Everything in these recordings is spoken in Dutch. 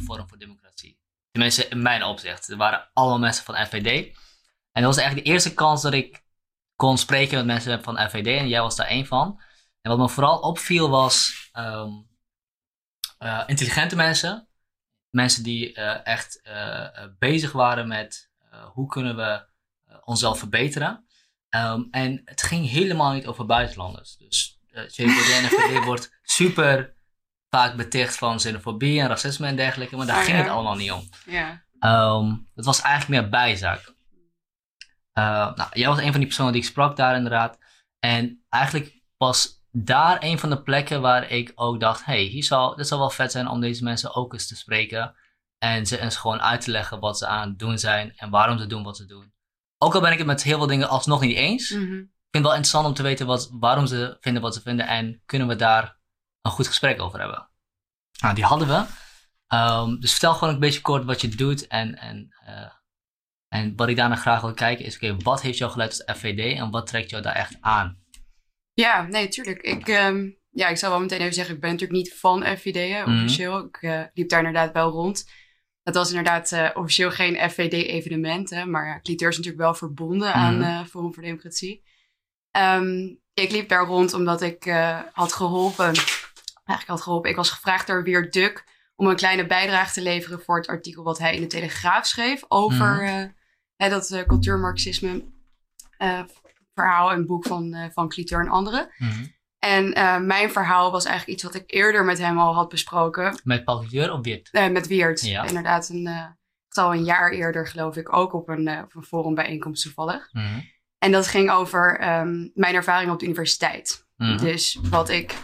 Forum voor Democratie. Tenminste, in mijn opzicht. Er waren allemaal mensen van FVD. En dat was eigenlijk de eerste kans dat ik kon spreken met mensen van FVD. En jij was daar één van. En wat me vooral opviel was ehm, eh, intelligente mensen. Mensen die uh, echt uh, bezig waren met hoe kunnen we onszelf verbeteren. Um, en het ging helemaal niet over buitenlanders. Dus uh, JVD en FVD wordt super vaak beticht van xenofobie en racisme en dergelijke, maar daar Oh, ging ja. het allemaal niet om. Ja. Ehm, het was eigenlijk meer bijzaak. Eh, nou, jij was een van die personen die ik sprak daar inderdaad. En eigenlijk was daar een van de plekken waar ik ook dacht: hey, hier zou, dit zou wel vet zijn om deze mensen ook eens te spreken. En ze eens gewoon uit te leggen wat ze aan het doen zijn en waarom ze doen wat ze doen. Ook al ben ik het met heel veel dingen alsnog niet eens. Mhm. Ik vind het wel interessant om te weten wat, waarom ze vinden wat ze vinden en kunnen we daar een goed gesprek over hebben. Nou, die hadden we. Ehm, dus vertel gewoon een beetje kort wat je doet en, en, eh, en wat ik daarna graag wil kijken is, oké, wat heeft jou geleid tot FVD en wat trekt jou daar echt aan? Ja, nee, tuurlijk. Ik, ehm, ja, ik zou wel meteen even zeggen, ik ben natuurlijk niet van FVD Mhm. officieel. Ik eh, liep daar inderdaad wel rond. Het was inderdaad eh, officieel geen FVD-evenement, maar ja, Cliteur is natuurlijk wel verbonden aan Mhm. Forum voor Democratie. Ehm, ik liep daar rond omdat ik had geholpen, eigenlijk had geholpen, ik was gevraagd door Weer Duk om een kleine bijdrage te leveren voor het artikel wat hij in de Telegraaf schreef over Mhm. eh, dat eh, cultuurmarxisme eh, verhaal en boek van, van Cliteur en anderen. En eh, mijn verhaal was eigenlijk iets wat ik eerder met hem al had besproken. Met Paul Couture of eh, met Weert. Ja. Inderdaad, een, al een jaar eerder geloof ik ook op een, op een forum bijeenkomst toevallig. Mhm. En dat ging over ehm, mijn ervaring op de universiteit. Mhm. Dus wat ik...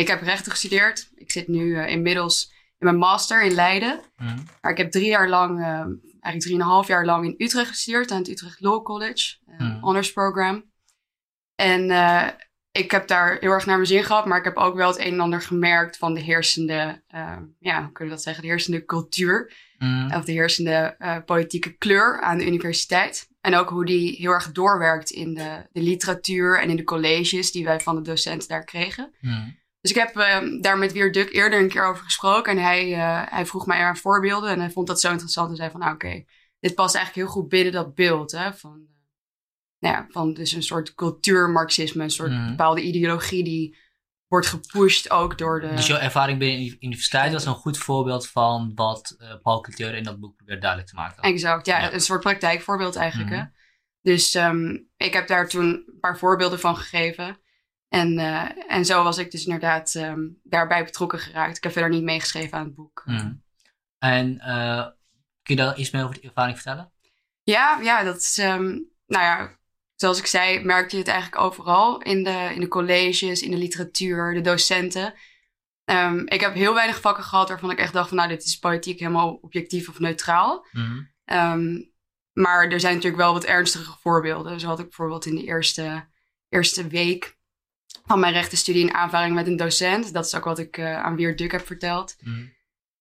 Ik heb rechten gestudeerd. Ik zit nu eh, inmiddels in mijn master in Leiden. Mhm. Maar ik heb drie jaar lang, eh, eigenlijk drieënhalf jaar lang in Utrecht gestudeerd. Aan het Utrecht Law College. Een Mhm. honors program. En eh, ik heb daar heel erg naar mijn zin gehad. Maar ik heb ook wel het een en ander gemerkt van de heersende, eh, ja, hoe kun je dat zeggen? De heersende cultuur. Mhm. Of de heersende eh, politieke kleur aan de universiteit. En ook hoe die heel erg doorwerkt in de, de literatuur en in de colleges die wij van de docenten daar kregen. Dus ik heb eh, daar met Weer Duk eerder een keer over gesproken. En hij, eh, hij vroeg mij naar voorbeelden. En hij vond dat zo interessant. En zei van, nou oké, dit past eigenlijk heel goed binnen dat beeld. Hè, van, nou ja, van dus een soort cultuurmarxisme. Een soort Mhm. bepaalde ideologie die wordt gepusht ook door de... Dus jouw ervaring binnen de universiteit was een goed voorbeeld van wat eh, Paul Couture in dat boek probeert duidelijk te maken. Exact, ja, Ja. een soort praktijkvoorbeeld eigenlijk. Mhm. Hè? Dus ehm, ik heb daar toen een paar voorbeelden van gegeven. En, eh, en zo was ik dus inderdaad ehm, daarbij betrokken geraakt. Ik heb verder niet meegeschreven aan het boek. Mhm. En eh, kun je daar iets meer over die ervaring vertellen? Ja, ja, dat is, ehm, nou ja, zoals ik zei, merkte je het eigenlijk overal. In de, in de colleges, in de literatuur, de docenten. Ehm, ik heb heel weinig vakken gehad waarvan ik echt dacht van, nou, dit is politiek helemaal objectief of neutraal. Ehm, maar er zijn natuurlijk wel wat ernstige voorbeelden. Zo had ik bijvoorbeeld in de eerste, eerste week van mijn rechtenstudie een aanvaring met een docent. Dat is ook wat ik eh, aan Weer Duk heb verteld. Mhm.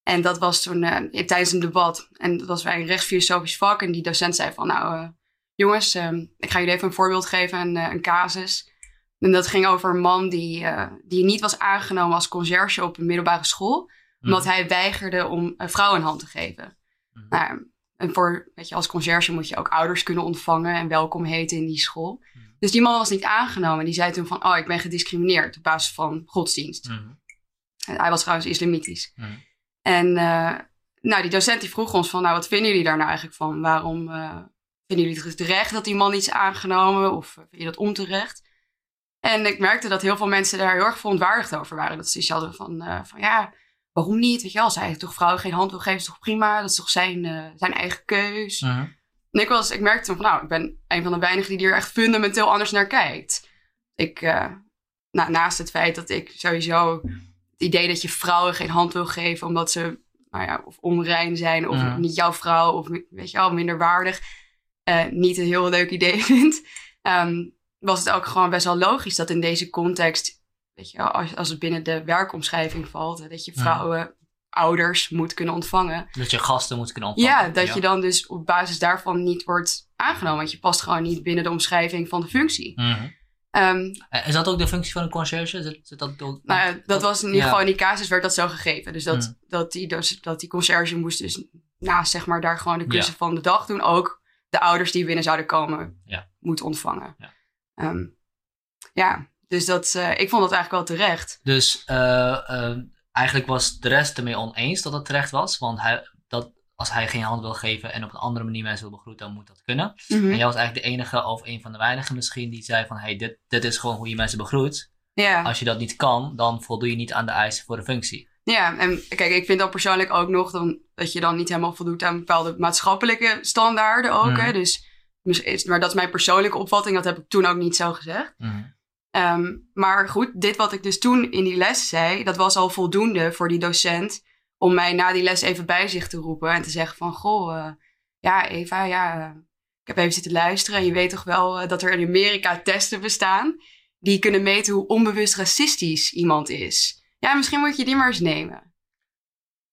En dat was toen eh, tijdens een debat. En dat was bij een rechtsfilosofisch vak. En die docent zei van, nou eh, jongens, ehm, ik ga jullie even een voorbeeld geven, een, een casus. En dat ging over een man die, die niet was aangenomen als conciërge op een middelbare school. Omdat hij weigerde om een vrouw een hand te geven. Mhm. Nou, en voor, weet je, als conciërge moet je ook ouders kunnen ontvangen en welkom heten in die school. Dus die man was niet aangenomen. Die zei toen van, oh, ik ben gediscrimineerd op basis van godsdienst. Mhm. Hij was trouwens islamitisch. Mhm. En, eh, nou, die docent die vroeg ons van, nou, wat vinden jullie daar nou eigenlijk van? Waarom eh, vinden jullie het terecht dat die man iets aangenomen? Of vind je dat onterecht? En ik merkte dat heel veel mensen daar heel erg verontwaardigd over waren. Dat ze iets hadden van, eh, van ja, waarom niet? Weet je wel, als hij toch vrouwen geen hand wil geven, is toch prima? Dat is toch zijn, eh, zijn eigen keus? Mhm. En ik, was, ik merkte van, nou, ik ben een van de weinigen die er echt fundamenteel anders naar kijkt. Ik, eh, naast het feit dat ik sowieso het idee dat je vrouwen geen hand wil geven omdat ze, nou ja, of onrein zijn of niet jouw vrouw of weet je wel, minderwaardig, eh niet een heel leuk idee vind, ehm, was het ook gewoon best wel logisch dat in deze context, weet je wel, als, als het binnen de werkomschrijving valt, dat je vrouwen ouders moet kunnen ontvangen. Dat je gasten moet kunnen ontvangen. Ja, dat je dan dus op basis daarvan niet wordt aangenomen. Want je past gewoon niet binnen de omschrijving van de functie. Mhm. Eh, Is dat ook de functie van een conciërge? Zit, dat ook, nou ja, dat was Ja. geval in die casus werd dat zo gegeven. Dus dat, Mm. dat, die, dus, dat die conciërge moest dus naast zeg maar daar gewoon de klussen van de dag doen. Ook de ouders die binnen zouden komen moet ontvangen. Ja. Ehm, ja, dus dat, eh, ik vond dat eigenlijk wel terecht. Dus eh, eigenlijk was de rest ermee oneens dat het terecht was. Want hij, dat, als hij geen hand wil geven en op een andere manier mensen wil begroeten, dan moet dat kunnen. Mhm. En jij was eigenlijk de enige of een van de weinigen misschien die zei van... hey, dit, dit is gewoon hoe je mensen begroet. Ja. Als je dat niet kan, dan voldoe je niet aan de eisen voor de functie. Ja, en kijk, ik vind dan persoonlijk ook nog dan, dat je dan niet helemaal voldoet aan bepaalde maatschappelijke standaarden ook. Mhm. Hè? Dus, maar dat is mijn persoonlijke opvatting, dat heb ik toen ook niet zo gezegd. Mhm. Ehm, maar goed, dit wat ik dus toen in die les zei, dat was al voldoende voor die docent om mij na die les even bij zich te roepen en te zeggen van, goh, eh, ja Eva, ja, eh, ik heb even zitten luisteren en je weet toch wel eh, dat er in Amerika testen bestaan die kunnen meten hoe onbewust racistisch iemand is. Ja, misschien moet je die maar eens nemen.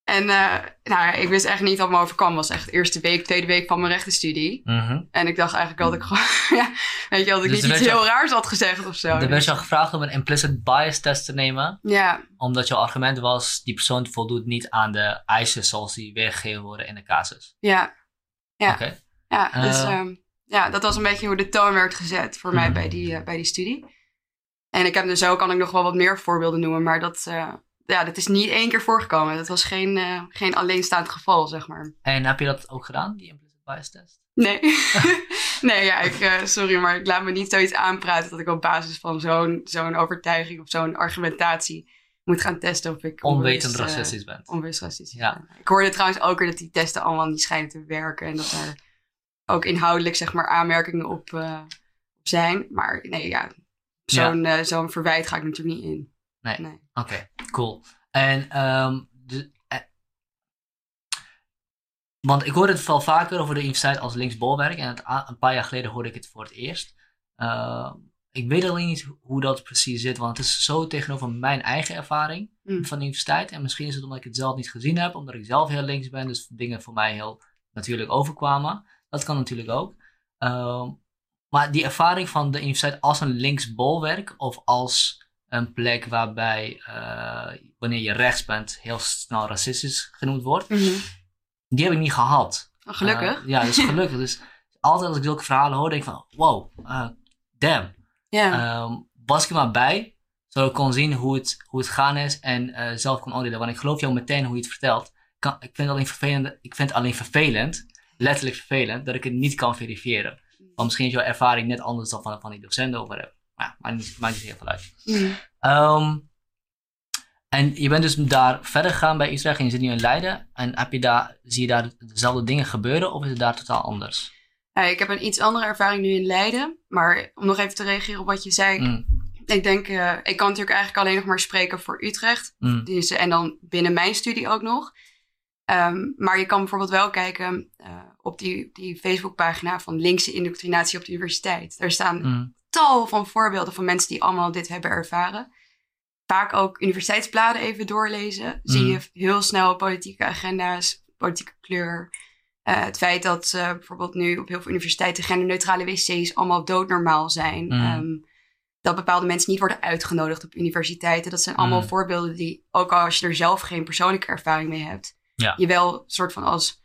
En eh, nou, ik wist echt niet wat me overkwam. Het was echt de eerste week, tweede week van mijn rechtenstudie. Mhm. En ik dacht eigenlijk dat ik gewoon, ja, weet je, dat ik Dus niet iets heel raars had gezegd of zo. Er werd Dus- je al gevraagd om een implicit bias test te nemen. Ja, Omdat jouw argument was, die persoon voldoet niet aan de eisen zoals die weergegeven worden in de casus. ja, Ja. Oké. ja. Dus Eh. ehm, ja, dat was een beetje hoe de toon werd gezet voor mij Mhm. bij die, eh, bij die studie. En ik heb dus zo kan ik nog wel wat meer voorbeelden noemen, maar dat, ja, dat is niet één keer voorgekomen. Dat was geen, eh, geen alleenstaand geval, zeg maar. En heb je dat ook gedaan, die implicit bias test? Nee. nee, ja, ik, eh, sorry, maar ik laat me niet zoiets aanpraten dat ik op basis van zo'n zo'n overtuiging of zo'n argumentatie moet gaan testen of ik Onwetend racistisch bent. onbewust racistisch Ja. ben. Ik hoorde trouwens ook weer dat die testen allemaal niet schijnen te werken en dat er ook inhoudelijk zeg maar aanmerkingen op, eh, zijn. Maar nee, ja, zo'n zo'n verwijt ga ik natuurlijk niet in. Nee. nee. Oké, cool. En, ehm de, eh, want ik hoorde het wel vaker over de universiteit als linksbolwerk. En het, een paar jaar geleden hoorde ik het voor het eerst. Eh, ik weet alleen niet hoe dat precies zit, want het is zo tegenover mijn eigen ervaring Mm. van de universiteit. En misschien is het omdat ik het zelf niet gezien heb, omdat ik zelf heel links ben, dus dingen voor mij heel natuurlijk overkwamen. Dat kan natuurlijk ook. Ehm, maar die ervaring van de universiteit als een linksbolwerk of als een plek waarbij eh, wanneer je rechts bent heel snel racistisch genoemd wordt, Mhm. die heb ik niet gehad. Gelukkig. Eh, ja, dus gelukkig. dus altijd als ik zulke verhalen hoor, denk ik van wow, eh, damn. Ehm, was ik er maar bij, zodat ik kon zien hoe het, hoe het gaan is en zelf kon oordelen. Want ik geloof jou meteen hoe je het vertelt. Kan, ik, vind het alleen vervelend, ik vind het alleen vervelend, letterlijk vervelend, dat ik het niet kan verifiëren. Want misschien is jouw ervaring net anders dan van, van die docenten of whatever. Maar ja, maakt niet, maakt niet heel veel uit. Mhm. Ehm, en je bent dus daar verder gegaan bij Utrecht en je zit nu in Leiden. En heb je daar, zie je daar dezelfde dingen gebeuren of is het daar totaal anders? Ja, ik heb een iets andere ervaring nu in Leiden. Maar om nog even te reageren op wat je zei. Mm, Ik denk, eh, ik kan natuurlijk eigenlijk alleen nog maar spreken voor Utrecht. mm, Dus, en dan binnen mijn studie ook nog. Ehm, maar je kan bijvoorbeeld wel kijken eh, op die, die Facebookpagina van linkse indoctrinatie op de universiteit. Daar staan mm, tal van voorbeelden van mensen die allemaal dit hebben ervaren. Vaak ook universiteitsbladen even doorlezen. Zie Mm. je heel snel politieke agenda's, politieke kleur. Eh, het feit dat eh, bijvoorbeeld nu op heel veel universiteiten genderneutrale wc's allemaal doodnormaal zijn. Mm. Ehm, dat bepaalde mensen niet worden uitgenodigd op universiteiten. Dat zijn allemaal Mm. voorbeelden die, ook al als je er zelf geen persoonlijke ervaring mee hebt, Ja. je wel soort van als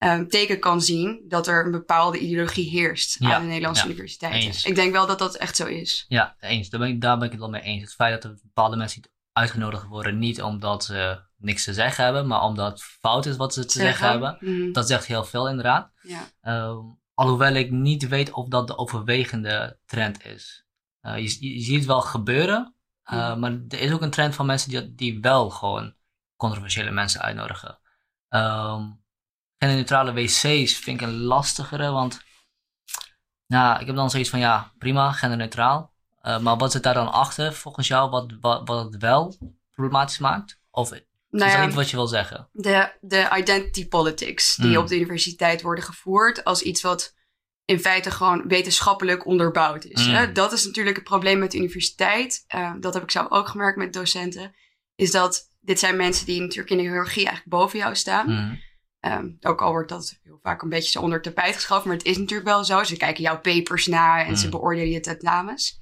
ehm, teken kan zien dat er een bepaalde ideologie heerst Ja, aan de Nederlandse ja, universiteiten. eens. Ik denk wel dat dat echt zo is. Ja, eens. Daar ben, ik, daar ben ik het wel mee eens. Het feit dat er bepaalde mensen niet uitgenodigd worden, niet omdat ze niks te zeggen hebben, maar omdat het fout is wat ze te zeggen, hebben. Mhm. Dat zegt heel veel inderdaad. Ja. Ehm, alhoewel ik niet weet of dat de overwegende trend is. Eh, je, ziet het wel gebeuren, eh, Mhm. maar er is ook een trend van mensen die, die wel gewoon controversiële mensen uitnodigen. Ehm genderneutrale wc's vind ik een lastigere, want nou, ik heb dan zoiets van ja, prima, genderneutraal. Eh, maar wat zit daar dan achter volgens jou, wat, wat, wat het wel problematisch maakt? Of is Nou dat ja, niet wat je wil zeggen? de, de identity politics die Mm. op de universiteit worden gevoerd als iets wat in feite gewoon wetenschappelijk onderbouwd is. Mm. Hè? Dat is natuurlijk het probleem met de universiteit. Eh, dat heb ik zelf ook gemerkt met docenten. Is dat dit zijn mensen die natuurlijk in de hiërarchie eigenlijk boven jou staan. Mhm. Ehm, ook al wordt dat heel vaak een beetje zo onder het tapijt geschoven, maar het is natuurlijk wel zo. Ze kijken jouw papers na en ze Mm. beoordelen je tentamens.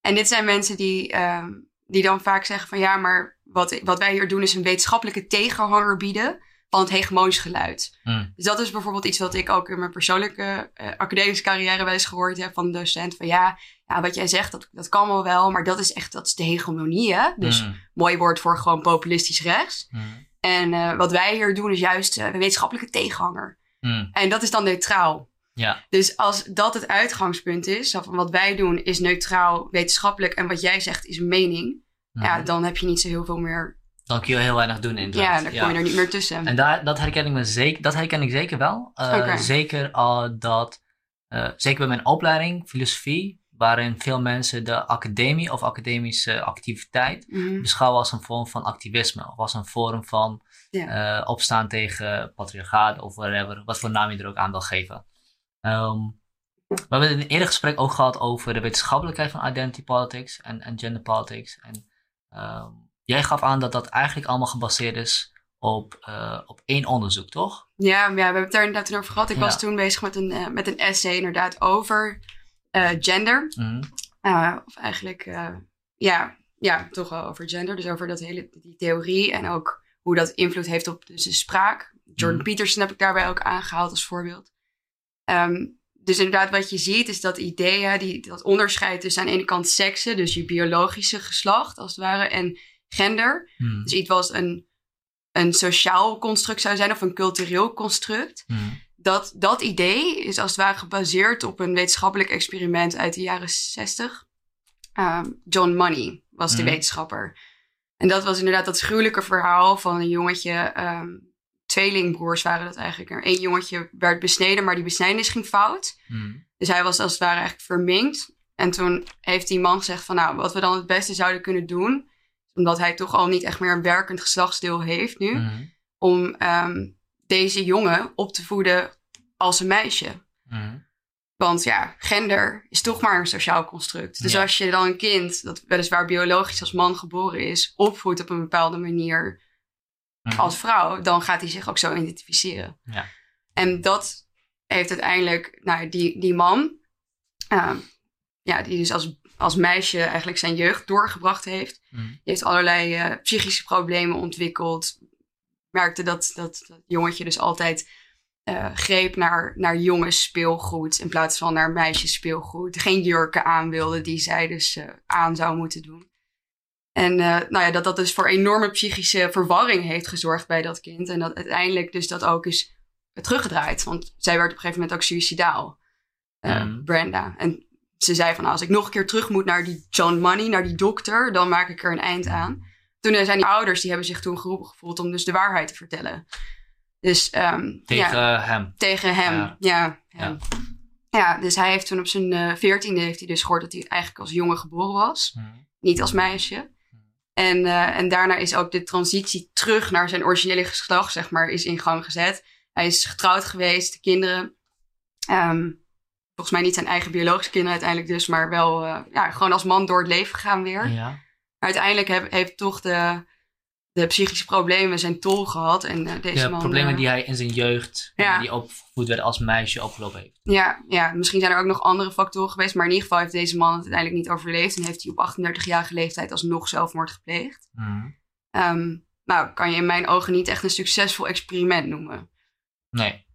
En dit zijn mensen die, ehm, die dan vaak zeggen van ja, maar wat, wat wij hier doen is een wetenschappelijke tegenhanger bieden van het hegemonisch geluid. Mm. Dus dat is bijvoorbeeld iets wat ik ook in mijn persoonlijke eh, academische carrière wel eens gehoord heb van een docent. Van ja, ja wat jij zegt, dat, dat kan wel wel, maar dat is echt dat is de hegemonie. Hè? Dus Mhm. mooi woord voor gewoon populistisch rechts. En eh, wat wij hier doen is juist eh, een wetenschappelijke tegenhanger. Mhm. En dat is dan neutraal. Ja. Dus als dat het uitgangspunt is, van wat wij doen is neutraal, wetenschappelijk en wat jij zegt is mening, ja, Mhm. dan heb je niet zo heel veel meer. Dan kun je heel weinig doen Ja, inderdaad. dan kom je er niet meer tussen. En daar, dat, herken ik me zeker, dat herken ik zeker wel. Eh. Zeker al dat, zeker bij mijn opleiding, filosofie, waarin veel mensen de academie of academische activiteit Mhm. beschouwen als een vorm van activisme. Of als een vorm van Ja. eh, opstaan tegen patriarchaat of whatever, wat voor naam je er ook aan wil geven. Ehm, we hebben in een eerder gesprek ook gehad over de wetenschappelijkheid van identity politics en, en gender politics. En ehm, jij gaf aan dat dat eigenlijk allemaal gebaseerd is op, eh, op één onderzoek, toch? Ja, ja, we hebben het daar inderdaad over gehad. Ik Ja. was toen bezig met een, eh, met een essay inderdaad over gender. Mhm. Eh, of eigenlijk, eh, ja, ja, toch wel over gender. Dus over dat hele, die theorie en ook hoe dat invloed heeft op dus de spraak. Jordan Mhm. Peterson heb ik daarbij ook aangehaald als voorbeeld. Ehm, dus inderdaad, wat je ziet is dat ideeën, die, dat onderscheid tussen aan de ene kant seksen, dus je biologische geslacht als het ware, en gender. Mhm. Dus iets wat een, een sociaal construct zou zijn of een cultureel construct. Dat, dat idee is als het ware gebaseerd op een wetenschappelijk experiment uit de jaren 60. Ehm, John Money was de Mhm. wetenschapper. En dat was inderdaad dat gruwelijke verhaal van een jongetje. ehm, tweelingbroers waren dat eigenlijk. Eén jongetje werd besneden, maar die besnijdenis ging fout. Mhm. Dus hij was als het ware eigenlijk verminkt. En toen heeft die man gezegd van nou, wat we dan het beste zouden kunnen doen. Omdat hij toch al niet echt meer een werkend geslachtsdeel heeft nu Mhm. om ehm, deze jongen op te voeden als een meisje. Mhm. Want ja, gender is toch maar een sociaal construct. Dus Ja. als je dan een kind, dat weliswaar biologisch als man geboren is, opvoedt op een bepaalde manier Mhm. als vrouw, dan gaat hij zich ook zo identificeren. Ja. En dat heeft uiteindelijk, nou, die, die man, ehm, ja, die dus als, als meisje eigenlijk zijn jeugd doorgebracht heeft, Mhm. die heeft allerlei eh, psychische problemen ontwikkeld. Merkte dat dat, dat jongetje dus altijd eh, greep naar, naar jongens speelgoed in plaats van naar meisjes speelgoed. Geen jurken aan wilde die zij dus eh, aan zou moeten doen. En eh, nou ja, dat dat dus voor enorme psychische verwarring heeft gezorgd bij dat kind. En dat uiteindelijk dus dat ook is teruggedraaid. Want zij werd op een gegeven moment ook suicidaal. Mhm. Brenda. En ze zei van, nou, als ik nog een keer terug moet naar die John Money, naar die dokter, dan maak ik er een eind aan. Toen zijn die ouders, die hebben zich toen geroepen gevoeld om dus de waarheid te vertellen. Dus ehm, Tegen ja, hem. tegen hem. Ja. Ja. Ja, ja. dus hij heeft toen op zijn eh, veertiende heeft hij dus gehoord dat hij eigenlijk als jongen geboren was. Mhm. Niet als meisje. En, eh, en daarna is ook de transitie terug naar zijn originele geslacht, zeg maar, is in gang gezet. Hij is getrouwd geweest, kinderen. Ehm, volgens mij niet zijn eigen biologische kinderen uiteindelijk dus, maar wel eh, ja, gewoon als man door het leven gegaan weer. Ja. Maar uiteindelijk heb- heeft toch de, de psychische problemen zijn tol gehad. En eh, deze De man, problemen eh, die hij in zijn jeugd, Ja. die opgevoed werd als meisje, opgelopen heeft. Ja, ja, misschien zijn er ook nog andere factoren geweest. Maar in ieder geval heeft deze man het uiteindelijk niet overleefd. En heeft hij op 38-jarige leeftijd alsnog zelfmoord gepleegd. Mhm. Ehm, nou, kan je in mijn ogen niet echt een succesvol experiment noemen. Nee.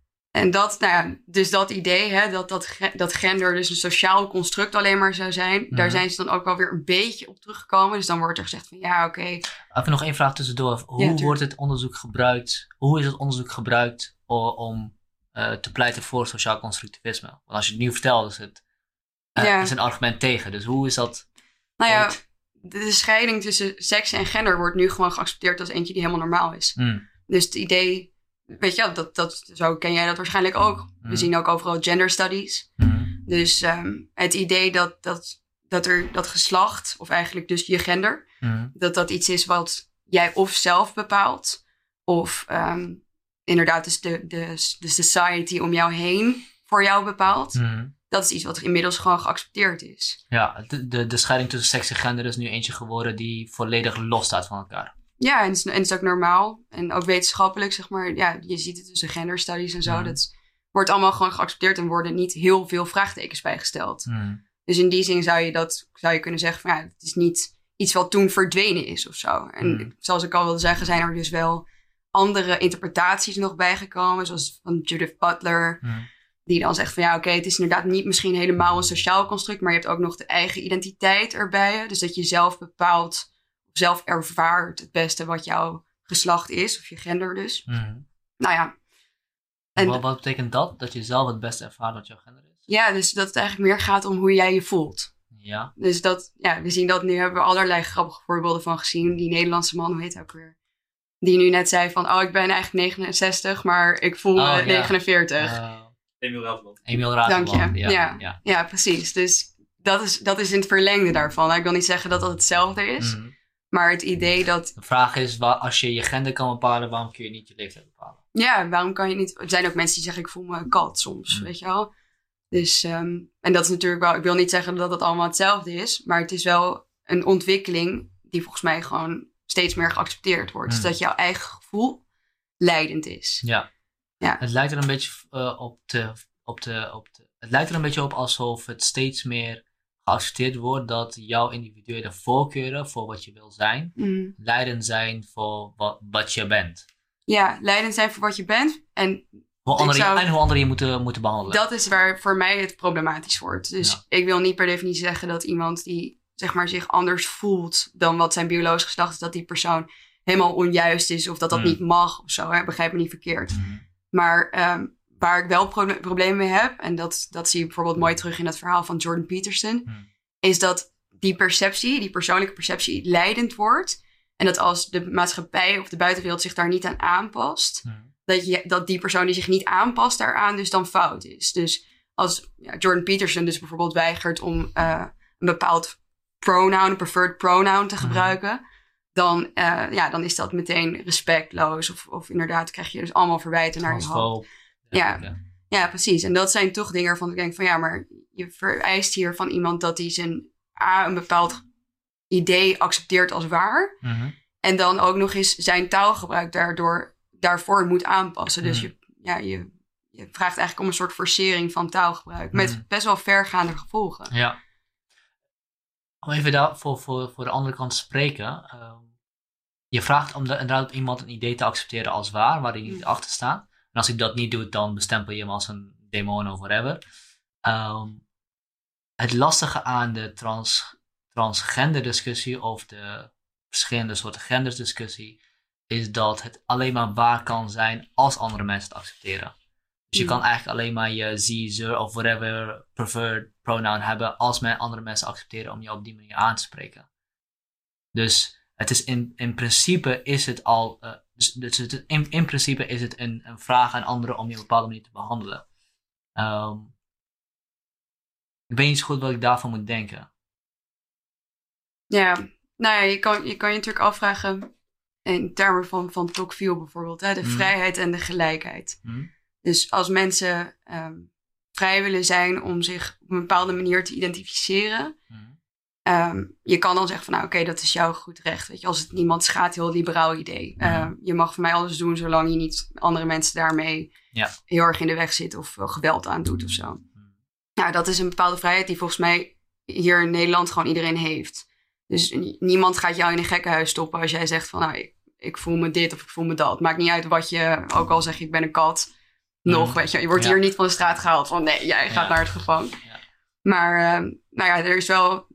En dat, nou ja, dus dat idee, hè, dat, dat, dat gender dus een sociaal construct alleen maar zou zijn, daar Mhm. zijn ze dan ook wel weer een beetje op teruggekomen. Dus dan wordt er gezegd van ja, oké, Even nog één vraag tussendoor. Hoe wordt het onderzoek gebruikt? Hoe is het onderzoek gebruikt om eh, te pleiten voor sociaal constructivisme? Want als je het nu vertelt, is het eh, Ja. is een argument tegen. Dus hoe is dat? nou ja, ooit? de, de scheiding tussen seks en gender wordt nu gewoon geaccepteerd als eentje die helemaal normaal is. Hmm, Dus het idee, weet je, dat, dat, zo ken jij dat waarschijnlijk ook. We zien ook overal gender studies. Dus ehm, het idee dat, dat, dat er dat geslacht, of eigenlijk dus je gender, dat dat iets is wat jij of zelf bepaalt, of ehm, inderdaad dus de, de, de society om jou heen voor jou bepaalt. Dat is iets wat inmiddels gewoon geaccepteerd is. Ja, de, de, de scheiding tussen seks en gender is nu eentje geworden die volledig los staat van elkaar. Ja, en het, is, en het is ook normaal. En ook wetenschappelijk, zeg maar. Ja, je ziet het tussen gender studies en zo. Dat wordt allemaal gewoon geaccepteerd en worden niet heel veel vraagtekens bijgesteld. Hmm, Dus in die zin zou je dat zou je kunnen zeggen van ja, het is niet iets wat toen verdwenen is of zo. En Mhm. zoals ik al wilde zeggen, zijn er dus wel andere interpretaties nog bijgekomen, zoals van Judith Butler, hmm, die dan zegt van ja, oké, het is inderdaad niet misschien helemaal een sociaal construct, maar je hebt ook nog de eigen identiteit erbij. Dus dat je zelf bepaalt, zelf ervaart het beste wat jouw geslacht is, of je gender dus. hmm. Nou ja. En wat, wat betekent dat? Dat je zelf het beste ervaart wat jouw gender is? ja, dus dat het eigenlijk meer gaat om hoe jij je voelt. Ja. Dus dat, ja, we zien dat nu, hebben we allerlei grappige voorbeelden van gezien. Die Nederlandse man, hoe heet hij ook weer? Die nu net zei van, oh, ik ben eigenlijk 69, maar ik voel me Oh, ja. 49. Eh, Emiel. Emiel Dank je. Ja, Ja. ja. Ja, precies. Dus dat is, dat is in het verlengde daarvan. Ik wil niet zeggen dat dat hetzelfde is, Mhm. Maar het idee dat, De vraag is, als je je gender kan bepalen, waarom kun je niet je leeftijd bepalen? ja, waarom kan je niet... Er zijn ook mensen die zeggen, ik voel me kat soms, Mm. weet je wel. Dus, ehm, en dat is natuurlijk wel... Ik wil niet zeggen dat het allemaal hetzelfde is, maar het is wel een ontwikkeling die volgens mij gewoon steeds meer geaccepteerd wordt. Mm. Dus dat jouw eigen gevoel leidend is. Ja. Ja. Het lijkt er een beetje eh, op, de, op, de, op de. Het lijkt er een beetje op alsof het steeds meer geaccepteerd wordt dat jouw individuele voorkeuren voor wat je wil zijn, Mm. leidend zijn voor wat, wat je bent. Ja, leidend zijn voor wat je bent. En Hoe anderen, zou- En hoe anderen je moeten, moeten behandelen. dat is waar voor mij het problematisch wordt. Dus Ja. ik wil niet per definitie zeggen dat iemand die zeg maar, zich anders voelt dan wat zijn biologisch geslacht is, dat die persoon helemaal onjuist is of dat dat Mm. niet mag of zo. Hè? Begrijp me niet verkeerd. Mhm. Maar ehm, waar ik wel pro- problemen mee heb, en dat, dat zie je bijvoorbeeld mooi terug in het verhaal van Jordan Peterson, Hmm. is dat die perceptie, die persoonlijke perceptie, leidend wordt. En dat als de maatschappij of de buitenwereld zich daar niet aan aanpast, Mhm. dat, je, dat die persoon die zich niet aanpast daaraan dus dan fout is. Dus als ja, Jordan Peterson dus bijvoorbeeld weigert om eh, een bepaald pronoun, een preferred pronoun te Mhm. gebruiken, dan, eh, ja, dan is dat meteen respectloos. Of, of inderdaad krijg je dus allemaal verwijten naar je hand. Ja. Ja. Ja, precies. En dat zijn toch dingen waarvan ik denk van ja, maar je vereist hier van iemand dat hij zijn A, een bepaald idee accepteert als waar. Mhm. En dan ook nog eens zijn taalgebruik daardoor, daarvoor moet aanpassen. Dus Mhm. je, ja, je, je vraagt eigenlijk om een soort forcering van taalgebruik. Met Mhm. best wel vergaande gevolgen. Ja. Om even daar voor, voor, voor de andere kant te spreken. ehm, je vraagt om de, inderdaad iemand een idee te accepteren als waar, waar hij niet achter staat. En als hij dat niet doet, dan bestempel je hem als een demon of whatever. Ehm, het lastige aan de trans, transgender discussie of de verschillende soorten genders discussie is dat het alleen maar waar kan zijn als andere mensen het accepteren. Dus je Mm. kan eigenlijk alleen maar je ze, ze of whatever preferred pronoun hebben als men andere mensen accepteren om je op die manier aan te spreken. Dus het is in, in principe is het al, eh, dus, dus het, in, in principe is het een, een vraag aan anderen om je op een bepaalde manier te behandelen. Ehm, ik weet niet zo goed wat ik daarvan moet denken. Ja, nou ja, je kan je, kan je natuurlijk afvragen in termen van, van Tocqueville bijvoorbeeld. Hè, de Mhm. vrijheid en de gelijkheid. Hm? Dus als mensen ehm, vrij willen zijn om zich op een bepaalde manier te identificeren. Hm? Ehm, je kan dan zeggen van nou oké, dat is jouw goed recht. Weet je, als het niemand schaadt, heel liberaal idee. Mhm. Ehm, je mag voor mij alles doen zolang je niet andere mensen daarmee Ja. heel erg in de weg zit of eh, geweld aandoet of zo. Nou, dat is een bepaalde vrijheid die volgens mij hier in Nederland gewoon iedereen heeft. Dus ni- niemand gaat jou in een gekkenhuis stoppen als jij zegt van nou, ik, ik voel me dit of ik voel me dat. Maakt niet uit wat je, ook al zeg je ik ben een kat. Nog, Mhm. weet je. Je wordt Ja. hier niet van de straat gehaald van nee, jij gaat naar het gevangen. Maar ehm, nou ja, er is wel,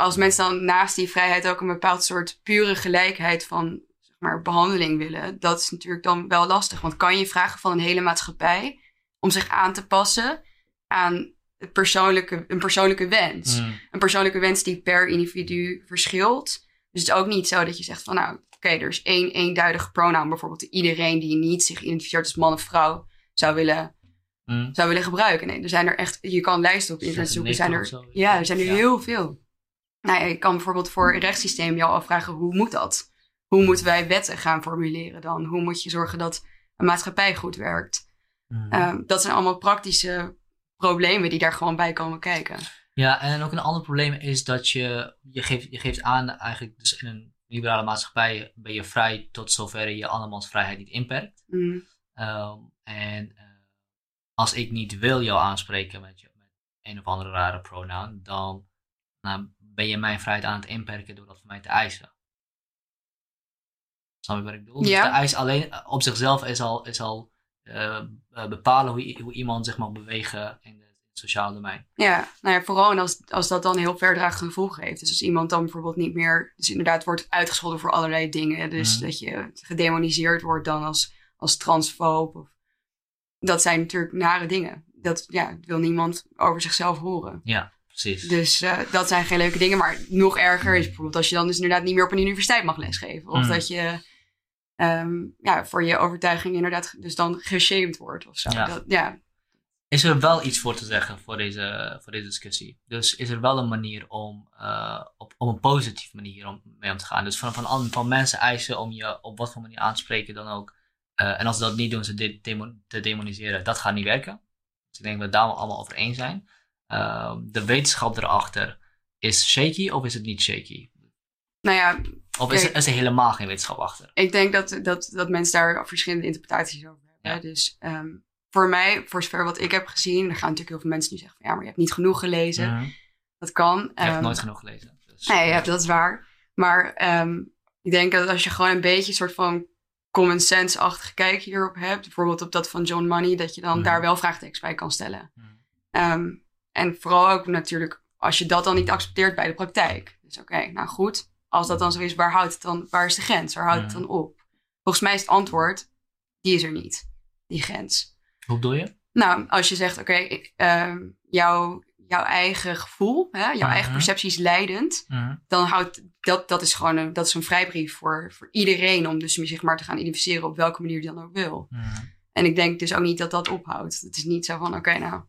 als mensen dan naast die vrijheid ook een bepaald soort pure gelijkheid van zeg maar, behandeling willen, dat is natuurlijk dan wel lastig. Want kan je vragen van een hele maatschappij om zich aan te passen aan het persoonlijke, een persoonlijke wens? Mm. Een persoonlijke wens die per individu verschilt. Dus het is ook niet zo dat je zegt van nou, oké, er is één eenduidige pronoun bijvoorbeeld iedereen die niet zich identificeert als man of vrouw zou willen Mm. zou willen gebruiken. Nee, er zijn er echt, je kan lijsten op internet zoeken. Zijn er, 96 of zo. ja, er zijn er Ja. heel veel. Nou ja, je kan bijvoorbeeld voor een rechtssysteem jou afvragen, hoe moet dat? Hoe moeten wij wetten gaan formuleren dan? Hoe moet je zorgen dat een maatschappij goed werkt? Mm. Ehm, dat zijn allemaal praktische problemen die daar gewoon bij komen kijken. Ja, en ook een ander probleem is dat je, je, geeft, je geeft aan eigenlijk, dus in een liberale maatschappij ben je vrij tot zover je andermans vrijheid niet inperkt. Mm, Ehm, en eh, als ik niet wil jou aanspreken met, je, met een of andere rare pronoun, dan nou, ben je mijn vrijheid aan het inperken door dat van mij te eisen. Snap je wat ik bedoel? Ja. Dus de eis alleen op zichzelf is al, is al eh, eh, bepalen hoe, hoe iemand zich mag bewegen in, het sociale domein. Ja, nou ja, vooral als, als dat dan heel verdragende gevolgen heeft. Dus als iemand dan bijvoorbeeld niet meer, dus inderdaad wordt uitgescholden voor allerlei dingen. Dus Mhm. dat je gedemoniseerd wordt dan als, als transfoob. Of, dat zijn natuurlijk nare dingen. Dat ja, wil niemand over zichzelf horen. Ja, precies. Dus eh, dat zijn geen leuke dingen. Maar nog erger is bijvoorbeeld als je dan dus inderdaad niet meer op een universiteit mag lesgeven. Of Mhm. dat je ehm, ja, voor je overtuiging inderdaad dus dan geshamed wordt of zo. Ja. Dat, ja, Is er wel iets voor te zeggen voor deze, voor deze discussie? Dus is er wel een manier om eh, op, op een positieve manier om, mee om te gaan? Dus van, van, an- van mensen eisen om je op wat voor manier aan te spreken dan ook. Eh, en als ze dat niet doen, ze de, te demoniseren, dat gaat niet werken. Dus ik denk dat we het daar allemaal over eens zijn. Ehm, de wetenschap erachter, is shaky of is het niet shaky? nou ja, Of is, er, is er helemaal geen wetenschap achter? Ik denk dat, dat, dat mensen daar verschillende interpretaties over hebben. Ja. Dus ehm, voor mij, voor zover wat ik heb gezien, er gaan natuurlijk heel veel mensen nu zeggen van ja, maar je hebt niet genoeg gelezen. Mhm. Dat kan. Ik heb Ehm, nooit genoeg gelezen. Dus, Nee, ja, dat is waar. Maar ik denk dat als je gewoon een beetje een soort van common sense-achtige kijk hierop hebt, bijvoorbeeld op dat van John Money, dat je dan Mhm. daar wel vraagtekens bij kan stellen. Mhm. En vooral ook natuurlijk als je dat dan niet accepteert bij de praktijk. Dus oké, nou goed. Als dat dan zo is, waar houdt het dan? Waar is de grens? Waar houdt het dan op? Volgens mij is het antwoord, die is er niet. Die grens. Hoe bedoel je? Nou, als je zegt, oké, ehm, jouw, jouw eigen gevoel, hè, jouw eigen perceptie is leidend, dan houdt dat, dat is gewoon een, dat is een vrijbrief voor, voor iedereen om dus zich maar te gaan identificeren op welke manier die dan ook wil. En ik denk dus ook niet dat dat ophoudt. Het is niet zo van, oké, nou,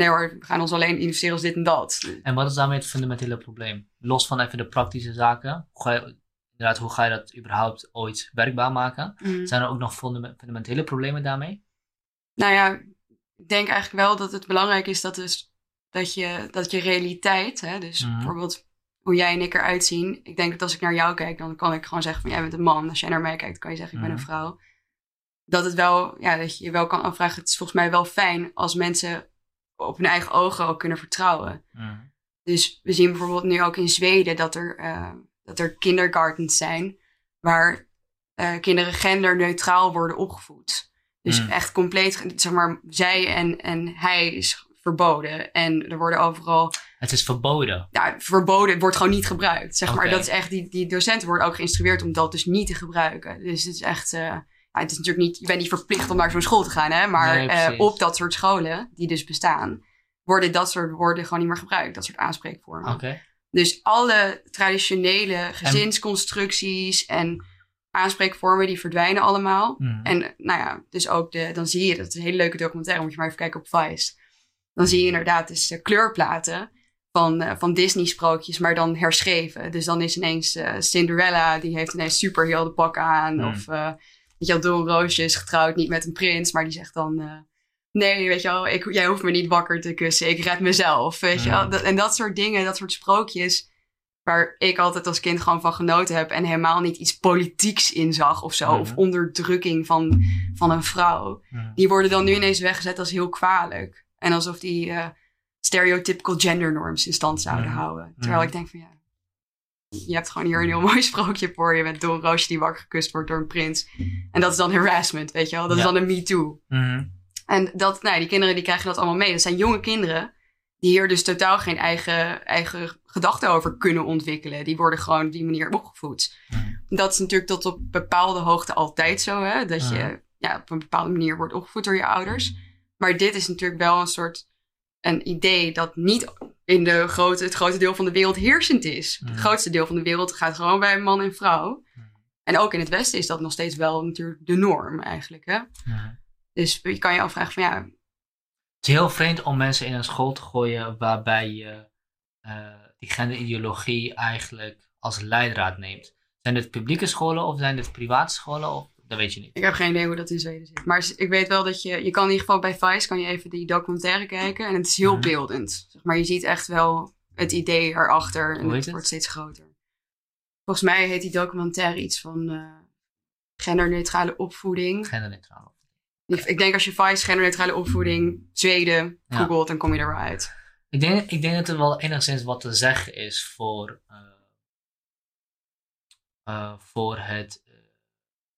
nee hoor, we gaan ons alleen identificeren als dit en dat. En wat is daarmee het fundamentele probleem? Los van even de praktische zaken. Hoe ga je, inderdaad, hoe ga je dat überhaupt ooit werkbaar maken? Mm. Zijn er ook nog fundame- fundamentele problemen daarmee? Nou ja, ik denk eigenlijk wel dat het belangrijk is dat, dus, dat, je, dat je realiteit, hè, dus Mhm. bijvoorbeeld hoe jij en ik eruit zien. Ik denk dat als ik naar jou kijk, dan kan ik gewoon zeggen van jij bent een man. Als jij naar mij kijkt, kan je zeggen ik ben een vrouw. Dat het wel, ja, dat je je wel kan afvragen. Het is volgens mij wel fijn als mensen op hun eigen ogen ook kunnen vertrouwen. Dus we zien bijvoorbeeld nu ook in Zweden dat er, eh, dat er kindergartens zijn waar eh, kinderen genderneutraal worden opgevoed. Dus Mm. echt compleet, zeg maar, zij en, en hij is verboden. En er worden overal, Het is verboden. ja, verboden, het wordt gewoon niet gebruikt. Zeg maar, dat is echt, die, die docenten worden ook geïnstrueerd om dat dus niet te gebruiken. Dus het is echt, eh, het is natuurlijk niet, je bent niet verplicht om naar zo'n school te gaan, hè. Maar Nee, eh, op dat soort scholen, die dus bestaan, worden dat soort woorden gewoon niet meer gebruikt. Dat soort aanspreekvormen. Dus alle traditionele gezinsconstructies en aanspreekvormen, die verdwijnen allemaal. Mhm. En nou ja, dus ook de, dan zie je, dat is een hele leuke documentaire, moet je maar even kijken op Vice. Dan zie je inderdaad dus de kleurplaten van, eh, van Disney-sprookjes, maar dan herschreven. Dus dan is ineens eh, Cinderella, die heeft ineens superhelden pak aan. Hmm. Of weet je wel, is getrouwd niet met een prins, maar die zegt dan... eh, nee, weet je wel, ik, jij hoeft me niet wakker te kussen, ik red mezelf, weet je wel. Hmm. En dat soort dingen, dat soort sprookjes waar ik altijd als kind gewoon van genoten heb en helemaal niet iets politieks in zag of zo, of onderdrukking van, van een vrouw, Mhm. die worden dan nu ineens weggezet als heel kwalijk. En alsof die eh, stereotypical gender norms in stand zouden houden. Terwijl ik denk van ja, je hebt gewoon hier een heel mooi sprookje voor je met Don Roosje die wakker gekust wordt door een prins. En dat is dan harassment, weet je wel. Dat is dan een me too. Mhm. En dat, nou, die kinderen die krijgen dat allemaal mee. Dat zijn jonge kinderen die hier dus totaal geen eigen, eigen gedachten over kunnen ontwikkelen. Die worden gewoon op die manier opgevoed. Mm. Dat is natuurlijk tot op bepaalde hoogte altijd zo, hè? dat je ja, op een bepaalde manier wordt opgevoed door je ouders. Maar dit is natuurlijk wel een soort een idee dat niet in de grote, het grote deel van de wereld heersend is. Mm. Het grootste deel van de wereld gaat gewoon bij man en vrouw. Mm. En ook in het Westen is dat nog steeds wel natuurlijk de norm eigenlijk. Hè? Mm. Dus je kan je afvragen van ja, Het is heel vreemd om mensen in een school te gooien waarbij je eh, die genderideologie eigenlijk als leidraad neemt. Zijn dit publieke scholen of zijn dit private scholen? Of, dat weet je niet. ik heb geen idee hoe dat in Zweden zit. Maar ik weet wel dat je, je kan in ieder geval bij Vice kan je even die documentaire kijken. En het is heel Mhm. beeldend. Zeg maar je ziet echt wel het idee erachter. En het het? wordt steeds groter. Volgens mij heet die documentaire iets van eh, genderneutrale opvoeding. Genderneutraal. Ik, ik denk als je Vice genderneutrale opvoeding Zweden Ja. googelt, dan kom je er wel uit. Ik denk, ik denk dat er wel enigszins wat te zeggen is voor, eh, eh, voor, het,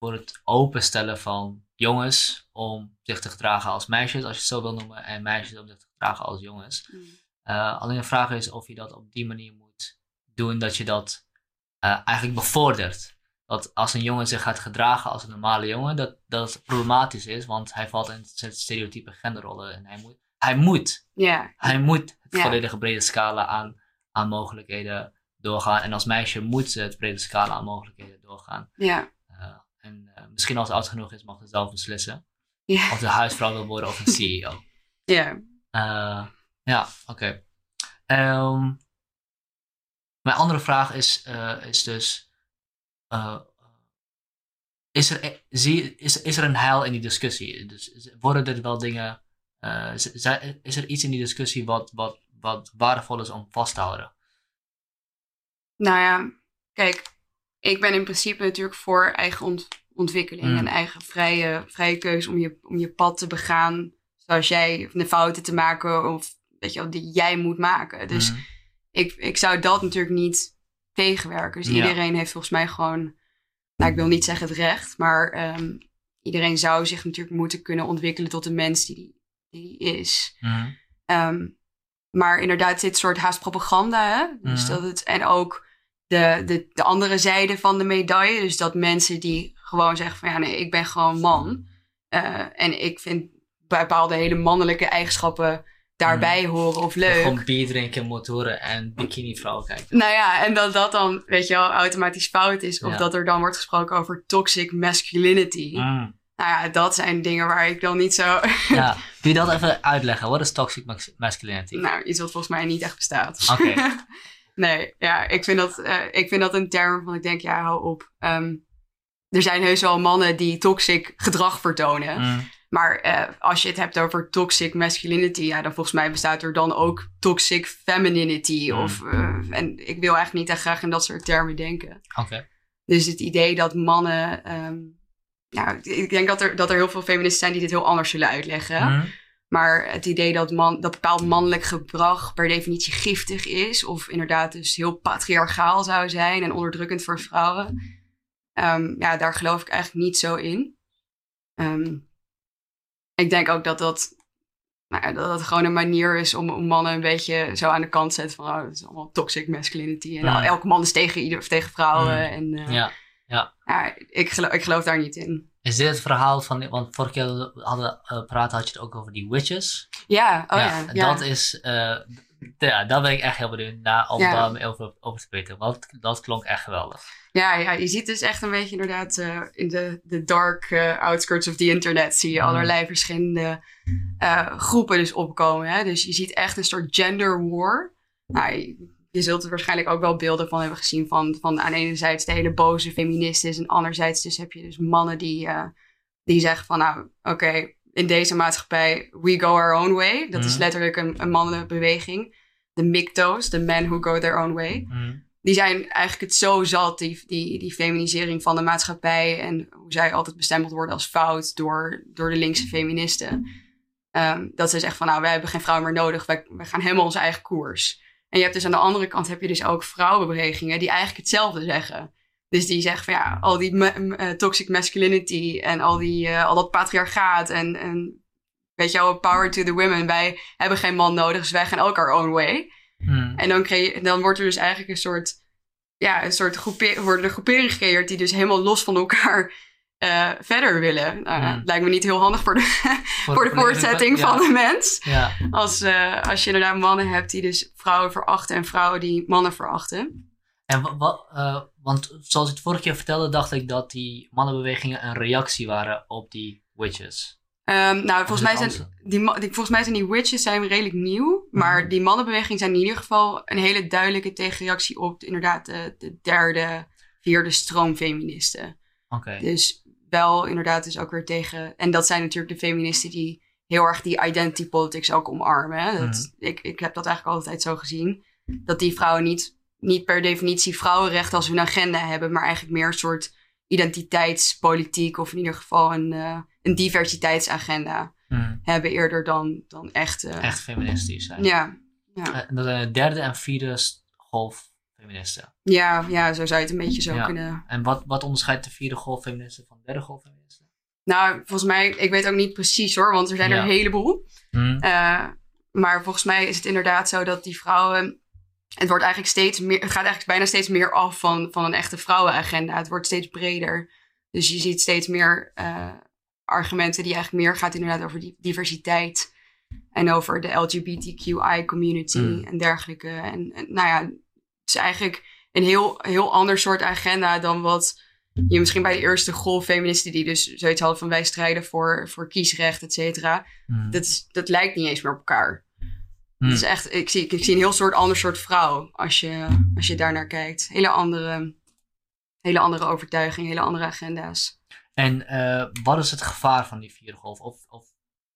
voor het openstellen van jongens om zich te gedragen als meisjes, als je het zo wil noemen, en meisjes om zich te gedragen als jongens. Eh, alleen de vraag is of je dat op die manier moet doen dat je dat eh, eigenlijk bevordert. Dat als een jongen zich gaat gedragen als een normale jongen, dat dat problematisch is, want hij valt in stereotype genderrollen en hij moet, hij moet hij moet het volledige brede scala aan, aan mogelijkheden doorgaan. En als meisje moet ze het brede scala aan mogelijkheden doorgaan. ja, en eh, misschien als ze oud genoeg is, mag ze zelf beslissen. Of de huisvrouw wil worden of een CEO. ja. Eh, ja, oké. Ehm, mijn andere vraag is, eh, is dus... is, er, e- zie, is, is er een heil in die discussie? Dus worden er wel dingen... is er iets in die discussie wat, wat, wat waardevol is om vast te houden? Nou ja, kijk, ik ben in principe natuurlijk voor eigen ont- ontwikkeling Mm. en eigen vrije, vrije keuze om je, om je pad te begaan zoals jij, of de fouten te maken of weet je wel, die jij moet maken. Dus Mhm. ik, ik zou dat natuurlijk niet tegenwerken. Dus Ja. iedereen heeft volgens mij gewoon, nou ik wil niet zeggen het recht, maar ehm, iedereen zou zich natuurlijk moeten kunnen ontwikkelen tot de mens die die, is. Mhm. Ehm, maar inderdaad, dit soort haast propaganda. Hè? Dus Mhm. dat het, en ook de, de, de andere zijde van de medaille. Dus dat mensen die gewoon zeggen van ja, nee, ik ben gewoon man. Eh, en ik vind bepaalde hele mannelijke eigenschappen daarbij horen of leuk. Gewoon bier drinken, motoren en bikini vrouwen kijken. Nou ja, en dat dat dan, weet je wel, automatisch fout is. Of Ja. dat er dan wordt gesproken over toxic masculinity. Mm. Nou ja, dat zijn dingen waar ik dan niet zo... Ja, kun je dat even uitleggen? Wat is toxic mas- masculinity? nou, iets wat volgens mij niet echt bestaat. Oké. nee, ja, ik vind, dat, eh, ik vind dat een term waarvan ik denk, ja, hou op. Ehm, er zijn heus wel mannen die toxic gedrag vertonen. Mm. Maar eh, als je het hebt over toxic masculinity, ja, dan volgens mij bestaat er dan ook toxic femininity. Mm. Of, eh, en ik wil eigenlijk niet echt graag in dat soort termen denken. Oké. Dus het idee dat mannen. nou, ik denk dat er, dat er heel veel feministen zijn die dit heel anders zullen uitleggen. Mm. Maar het idee dat, man, dat bepaald mannelijk gedrag per definitie giftig is, of inderdaad dus heel patriarchaal zou zijn en onderdrukkend voor vrouwen, ehm, ja, daar geloof ik eigenlijk niet zo in. Ehm, ik denk ook dat dat, nou ja, dat dat gewoon een manier is om, om mannen een beetje zo aan de kant te zetten van oh, het is allemaal toxic masculinity en Ja. elke man is tegen ieder of tegen vrouwen. Mm. En, eh, Ja. ja, ik, geloof, ik geloof daar niet in. Is dit het verhaal van... Want vorige keer we hadden uh, praten had je het ook over die witches. Ja, oh ja. ja, Dat is... eh, ja, daar ben ik echt heel benieuwd naar om daar over, over te weten. Want dat klonk echt geweldig. Ja, ja, je ziet dus echt een beetje inderdaad eh, in de, de dark eh, outskirts of the internet zie je Mm. allerlei verschillende eh, groepen dus opkomen. Hè? Dus je ziet echt een soort gender war. Nou, je, je zult er waarschijnlijk ook wel beelden van hebben gezien van, van aan de ene zijde de hele boze feministen en anderzijds dus heb je dus mannen die, die zeggen van nou, oké, in deze maatschappij, we go our own way. Dat is Mhm. letterlijk een, een mannenbeweging. De MGTOW's, the men who go their own way Mm. Die zijn eigenlijk het zo zat, die, die, die feminisering van de maatschappij en hoe zij altijd bestempeld worden als fout door, door de linkse feministen. Ehm, dat ze zeggen van nou, wij hebben geen vrouw meer nodig, wij, wij gaan helemaal onze eigen koers. En je hebt dus aan de andere kant heb je dus ook vrouwenbewegingen die eigenlijk hetzelfde zeggen. Dus die zeggen van ja, al die eh, toxic masculinity en al, die, eh, al dat patriarchaat en, en weet je wel, power to the women. Wij hebben geen man nodig, dus wij gaan ook our own way. Hmm. En dan, dan wordt er dus eigenlijk een soort, ja, een soort groepe worden er groeperingen gecreëerd die dus helemaal los van elkaar eh, verder willen. Nou, Hmm. lijkt me niet heel handig voor de, voor de voortzetting ja. van de mens. Ja. Als, eh, als je inderdaad mannen hebt die dus vrouwen verachten en vrouwen die mannen verachten. En wa- wa- eh, want zoals ik het vorige keer vertelde, dacht ik dat die mannenbewegingen een reactie waren op die witches. Ehm, nou, volgens is mij, zijn die, die, volgens mij zijn die witches zijn redelijk nieuw. Maar Mhm. die mannenbeweging zijn in ieder geval een hele duidelijke tegenreactie op inderdaad de, de derde, vierde stroom feministen. Oké. Dus wel inderdaad dus ook weer tegen... En dat zijn natuurlijk de feministen die heel erg die identity politics ook omarmen. Dat, ik, ik heb dat eigenlijk altijd zo gezien. Dat die vrouwen niet, niet per definitie vrouwenrechten als hun agenda hebben... maar eigenlijk meer een soort identiteitspolitiek... of in ieder geval een, eh, een diversiteitsagenda Hmm. hebben eerder dan, dan echt... eh, Echt feministisch zijn. Ja, ja. Eh, En dat zijn de derde en vierde golf feministen. Ja, ja, zo zou je het een beetje zo Ja. kunnen... En wat, wat onderscheidt de vierde golf feministen van de derde golf feministen? Nou, volgens mij, ik weet ook niet precies hoor, want er zijn er een heleboel. Hmm. Eh, maar volgens mij is het inderdaad zo dat die vrouwen. Het wordt eigenlijk steeds meer. Het gaat eigenlijk bijna steeds meer af van, van een echte vrouwenagenda. Het wordt steeds breder. Dus je ziet steeds meer eh, argumenten die eigenlijk meer gaat inderdaad over die diversiteit. En over de LGBTQI community Mm. en dergelijke. En, en nou ja, het is eigenlijk een heel, heel ander soort agenda dan wat je misschien bij de eerste golf feministen die dus zoiets hadden van wij strijden voor, voor kiesrecht, et cetera. Hmm. Dat, is, dat lijkt niet eens meer op elkaar. Het is echt, ik, zie, ik zie een heel soort ander soort vrouw als je, als je daar naar kijkt. Hele andere, hele andere overtuiging, hele andere agenda's. En eh, wat is het gevaar van die vierde golf? Of, of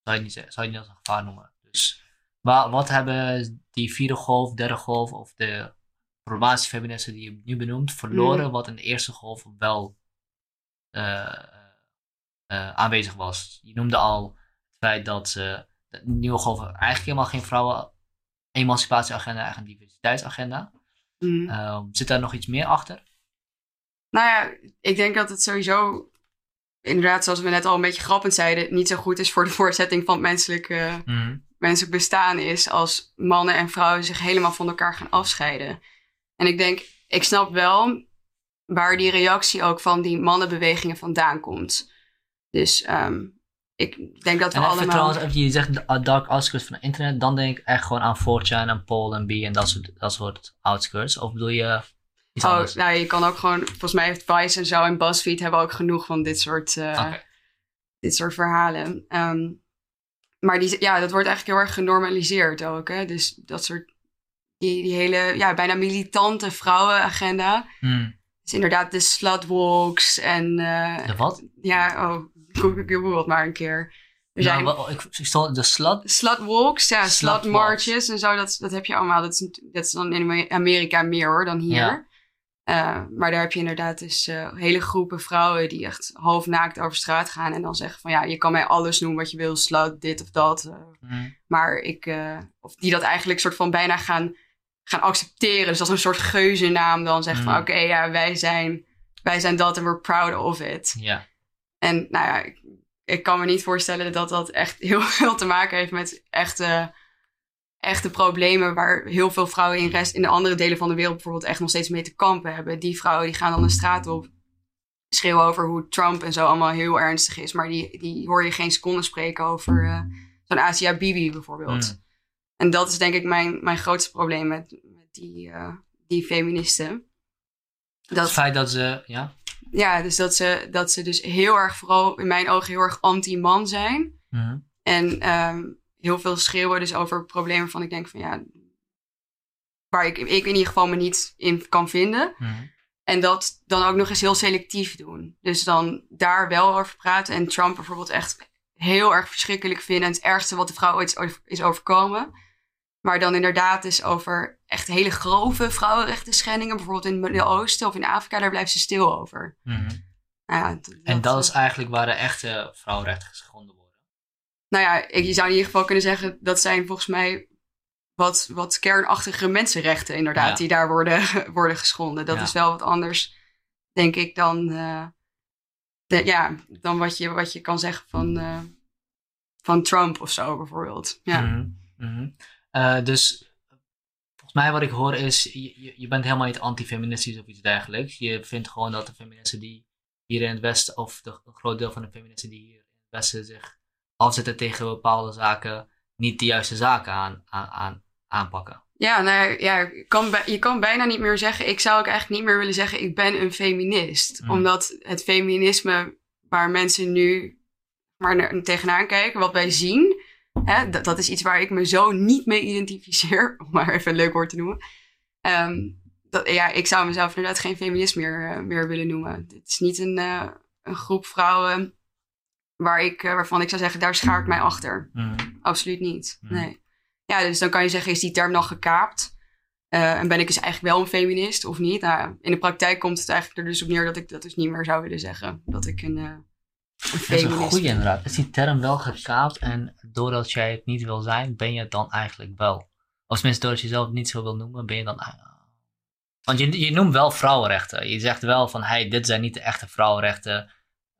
zou, je niet, zeggen- zou je niet als een gevaar noemen? Dus wa- wat hebben die vierde golf, derde golf of de problematische feministen die je nu benoemt verloren, Mm. wat in de eerste golf wel eh, eh, aanwezig was? Je noemde al het feit dat de nieuwe golf eigenlijk helemaal geen vrouwen emancipatieagenda, eigenlijk een diversiteitsagenda. Mm. Ehm, zit daar nog iets meer achter? Nou ja, ik denk dat het sowieso, inderdaad, zoals we net al een beetje grappend zeiden, niet zo goed is voor de voortzetting van het menselijk, menselijk bestaan is als mannen en vrouwen zich helemaal van elkaar gaan afscheiden. En ik denk, ik snap wel waar die reactie ook van die mannenbewegingen vandaan komt. Dus ehm, ik denk dat we En allemaal... trouwens, even, je zegt dark outskirts van het internet, dan denk ik echt gewoon aan 4chan en Paul en B en dat soort, dat soort outskirts. Of bedoel je iets Oh, anders? nou, je kan ook gewoon, volgens mij heeft Vice en zo en BuzzFeed hebben ook genoeg van dit soort, eh, dit soort verhalen. Ehm, maar die, ja, dat wordt eigenlijk heel erg genormaliseerd ook. Hè? Dus dat soort, die, die hele, ja, bijna militante vrouwenagenda. Hmm. Dus inderdaad de slutwalks en, eh, De wat? ja, oh, google het maar een keer. Er Nou, zijn ik, ik stond de slut. slutwalks, ja, slutmarches en zo, dat, dat heb je allemaal. Dat is, dat is dan in Amerika meer hoor dan hier. Ja. Eh, maar daar heb je inderdaad dus eh, hele groepen vrouwen die echt half naakt over straat gaan en dan zeggen van ja, je kan mij alles noemen wat je wil, slut, dit of dat. eh, Hmm. maar ik, of die dat eigenlijk soort van bijna gaan, gaan accepteren. Dus is een soort geuzennaam dan zeggen van Mm. oké, ja, wij zijn, wij zijn dat en we're proud of it. Ja. En nou ja, ik, ik kan me niet voorstellen dat dat echt heel veel te maken heeft met echte, echte problemen waar heel veel vrouwen in, rest, in de andere delen van de wereld bijvoorbeeld echt nog steeds mee te kampen hebben. Die vrouwen die gaan dan de straat op, schreeuwen over hoe Trump en zo allemaal heel ernstig is, maar die, die hoor je geen seconde spreken over eh, zo'n Asia Bibi bijvoorbeeld. Hmm. En dat is denk ik mijn, mijn grootste probleem met, met die, eh, die feministen. Het feit dat ze, ja. Ja, dus dat ze, dat ze dus heel erg, vooral in mijn ogen, heel erg anti-man zijn. Hmm. En ehm, heel veel schreeuwen dus over problemen van ik denk van ja, waar ik, ik in ieder geval me niet in kan vinden. Hmm. En dat dan ook nog eens heel selectief doen. Dus dan daar wel over praten. En Trump bijvoorbeeld echt heel erg verschrikkelijk vinden. En het ergste wat de vrouw ooit is over- is overkomen. Maar dan inderdaad is over echt hele grove vrouwenrechten schendingen. Bijvoorbeeld in het Midden-Oosten of in Afrika. Daar blijft ze stil over. Hmm. Nou ja, En dat is eigenlijk waar de echte vrouwenrechten geschonden. Nou ja, ik, je zou in ieder geval kunnen zeggen dat zijn volgens mij wat, wat kernachtige mensenrechten inderdaad Ja. die daar worden, worden geschonden. Dat Ja. is wel wat anders, denk ik, dan, eh, de, ja, dan wat, je, wat je kan zeggen van, eh, van Trump of zo bijvoorbeeld. Ja. Mhm, mhm. Eh, dus volgens mij wat ik hoor is, je, je- je bent helemaal niet antifeministisch of iets dergelijks. Je vindt gewoon dat de feministen die hier in het Westen, of de, een groot deel van de feministen die hier in het Westen zich afzetten tegen bepaalde zaken, niet de juiste zaken aan, aan, aan, aanpakken. Ja, nou ja, je kan, je kan bijna niet meer zeggen. Ik zou ook eigenlijk niet meer willen zeggen: ik ben een feminist. Mm. Omdat het feminisme waar mensen nu maar naar, tegenaan kijken, wat wij zien, hè, dat, dat is iets waar ik me zo niet mee identificeer. Om maar even een leuk woord te noemen. Ehm, dat, ja, ik zou mezelf inderdaad geen feminist meer, eh, meer willen noemen. Het is niet een, eh, een groep vrouwen waar ik, eh, waarvan ik zou zeggen: daar schaar ik mij achter. Mhm. Absoluut niet. Hmm. Nee. Ja, dus dan kan je zeggen, is die term dan gekaapt? Eh, en ben ik dus eigenlijk wel een feminist of niet? Nou, in de praktijk komt het eigenlijk er dus op neer dat ik dat dus niet meer zou willen zeggen. Dat ik een, eh, een Dat is feminist een goede inderdaad. Is die term wel gekaapt en doordat jij het niet wil zijn, ben je het dan eigenlijk wel? Of tenminste, doordat je jezelf niet zo wil noemen, ben je dan... Want je, je noemt wel vrouwenrechten. Je zegt wel van, hey, dit zijn niet de echte vrouwenrechten.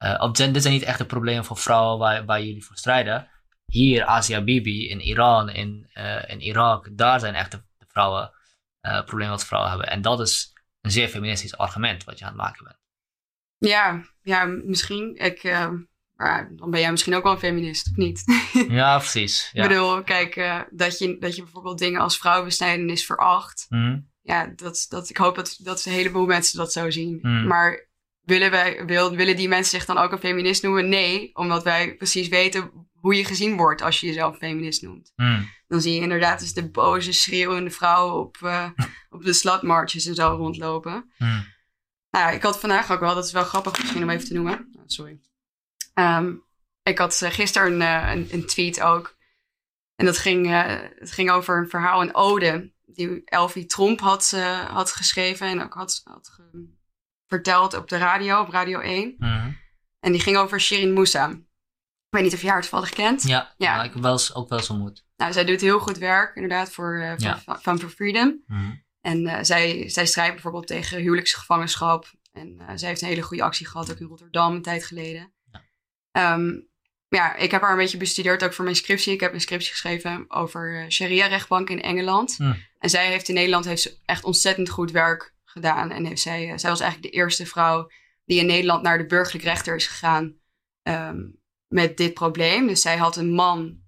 Eh, of dit zijn niet echt de problemen voor vrouwen waar, waar jullie voor strijden. Hier, Asia Bibi, in Iran, in, eh, in Irak, daar zijn echt de, de vrouwen, eh, problemen wat vrouwen hebben. En dat is een zeer feministisch argument wat je aan het maken bent. Ja, ja, misschien. Ik, maar dan ben jij misschien ook wel een feminist, of niet? Ja, precies. Ja. Ik bedoel, kijk, dat, je, dat je bijvoorbeeld dingen als vrouwenbesnijdenis veracht. Mhm. Ja, dat, dat, ik hoop dat, dat een heleboel mensen dat zo zien. Hmm. Maar willen, wij, wil, willen die mensen zich dan ook een feminist noemen? Nee, omdat wij precies weten hoe je gezien wordt als je jezelf een feminist noemt. Mhm. Dan zie je inderdaad dus de boze, schreeuwende vrouwen op, eh, op de slutmarches en zo rondlopen. Mhm. Nou, ja, ik had vandaag ook wel, dat is wel grappig misschien om even te noemen. Oh, sorry. Ehm, ik had eh, gisteren een, eh, een, een tweet ook. En dat ging, het ging over een verhaal, een ode, die Elfie Tromp had, had geschreven en ook had, had ge- verteld op de radio, op Radio 1. Mhm. En die ging over Shirin Musa. Ik weet niet of je haar toevallig kent. Ja, Ja. ja. ik heb wel eens, ook wel eens ontmoet. Nou, zij doet heel goed werk, inderdaad, voor, eh Ja. voor Fun for Freedom. Mhm. En eh, zij, zij strijdt bijvoorbeeld tegen huwelijksgevangenschap. En eh, zij heeft een hele goede actie gehad, ook in Rotterdam een tijd geleden. Ja. Ehm, ja, ik heb haar een beetje bestudeerd, ook voor mijn scriptie. Ik heb een scriptie geschreven over sharia-rechtbank in Engeland. Hm. En zij heeft in Nederland heeft echt ontzettend goed werk gedaan. En heeft zij, eh, zij was eigenlijk de eerste vrouw die in Nederland naar de burgerlijk rechter is gegaan ehm, met dit probleem. Dus zij had een man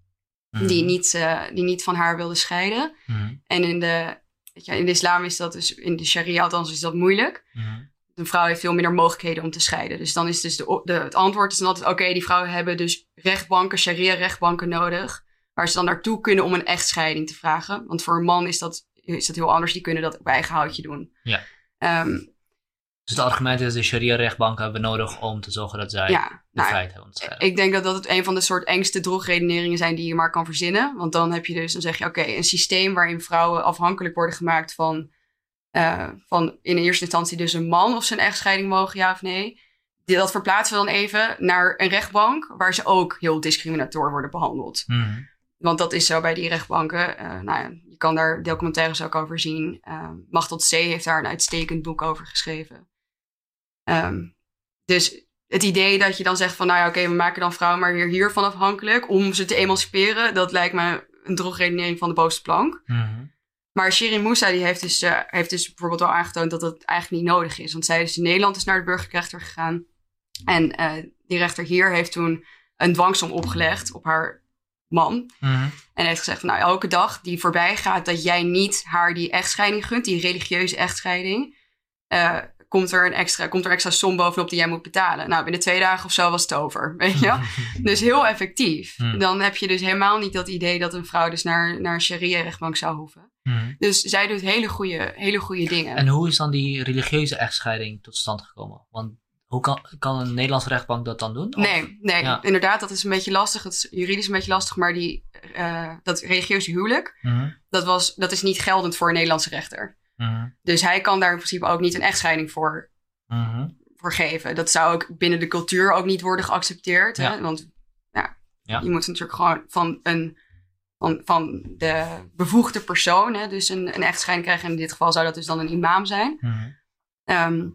Mhm. die, niet, eh, die niet van haar wilde scheiden. Mhm. En in de, weet je, in de islam is dat dus, in de sharia althans is dat moeilijk. Mhm. Een vrouw heeft veel minder mogelijkheden om te scheiden. Dus dan is dus de, de, het antwoord is dan altijd, oké, die vrouwen hebben dus rechtbanken, sharia-rechtbanken nodig. Waar ze dan naartoe kunnen om een echtscheiding te vragen. Want voor een man is dat, is dat heel anders. Die kunnen dat op eigen houtje doen. Ja. Ehm, Dus het argument is, de sharia-rechtbanken hebben we nodig om te zorgen dat zij ja, de nou, vrijheid hebben ik denk dat dat het een van de soort engste drogredeneringen zijn die je maar kan verzinnen. Want dan heb je dus, dan zeg je, oké, een systeem waarin vrouwen afhankelijk worden gemaakt van, eh, van in eerste instantie dus een man of een echtscheiding mogen, ja of nee. Dat verplaatsen we dan even naar een rechtbank waar ze ook heel discriminator worden behandeld. Mhm. Want dat is zo bij die rechtbanken. Eh, nou ja, je kan daar documentaires ook over zien. Uh, Machtel C. heeft daar een uitstekend boek over geschreven. Ehm, dus het idee dat je dan zegt van... nou ja, oké, we maken dan vrouwen maar weer hiervan afhankelijk... om ze te emanciperen, dat lijkt me een drogredenering van de bovenste plank. Mhm. Maar Shirin Musa die heeft, dus, eh, heeft dus bijvoorbeeld wel aangetoond dat dat eigenlijk niet nodig is. Want zij is in Nederland is naar de burgerlijke rechter gegaan. En eh, die rechter hier heeft toen een dwangsom opgelegd op haar man. Mhm. En heeft gezegd van nou, elke dag die voorbij gaat dat jij niet haar die echtscheiding gunt, die religieuze echtscheiding, eh, komt, er een extra, komt er extra som bovenop die jij moet betalen. Nou, binnen twee dagen of zo was het over, weet je? Dus heel effectief. Hmm. Dan heb je dus helemaal niet dat idee dat een vrouw dus naar, naar een sharia-rechtbank zou hoeven. Mhm. Dus zij doet hele goede, hele goede dingen. En hoe is dan die religieuze echtscheiding tot stand gekomen? Want hoe kan, kan een Nederlandse rechtbank dat dan doen? Of- Nee, nee Ja. inderdaad, dat is een beetje lastig. Het is juridisch een beetje lastig, maar die, eh, dat religieuze huwelijk, Mhm. dat, was, dat is niet geldend voor een Nederlandse rechter. Mhm. Dus hij kan daar in principe ook niet een echtscheiding voor, voor geven. Dat zou ook binnen de cultuur ook niet worden geaccepteerd. Ja. Hè? Want ja, Ja. je moet natuurlijk gewoon van, een, van, van de bevoegde persoon, hè? dus een, een echtscheiding krijgen. En in dit geval zou dat dus dan een imam zijn. Mhm.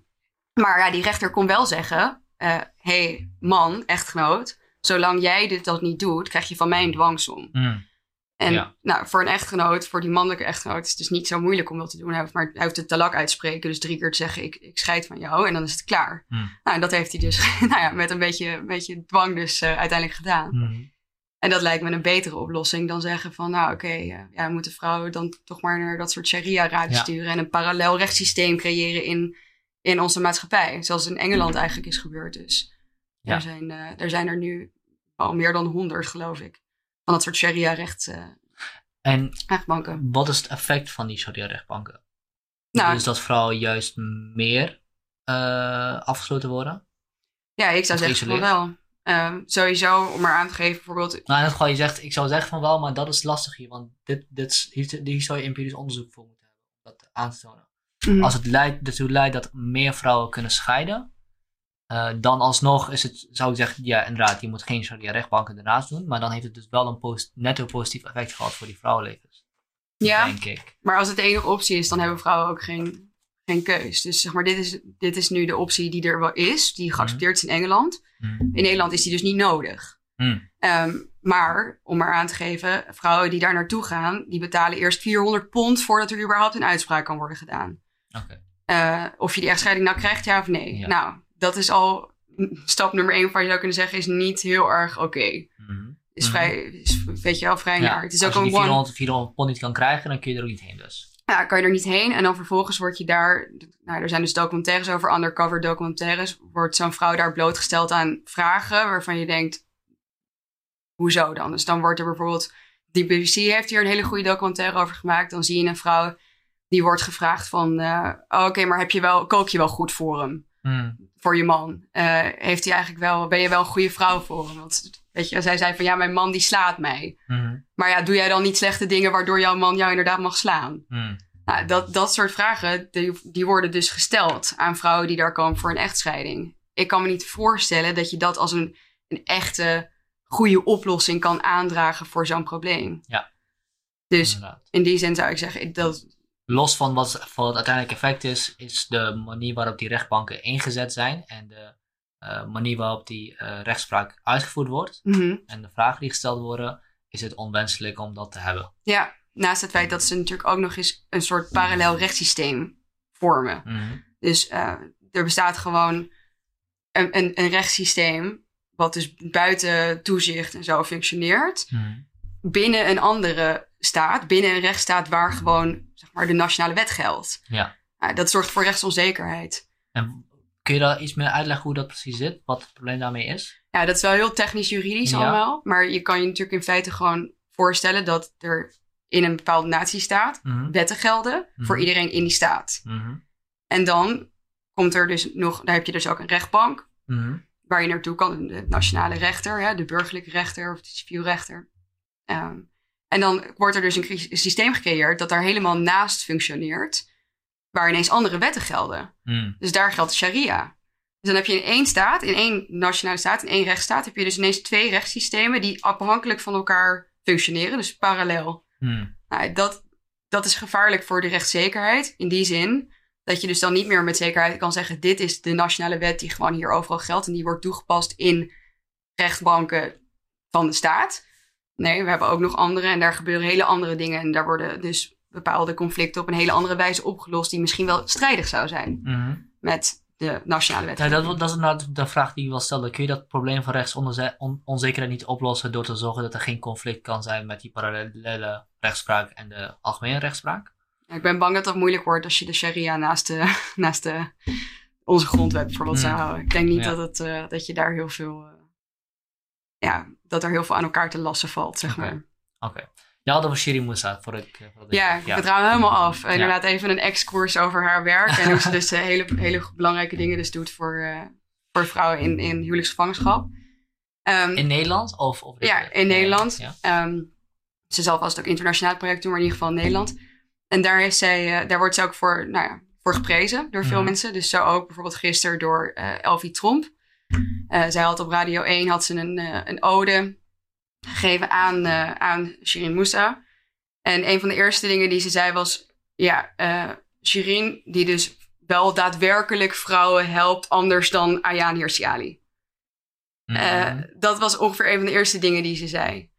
Maar ja, die rechter kon wel zeggen: hé, hey, man, echtgenoot, zolang jij dit dat niet doet, krijg je van mij een dwangsom. Mm. En Ja. nou, voor een echtgenoot, voor die mannelijke echtgenoot, is het dus niet zo moeilijk om dat te doen. Hij hoeft, maar, hij hoeft het talak uit te spreken, dus drie keer te zeggen, ik, ik scheid van jou, en dan is het klaar. Hmm. Nou, en dat heeft hij dus nou ja, met een beetje, een beetje dwang dus eh, uiteindelijk gedaan. Mm. En dat lijkt me een betere oplossing dan zeggen van, nou oké, eh, ja, we moeten vrouwen dan toch maar naar dat soort sharia-raden Ja. sturen en een parallel rechtssysteem creëren in, in onze maatschappij. Zoals in Engeland eigenlijk is gebeurd dus. Ja. Er, zijn, eh, er zijn er nu al meer dan honderd, geloof ik, van dat soort sharia-recht eh En rechtbanken. wat is het effect van die sharia-rechtbanken? Nou, Dus dat vrouwen juist meer eh, afgesloten worden? ja, ik zou zeggen van wel. Ehm, sowieso, om maar aan te geven, bijvoorbeeld... Nou, in het geval, je zegt, ik zou zeggen van wel, maar dat is lastig hier. Want dit, dit, hier, hier zou je empirisch onderzoek voor moeten hebben. Dat aan te tonen. Mhm. Als het leidt, ertoe leidt dat meer vrouwen kunnen scheiden, eh, dan alsnog is het, zou ik zeggen, ja, inderdaad, je moet geen sharia-rechtbanken ernaast doen. Maar dan heeft het dus wel een post, netto positief effect gehad voor die vrouwenlevens. ja, Denk ik. maar als het de enige optie is, dan hebben vrouwen ook geen, geen keus. Dus zeg maar, dit is, dit is nu de optie die er wel is, die geaccepteerd is in Engeland. Mm. In Nederland is die dus niet nodig. Mm. Ehm, maar, om maar aan te geven, vrouwen die daar naartoe gaan, die betalen eerst 400 pond voordat er überhaupt een uitspraak kan worden gedaan. Eh, of je die echtscheiding nou krijgt, ja of nee. Ja. Nou, dat is al stap nummer één, waar je zou kunnen zeggen, is niet heel erg oké. Mhm. Is Mhm. vrij, is, weet je wel, vrij Ja, naar. Het is Als ook je een die one 400, 400 pond niet kan krijgen, dan kun je er ook niet heen dus. ja, kan je er niet heen. En dan vervolgens word je daar, nou, er zijn dus documentaires over, undercover documentaires, wordt zo'n vrouw daar blootgesteld aan vragen waarvan je denkt, hoezo dan? Dus dan wordt er bijvoorbeeld, die BBC heeft hier een hele goede documentaire over gemaakt. Dan zie je een vrouw die wordt gevraagd van, eh, oh, oké, maar heb je wel, kook je wel goed voor hem? Mm. Voor je man? Eh, heeft hij eigenlijk wel, ben je wel een goede vrouw voor hem? Want weet je, zij zei van, ja, mijn man die slaat mij. Mhm. Maar ja, doe jij dan niet slechte dingen waardoor jouw man jou inderdaad mag slaan? Mm. Nou, dat, dat soort vragen, die, die worden dus gesteld aan vrouwen die daar komen voor een echtscheiding. Ik kan me niet voorstellen dat je dat als een, een echte goede oplossing kan aandragen voor zo'n probleem. Ja. Dus Inderdaad. in die zin zou ik zeggen, dat, Los van wat, van het uiteindelijke effect is, is de manier waarop die rechtbanken ingezet zijn en de eh, manier waarop die eh, rechtspraak uitgevoerd wordt mhm. en de vragen die gesteld worden, is het onwenselijk om dat te hebben. ja, naast het feit dat ze natuurlijk ook nog eens een soort parallel rechtssysteem vormen. Mhm. Dus eh, er bestaat gewoon een, een, een rechtssysteem wat dus buiten toezicht en zo functioneert. Mhm. binnen een andere staat, binnen een rechtsstaat waar gewoon zeg maar, de nationale wet geldt. Ja. Nou, dat zorgt voor rechtsonzekerheid. En kun je daar iets meer uitleggen hoe dat precies zit? Wat het probleem daarmee is? Ja, dat is wel heel technisch-juridisch Ja. allemaal. Maar je kan je natuurlijk in feite gewoon voorstellen dat er in een bepaalde natiestaat Mhm. wetten gelden voor Mhm. iedereen in die staat. Mhm. En dan komt er dus nog, daar heb je dus ook een rechtbank Mhm. waar je naartoe kan, de nationale rechter, hè, de burgerlijke rechter of de civielrechter. Ehm, en dan wordt er dus een systeem gecreëerd dat daar helemaal naast functioneert, waar ineens andere wetten gelden. Mhm. Dus daar geldt sharia. Dus dan heb je in één staat, in één nationale staat, in één rechtsstaat, heb je dus ineens twee rechtssystemen die afhankelijk van elkaar functioneren, dus parallel. Mhm. Nou, dat, dat is gevaarlijk voor de rechtszekerheid. In die zin dat je dus dan niet meer met zekerheid kan zeggen: dit is de nationale wet die gewoon hier overal geldt en die wordt toegepast in rechtbanken van de staat. Nee, we hebben ook nog andere en daar gebeuren hele andere dingen. En daar worden dus bepaalde conflicten op een hele andere wijze opgelost, die misschien wel strijdig zou zijn Mhm. met de nationale wet. Ja, dat, dat is inderdaad de vraag die ik wel stelde. Kun je dat probleem van rechtsonzekerheid niet oplossen door te zorgen dat er geen conflict kan zijn met die parallele rechtspraak en de algemene rechtspraak? Ik ben bang dat dat moeilijk wordt als je de sharia naast, de, naast de, onze grondwet bijvoorbeeld zou Hmm. houden. Ik denk niet Ja. dat, het, eh, dat je daar heel veel, eh, ja, dat er heel veel aan elkaar te lassen valt, zeg Oké. maar. Oké. Je had over Shiri Moussa voor ik. eh, voordat ik- Ja, ja. we draaien helemaal af. Inderdaad, even een ex-koers over haar werk en hoe ze dus eh, hele, hele belangrijke dingen dus doet voor, eh, voor vrouwen in, in huwelijksgevangenschap. Ehm, In Nederland? Of, of Ja, in Nederland. Ja. Ehm, ze zal vast ook internationaal project doen, maar in ieder geval in Nederland. En daar, heeft zij, daar wordt ze ook voor, nou ja, voor geprezen door veel Mhm. mensen. Dus zo ook bijvoorbeeld gisteren door eh Elfie Tromp. Eh, zij had op Radio 1 had ze een, eh, een ode gegeven aan, eh, aan Shirin Moussa. En een van de eerste dingen die ze zei was... Ja, Shirin die dus wel daadwerkelijk vrouwen helpt anders dan Ayaan Hirsi Mhm. dat was ongeveer een van de eerste dingen die ze zei.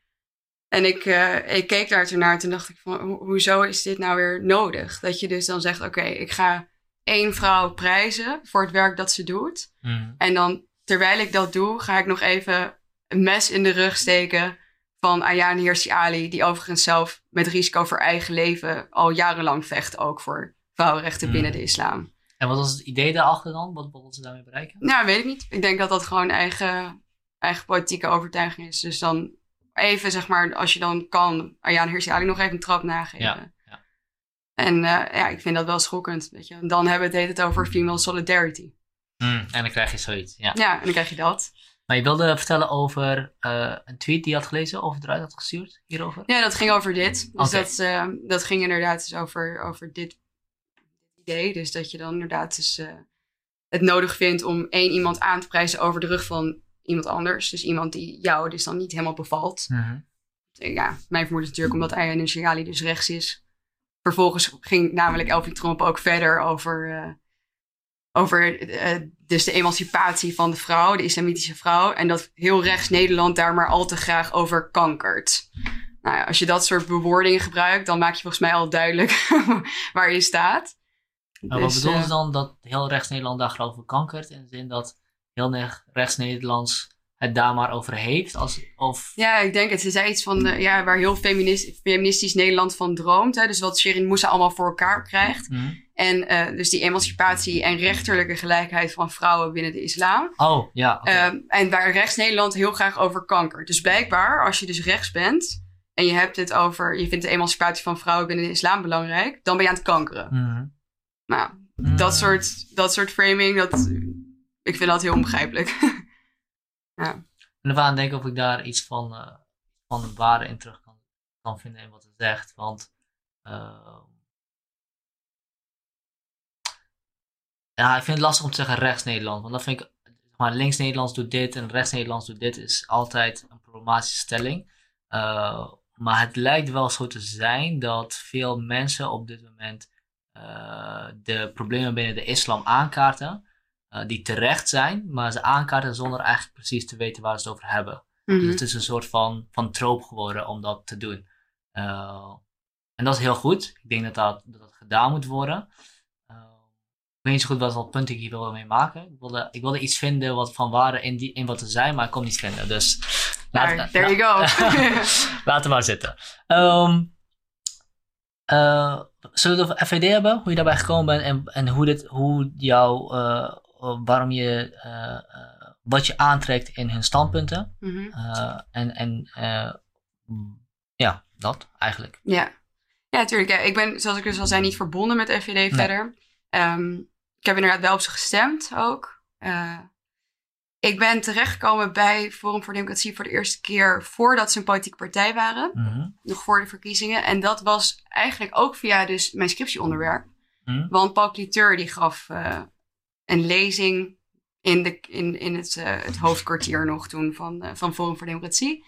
En ik, ik keek daar toen naar en toen dacht ik van, ho- hoezo is dit nou weer nodig? Dat je dus dan zegt, oké, ik ga één vrouw prijzen voor het werk dat ze doet. Mhm. En dan, terwijl ik dat doe, ga ik nog even een mes in de rug steken van Ayaan Hirsi Ali, die overigens zelf met risico voor eigen leven al jarenlang vecht, ook voor vrouwenrechten Mm. binnen de islam. En wat was het idee daarachter dan? Wat wilden ze daarmee bereiken? Nou, weet ik niet. Ik denk dat dat gewoon eigen, eigen politieke overtuiging is. Dus dan even, zeg maar, als je dan kan, Ayaan Hirsi Ali nog even een trap nageven. Ja, ja. En eh, ja, ik vind dat wel schokkend. Weet je. Dan hebben we het heet het over female solidarity. Mm, en dan krijg je zoiets, ja. Ja, en dan krijg je dat. Maar je wilde vertellen over eh, een tweet die je had gelezen of eruit had gestuurd hierover? Ja, dat ging over dit. Dus dat, eh, dat ging inderdaad dus over, over dit idee. Dus dat je dan inderdaad dus, eh, het nodig vindt om één iemand aan te prijzen over de rug van iemand anders. Dus iemand die jou dus dan niet helemaal bevalt. Mhm. Ja, mijn vermoeden is natuurlijk omdat Ayaan Hirsi Ali dus rechts is. Vervolgens ging namelijk Elfie Tromp ook verder over, over eh, dus de emancipatie van de vrouw, de islamitische vrouw. En dat heel rechts Nederland daar maar al te graag over kankert. Nou ja, als je dat soort bewoordingen gebruikt, dan maak je volgens mij al duidelijk waar je staat. Maar wat Dus, bedoelen eh, dan dat heel rechts Nederland daar geloof ik kankert? In de zin dat heel rechts Nederlands het daar maar over heeft? Als, of, Ja, ik denk het. Ze zei iets van eh, ja, waar heel feminist, feministisch Nederland van droomt. Hè? Dus wat Shirin Moussa allemaal voor elkaar krijgt. Mhm. En eh, dus die emancipatie en rechterlijke gelijkheid van vrouwen binnen de islam. Oh, ja. Ehm, en waar rechts Nederland heel graag over kanker. Dus blijkbaar, als je dus rechts bent en je hebt het over, je vindt de emancipatie van vrouwen binnen de islam belangrijk, dan ben je aan het kankeren. Mhm. Nou, dat soort, dat soort framing, dat, ik vind dat heel onbegrijpelijk. En dan aan denken of ik daar iets van, eh, van waarde in terug kan, kan vinden in wat ze zegt. Want ehm, ja, ik vind het lastig om te zeggen rechts Nederland. Want dan vind ik, maar, links Nederlands doet dit en rechts Nederlands doet dit is altijd een problematische stelling. Eh, maar het lijkt wel zo te zijn dat veel mensen op dit moment eh, de problemen binnen de islam aankaarten. eh, die terecht zijn, maar ze aankaarten zonder eigenlijk precies te weten waar ze het over hebben. Dus Mhm. het is een soort van, van troop geworden om dat te doen. En dat is heel goed. Ik denk dat dat, dat, dat gedaan moet worden. Eh, ik weet niet zo goed wat voor punt ik hier wil mee maken. Ik wilde, ik wilde iets vinden wat van waarde in, die, in wat ze zei, maar ik kon niet vinden. Dus Daar, there you go. Laten we maar zitten. Ehm, eh, zullen we het over FVD hebben? Hoe je daarbij gekomen bent en, en hoe, dit, hoe jou, eh, waarom je, eh, eh, wat je aantrekt in hun standpunten. Mhm. Eh, en en eh, ja, dat eigenlijk. Ja, ja natuurlijk. Ja, ik ben, zoals ik dus al zei, niet verbonden met FVD verder. Ehm, ik heb inderdaad wel op ze gestemd ook. Eh, ik ben terechtgekomen bij Forum voor Democratie voor de eerste keer voordat ze een politieke partij waren. Mhm. Nog voor de verkiezingen. En dat was eigenlijk ook via dus mijn scriptieonderwerp. Mhm. Want Paul Cliteur die gaf eh, een lezing in, de, in, in het, eh, het hoofdkwartier nog toen van, van Forum voor Democratie.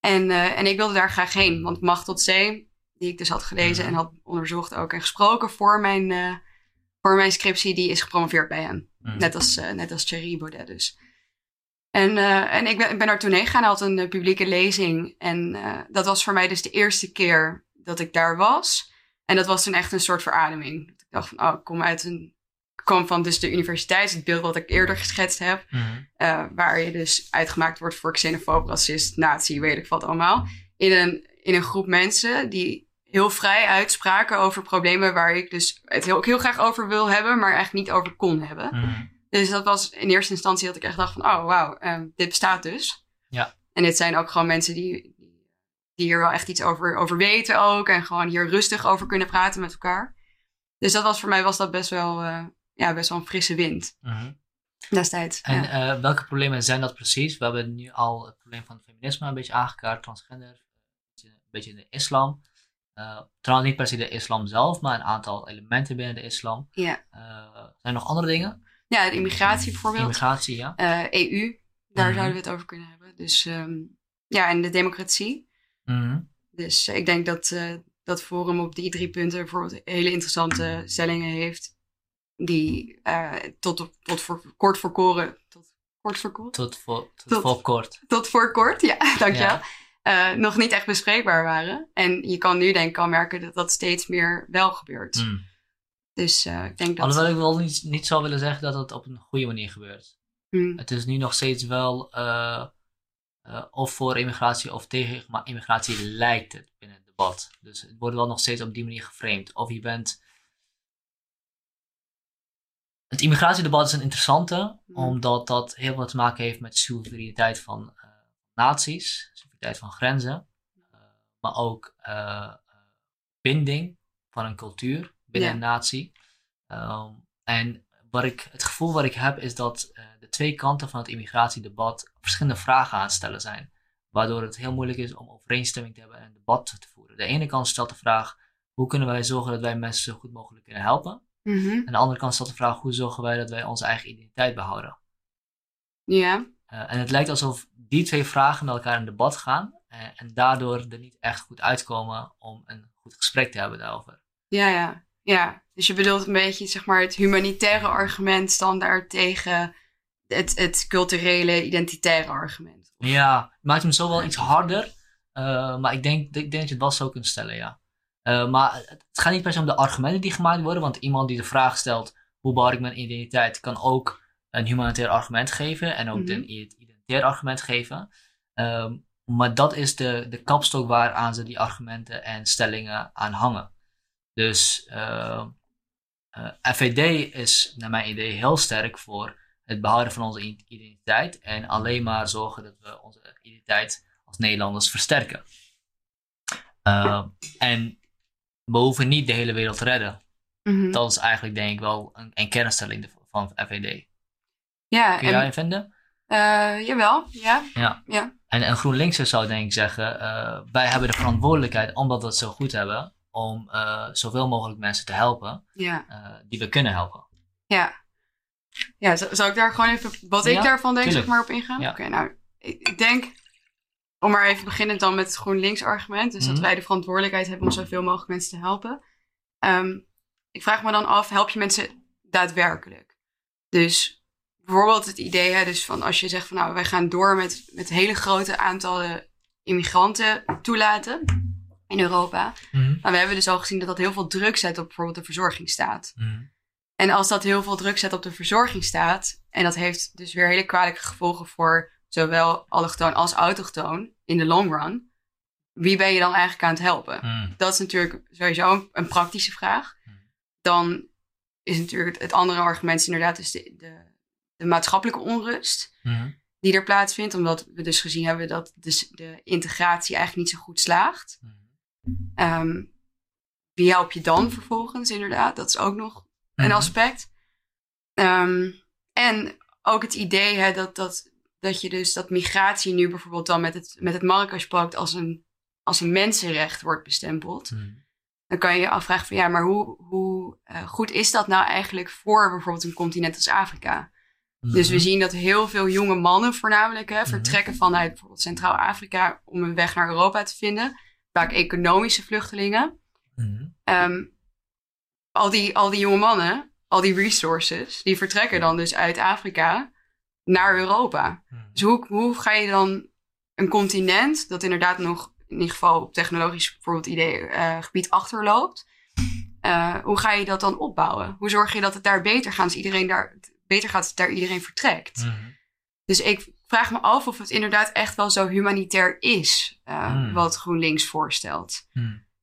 En, en ik wilde daar graag heen, want Macht tot Zee, die ik dus had gelezen en had onderzocht ook en gesproken voor mijn, voor mijn scriptie, die is gepromoveerd bij hem. Mhm. Net als, eh, net als Thierry Baudet dus. En, eh, en ik ben, ik ben gegaan, hij had een eh, publieke lezing. En dat was voor mij dus de eerste keer dat ik daar was. En dat was toen echt een soort verademing. Ik dacht van, oh, ik kom uit een... Ik kwam van dus de universiteit, het beeld wat ik eerder geschetst heb. Eh, waar je dus uitgemaakt wordt voor xenofoob, racist, nazi, weet ik wat allemaal. In een, in een groep mensen die heel vrij uitspraken over problemen waar ik dus het heel, ook heel graag over wil hebben, maar eigenlijk niet over kon hebben. Mhm. Dus dat was in eerste instantie dat ik echt dacht van, oh wauw, ehm, dit bestaat dus. Ja. En dit zijn ook gewoon mensen die, die hier wel echt iets over, over weten ook. En gewoon hier rustig over kunnen praten met elkaar. Dus dat was voor mij was dat best wel, eh, ja, best wel een frisse wind Mhm. destijds. En ja. eh, welke problemen zijn dat precies? We hebben nu al het probleem van het feminisme een beetje aangekaart, transgender, een beetje in de islam. Eh, trouwens niet per se de islam zelf, maar een aantal elementen binnen de islam. ja. Eh, zijn er nog andere dingen? ja, de immigratie bijvoorbeeld. Immigratie, ja. Eh, EU, daar Mhm. zouden we het over kunnen hebben. Dus ehm, ja, en de democratie. Mhm. Dus ik denk dat dat Forum op die drie punten bijvoorbeeld hele interessante stellingen heeft. Die tot, op- tot voor, kort voor koren, tot kort voor kort. Tot voor, tot, Tot- voor kort. Tot voor kort, ja, dankjewel. Ja. Eh, nog niet echt bespreekbaar waren. En je kan nu denk ik al merken dat dat steeds meer wel gebeurt. Mm. Dus eh, ik denk dat... Alhoewel ik wel niet, niet zou willen zeggen dat het op een goede manier gebeurt. Hmm, Het is nu nog steeds wel eh, of voor immigratie of tegen maar immigratie lijkt het binnen het debat. Dus het wordt wel nog steeds op die manier geframed. Of je bent. Het immigratiedebat is een interessante, Hmm. omdat dat heel veel te maken heeft met de soevereiniteit van naties, van grenzen, eh, maar ook eh, binding van een cultuur binnen Ja. een natie. Ehm, en wat ik, het gevoel wat ik heb is dat eh, de twee kanten van het immigratiedebat verschillende vragen aan het stellen zijn. Waardoor het heel moeilijk is om overeenstemming te hebben en een debat te voeren. De ene kant stelt de vraag: hoe kunnen wij zorgen dat wij mensen zo goed mogelijk kunnen helpen? mhm, En de andere kant stelt de vraag: hoe zorgen wij dat wij onze eigen identiteit behouden? Ja, en het lijkt alsof die twee vragen met elkaar in debat gaan eh, en daardoor er niet echt goed uitkomen om een goed gesprek te hebben daarover. ja, ja. Ja, dus je bedoelt een beetje zeg maar, het humanitaire argument standaard tegen het, het culturele identitaire argument. Ja, het maakt hem zo wel iets harder. eh, maar ik denk, ik denk dat je het wel zo kunt stellen, ja. Eh, maar het het gaat niet per se om de argumenten die gemaakt worden. Want iemand die de vraag stelt, hoe behoud ik mijn identiteit, kan ook een humanitair argument geven. En ook Mhm. een identitair argument geven. Ehm, maar dat is de, de kapstok waaraan ze die argumenten en stellingen aan hangen. Dus eh, eh, FVD is naar mijn idee heel sterk voor het behouden van onze identiteit en alleen maar zorgen dat we onze identiteit als Nederlanders versterken. Eh, en we hoeven niet de hele wereld te redden. Mhm. Dat is eigenlijk denk ik wel een, een kernstelling van FVD. Ja, Kun je en, daarin vinden? eh, jawel, ja. Ja. Ja. En, en GroenLinks zou denk ik zeggen, eh, wij hebben de verantwoordelijkheid, omdat we het zo goed hebben, om eh, zoveel mogelijk mensen te helpen Ja, die we kunnen helpen. ja. Ja, z- zal ik daar gewoon even wat ik Ja, daarvan denk, tuurlijk. zeg maar, op ingaan? Ja. Oké, nou, ik, denk, om maar even beginnend dan met het GroenLinks argument, dus Mhm. dat wij de verantwoordelijkheid hebben om zoveel mogelijk mensen te helpen. Ehm, ik vraag me dan af, help je mensen daadwerkelijk? Dus bijvoorbeeld het idee, hè, dus van als je zegt van nou, wij gaan door met, met hele grote aantallen immigranten toelaten in Europa. Maar we hebben dus al gezien dat dat heel veel druk zet op bijvoorbeeld de verzorgingsstaat. En als dat heel veel druk zet op de verzorgingsstaat, en dat heeft dus weer hele kwalijke gevolgen voor zowel allochtoon als autochtoon in de long run, wie ben je dan eigenlijk aan het helpen? Dat is natuurlijk sowieso een, een praktische vraag. Hmm. Dan is natuurlijk het, andere argument is inderdaad dus de, de, de maatschappelijke onrust die er plaatsvindt, omdat we dus gezien hebben dat de, de integratie eigenlijk niet zo goed slaagt. Ehm, wie help je dan vervolgens, inderdaad? Dat is ook nog een aspect. Ehm, en ook het idee hè, dat, dat, dat je dus dat migratie nu bijvoorbeeld dan met het, met het Marrakesh-pact als een, als een mensenrecht wordt bestempeld. Dan kan je je afvragen van ja, maar hoe, hoe eh, goed is dat nou eigenlijk voor bijvoorbeeld een continent als Afrika? Dus we zien dat heel veel jonge mannen voornamelijk hè, vertrekken vanuit bijvoorbeeld Centraal-Afrika om een weg naar Europa te vinden. Vaak economische vluchtelingen. Ehm, al, die, al die jonge mannen, al die resources, die vertrekken dan dus uit Afrika naar Europa. Dus hoe, hoe ga je dan een continent dat inderdaad nog in ieder geval op technologisch bijvoorbeeld idee, eh, gebied achterloopt, eh, hoe ga je dat dan opbouwen? Hoe zorg je dat het daar beter gaat als iedereen daar beter gaat als daar iedereen vertrekt? Dus ik vraag me af of het inderdaad echt wel zo humanitair is eh, Hmm. wat GroenLinks voorstelt.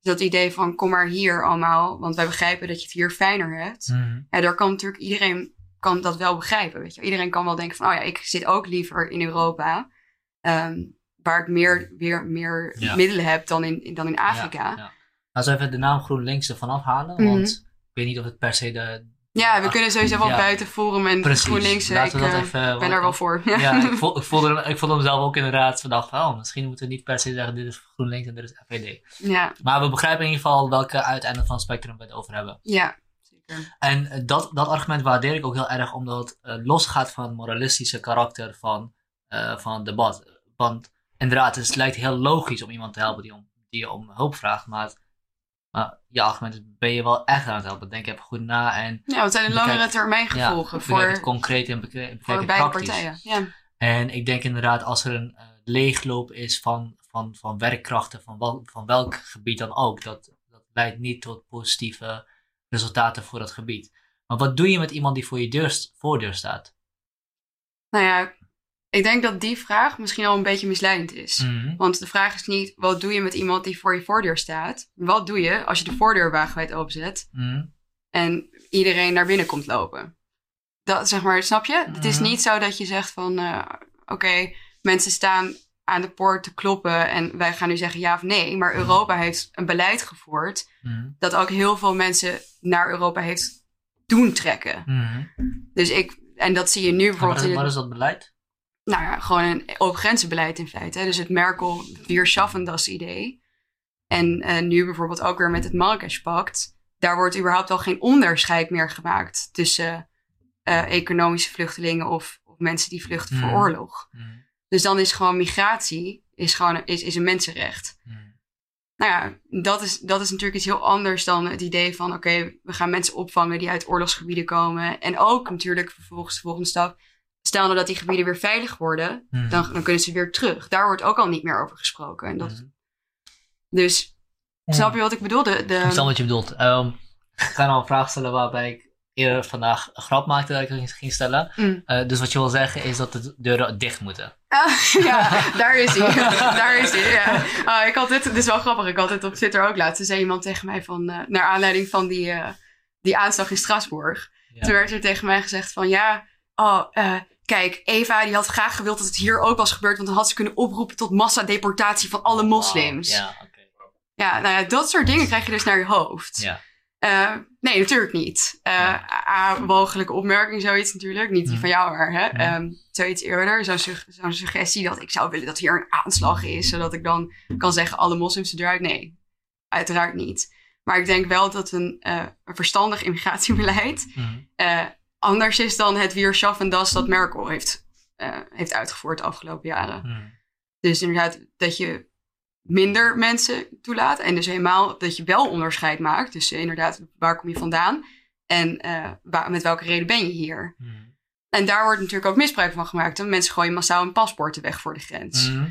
Dat idee van kom maar hier allemaal, want wij begrijpen dat je het hier fijner hebt. Ja, daar kan natuurlijk iedereen kan dat wel begrijpen. Weet je. Iedereen kan wel denken van, oh ja, ik zit ook liever in Europa, ehm, waar ik meer, weer meer Ja. middelen heb dan in, dan in Afrika. Ja, ja. Laten we even de naam GroenLinks ervan afhalen, Mhm. want ik weet niet of het per se de... Ja, we kunnen sowieso wel ja. buiten Forum en Precies, GroenLinks. laten Ik we dat eh, even... ben daar wel voor. Ja, ik, voel, ik, voelde ik voelde hem zelf ook inderdaad vandaag van, oh, misschien moeten we niet per se zeggen dit is GroenLinks en dit is FVD. ja, Maar we begrijpen in ieder geval welke uiteinde van het spectrum we het over hebben. ja, zeker. En eh, dat, dat argument waardeer ik ook heel erg, omdat het eh, losgaat van het moralistische karakter van, eh, van het debat. Want inderdaad, het lijkt heel logisch om iemand te helpen die om, die om hulp vraagt, maar, het- Maar je argument ben je wel echt aan het helpen. Denk even goed na en... Ja, wat zijn de langere termijn gevolgen ja, voor, het concreet en voor beide partijen. Ja. En ik denk inderdaad als er een uh, leegloop is van, van, van werkkrachten, van, wel, van welk gebied dan ook, dat, dat leidt niet tot positieve resultaten voor dat gebied. Maar wat doe je met iemand die voor je deur, voordeur staat? Nou ja, ik denk dat die vraag misschien al een beetje misleidend is. Mhm. Want de vraag is niet, wat doe je met iemand die voor je voordeur staat? Wat doe je als je de voordeur wagenwijd openzet Mhm. en iedereen naar binnen komt lopen? Dat, zeg maar, snap je? Het is Mhm. niet zo dat je zegt van, eh, oké, mensen staan aan de poort te kloppen en wij gaan nu zeggen ja of nee. Maar Europa heeft een beleid gevoerd Mhm. dat ook heel veel mensen naar Europa heeft doen trekken. Mhm. Dus ik, en dat zie je nu bijvoorbeeld Wat is dat beleid? Nou ja, gewoon een open grenzenbeleid in feite. hè. Dus het Merkel weer das idee. En eh, nu bijvoorbeeld ook weer met het Marrakesh-pact. Daar wordt überhaupt al geen onderscheid meer gemaakt tussen eh, economische vluchtelingen of, of mensen die vluchten voor Mhm. oorlog. Mhm. Dus dan is gewoon migratie is gewoon, is, is een mensenrecht. Mhm. Nou ja, dat is, dat is natuurlijk iets heel anders dan het idee van: oké, we gaan mensen opvangen die uit oorlogsgebieden komen. En ook natuurlijk vervolgens de volgende stap. Stel nou dat die gebieden weer veilig worden, Mhm. dan, dan kunnen ze weer terug. Daar wordt ook al niet meer over gesproken. En dat, Mhm. Dus snap je wat ik bedoel? De, de, Ik snap wat je bedoelt. Ehm, ik ga nou een vraag stellen waarbij ik eerder vandaag een grap maakte dat ik het ging stellen. Eh, dus wat je wil zeggen is dat de deuren dicht moeten. Ja, daar is hij. daar is hij. Ja. Ah, ik had dit, dit is wel grappig. Ik had dit op Twitter ook laatst. Er zei iemand tegen mij van, eh, naar aanleiding van die, eh, die aanslag in Straatsburg. Ja. Toen werd er tegen mij gezegd van ja, oh, kijk, Eva die had graag gewild dat het hier ook was gebeurd, want dan had ze kunnen oproepen tot massadeportatie van alle moslims. Ja, oké. Ja, nou ja, dat soort dingen krijg je dus naar je hoofd. Ja. Eh, nee, natuurlijk niet. Eh a- mogelijke opmerking, zoiets natuurlijk. Niet die Mhm. van jou, maar hè? Mhm. Ehm, zoiets eerder. Zo'n sug- zo'n suggestie dat ik zou willen dat hier een aanslag is, zodat ik dan kan zeggen alle moslims eruit. Nee, uiteraard niet. Maar ik denk wel dat een, eh, een verstandig immigratiebeleid eh, anders is dan het weer en das dat Merkel heeft, eh, heeft uitgevoerd de afgelopen jaren. Mhm. Dus inderdaad dat je minder mensen toelaat. En dus helemaal dat je wel onderscheid maakt. Dus eh, inderdaad, waar kom je vandaan? En eh, waar- met welke reden ben je hier? Mhm. En daar wordt natuurlijk ook misbruik van gemaakt. En mensen gooien massaal hun paspoorten weg voor de grens. Mhm.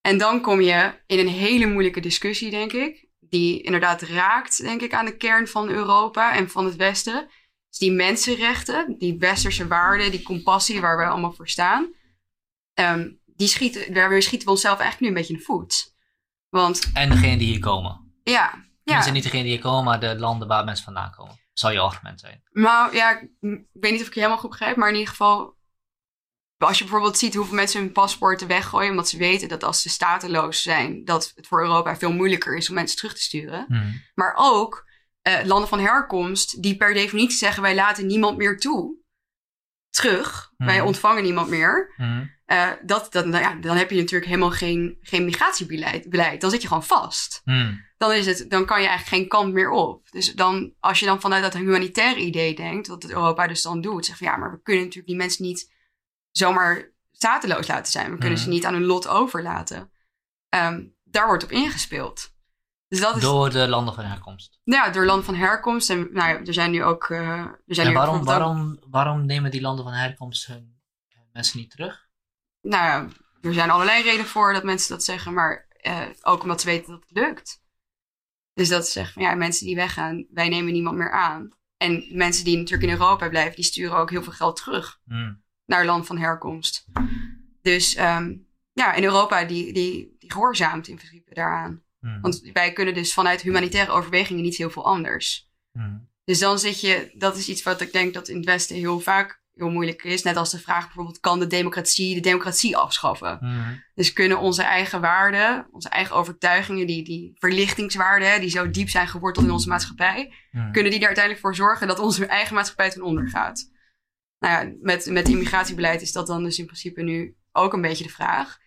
En dan kom je in een hele moeilijke discussie, denk ik. Die inderdaad raakt, denk ik, aan de kern van Europa en van het Westen. Dus die mensenrechten, die westerse waarden, die compassie waar wij allemaal voor staan. ehm, die schieten, daarmee schieten we onszelf eigenlijk nu een beetje in de voet. Want En degene die hier komen. ja, ja, niet degene die hier komen, maar de landen waar mensen vandaan komen. Zal je argument zijn. maar ja, ik weet niet of ik je helemaal goed begrijp, maar in ieder geval, als je bijvoorbeeld ziet hoeveel mensen hun paspoorten weggooien, omdat ze weten dat als ze stateloos zijn, dat het voor Europa veel moeilijker is om mensen terug te sturen. Mhm. Maar ook eh, landen van herkomst die per definitie zeggen wij laten niemand meer toe. Terug. Wij Mhm. ontvangen niemand meer. Mhm. Eh, dat, dat, nou ja, dan heb je natuurlijk helemaal geen, geen migratiebeleid. Beleid. Dan zit je gewoon vast. Mhm. Dan, is het, dan kan je eigenlijk geen kant meer op. Dus dan, als je dan vanuit dat humanitaire idee denkt, wat Europa dus dan doet, zegt van ja, maar we kunnen natuurlijk die mensen niet zomaar stateloos laten zijn. We kunnen ze niet aan hun lot overlaten. Ehm, daar wordt op ingespeeld. Dus dat is Door de landen van herkomst. ja, door land van herkomst. En nou ja, er zijn nu ook. eh, er zijn En nu waarom, ook- waarom, waarom nemen die landen van herkomst hun mensen niet terug? nou ja, er zijn allerlei redenen voor dat mensen dat zeggen. Maar eh, ook omdat ze weten dat het lukt. Dus dat ze zeggen van ja, mensen die weggaan, wij nemen niemand meer aan. En mensen die natuurlijk in Europa blijven, die sturen ook heel veel geld terug Mhm. naar land van herkomst. Dus ehm, ja, in Europa die, die, die gehoorzaamt in principe daaraan. Mhm. Want wij kunnen dus vanuit humanitaire overwegingen niet heel veel anders. Mhm. Dus dan zit je, dat is iets wat ik denk dat in het Westen heel vaak heel moeilijk is. Net als de vraag bijvoorbeeld, kan de democratie de democratie afschaffen? Mhm. Dus kunnen onze eigen waarden, onze eigen overtuigingen, die, die verlichtingswaarden, die zo diep zijn geworteld in onze maatschappij, kunnen die er uiteindelijk voor zorgen dat onze eigen maatschappij ten onder gaat? Nou ja, met, met immigratiebeleid is dat dan dus in principe nu ook een beetje de vraag.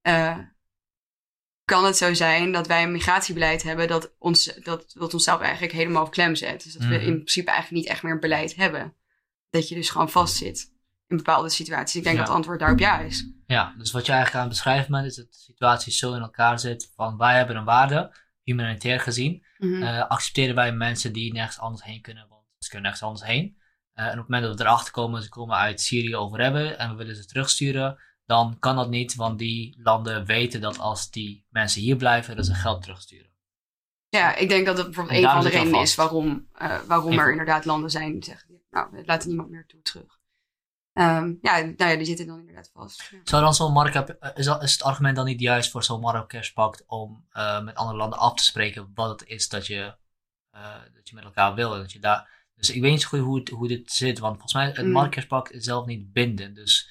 Eh, kan het zo zijn dat wij een migratiebeleid hebben dat, ons, dat, dat onszelf eigenlijk helemaal op klem zet? Dus dat we Mhm. in principe eigenlijk niet echt meer een beleid hebben. Dat je dus gewoon vastzit in bepaalde situaties. Ik denk Ja. dat het antwoord daarop ja is. Ja, dus wat je eigenlijk aan het beschrijven bent, is dat de situatie zo in elkaar zit van wij hebben een waarde, humanitair gezien, Mhm. eh, accepteren wij mensen die nergens anders heen kunnen, want ze kunnen nergens anders heen. Eh, en op het moment dat we erachter komen, ze komen uit Syrië over hebben en we willen ze terugsturen, dan kan dat niet, want die landen weten dat als die mensen hier blijven, dat ze geld terugsturen. Ja, ik denk dat dat bijvoorbeeld En een van de redenen is waarom, eh, waarom Even. er inderdaad landen zijn die zeggen, nou, we laten niemand meer toe terug. Ehm, ja, nou ja, die zitten dan inderdaad vast. Ja. Zou dan zo'n Marrakesh, eh, is, dat- is het argument dan niet juist voor zo'n Marrakesh-pact om eh, met andere landen af te spreken wat het is dat je, dat je met elkaar wil? Dat je daar, dus ik weet niet zo goed hoe, het, hoe dit zit, want volgens mij het Mm. Marrakesh-pact is zelf niet bindend. Dus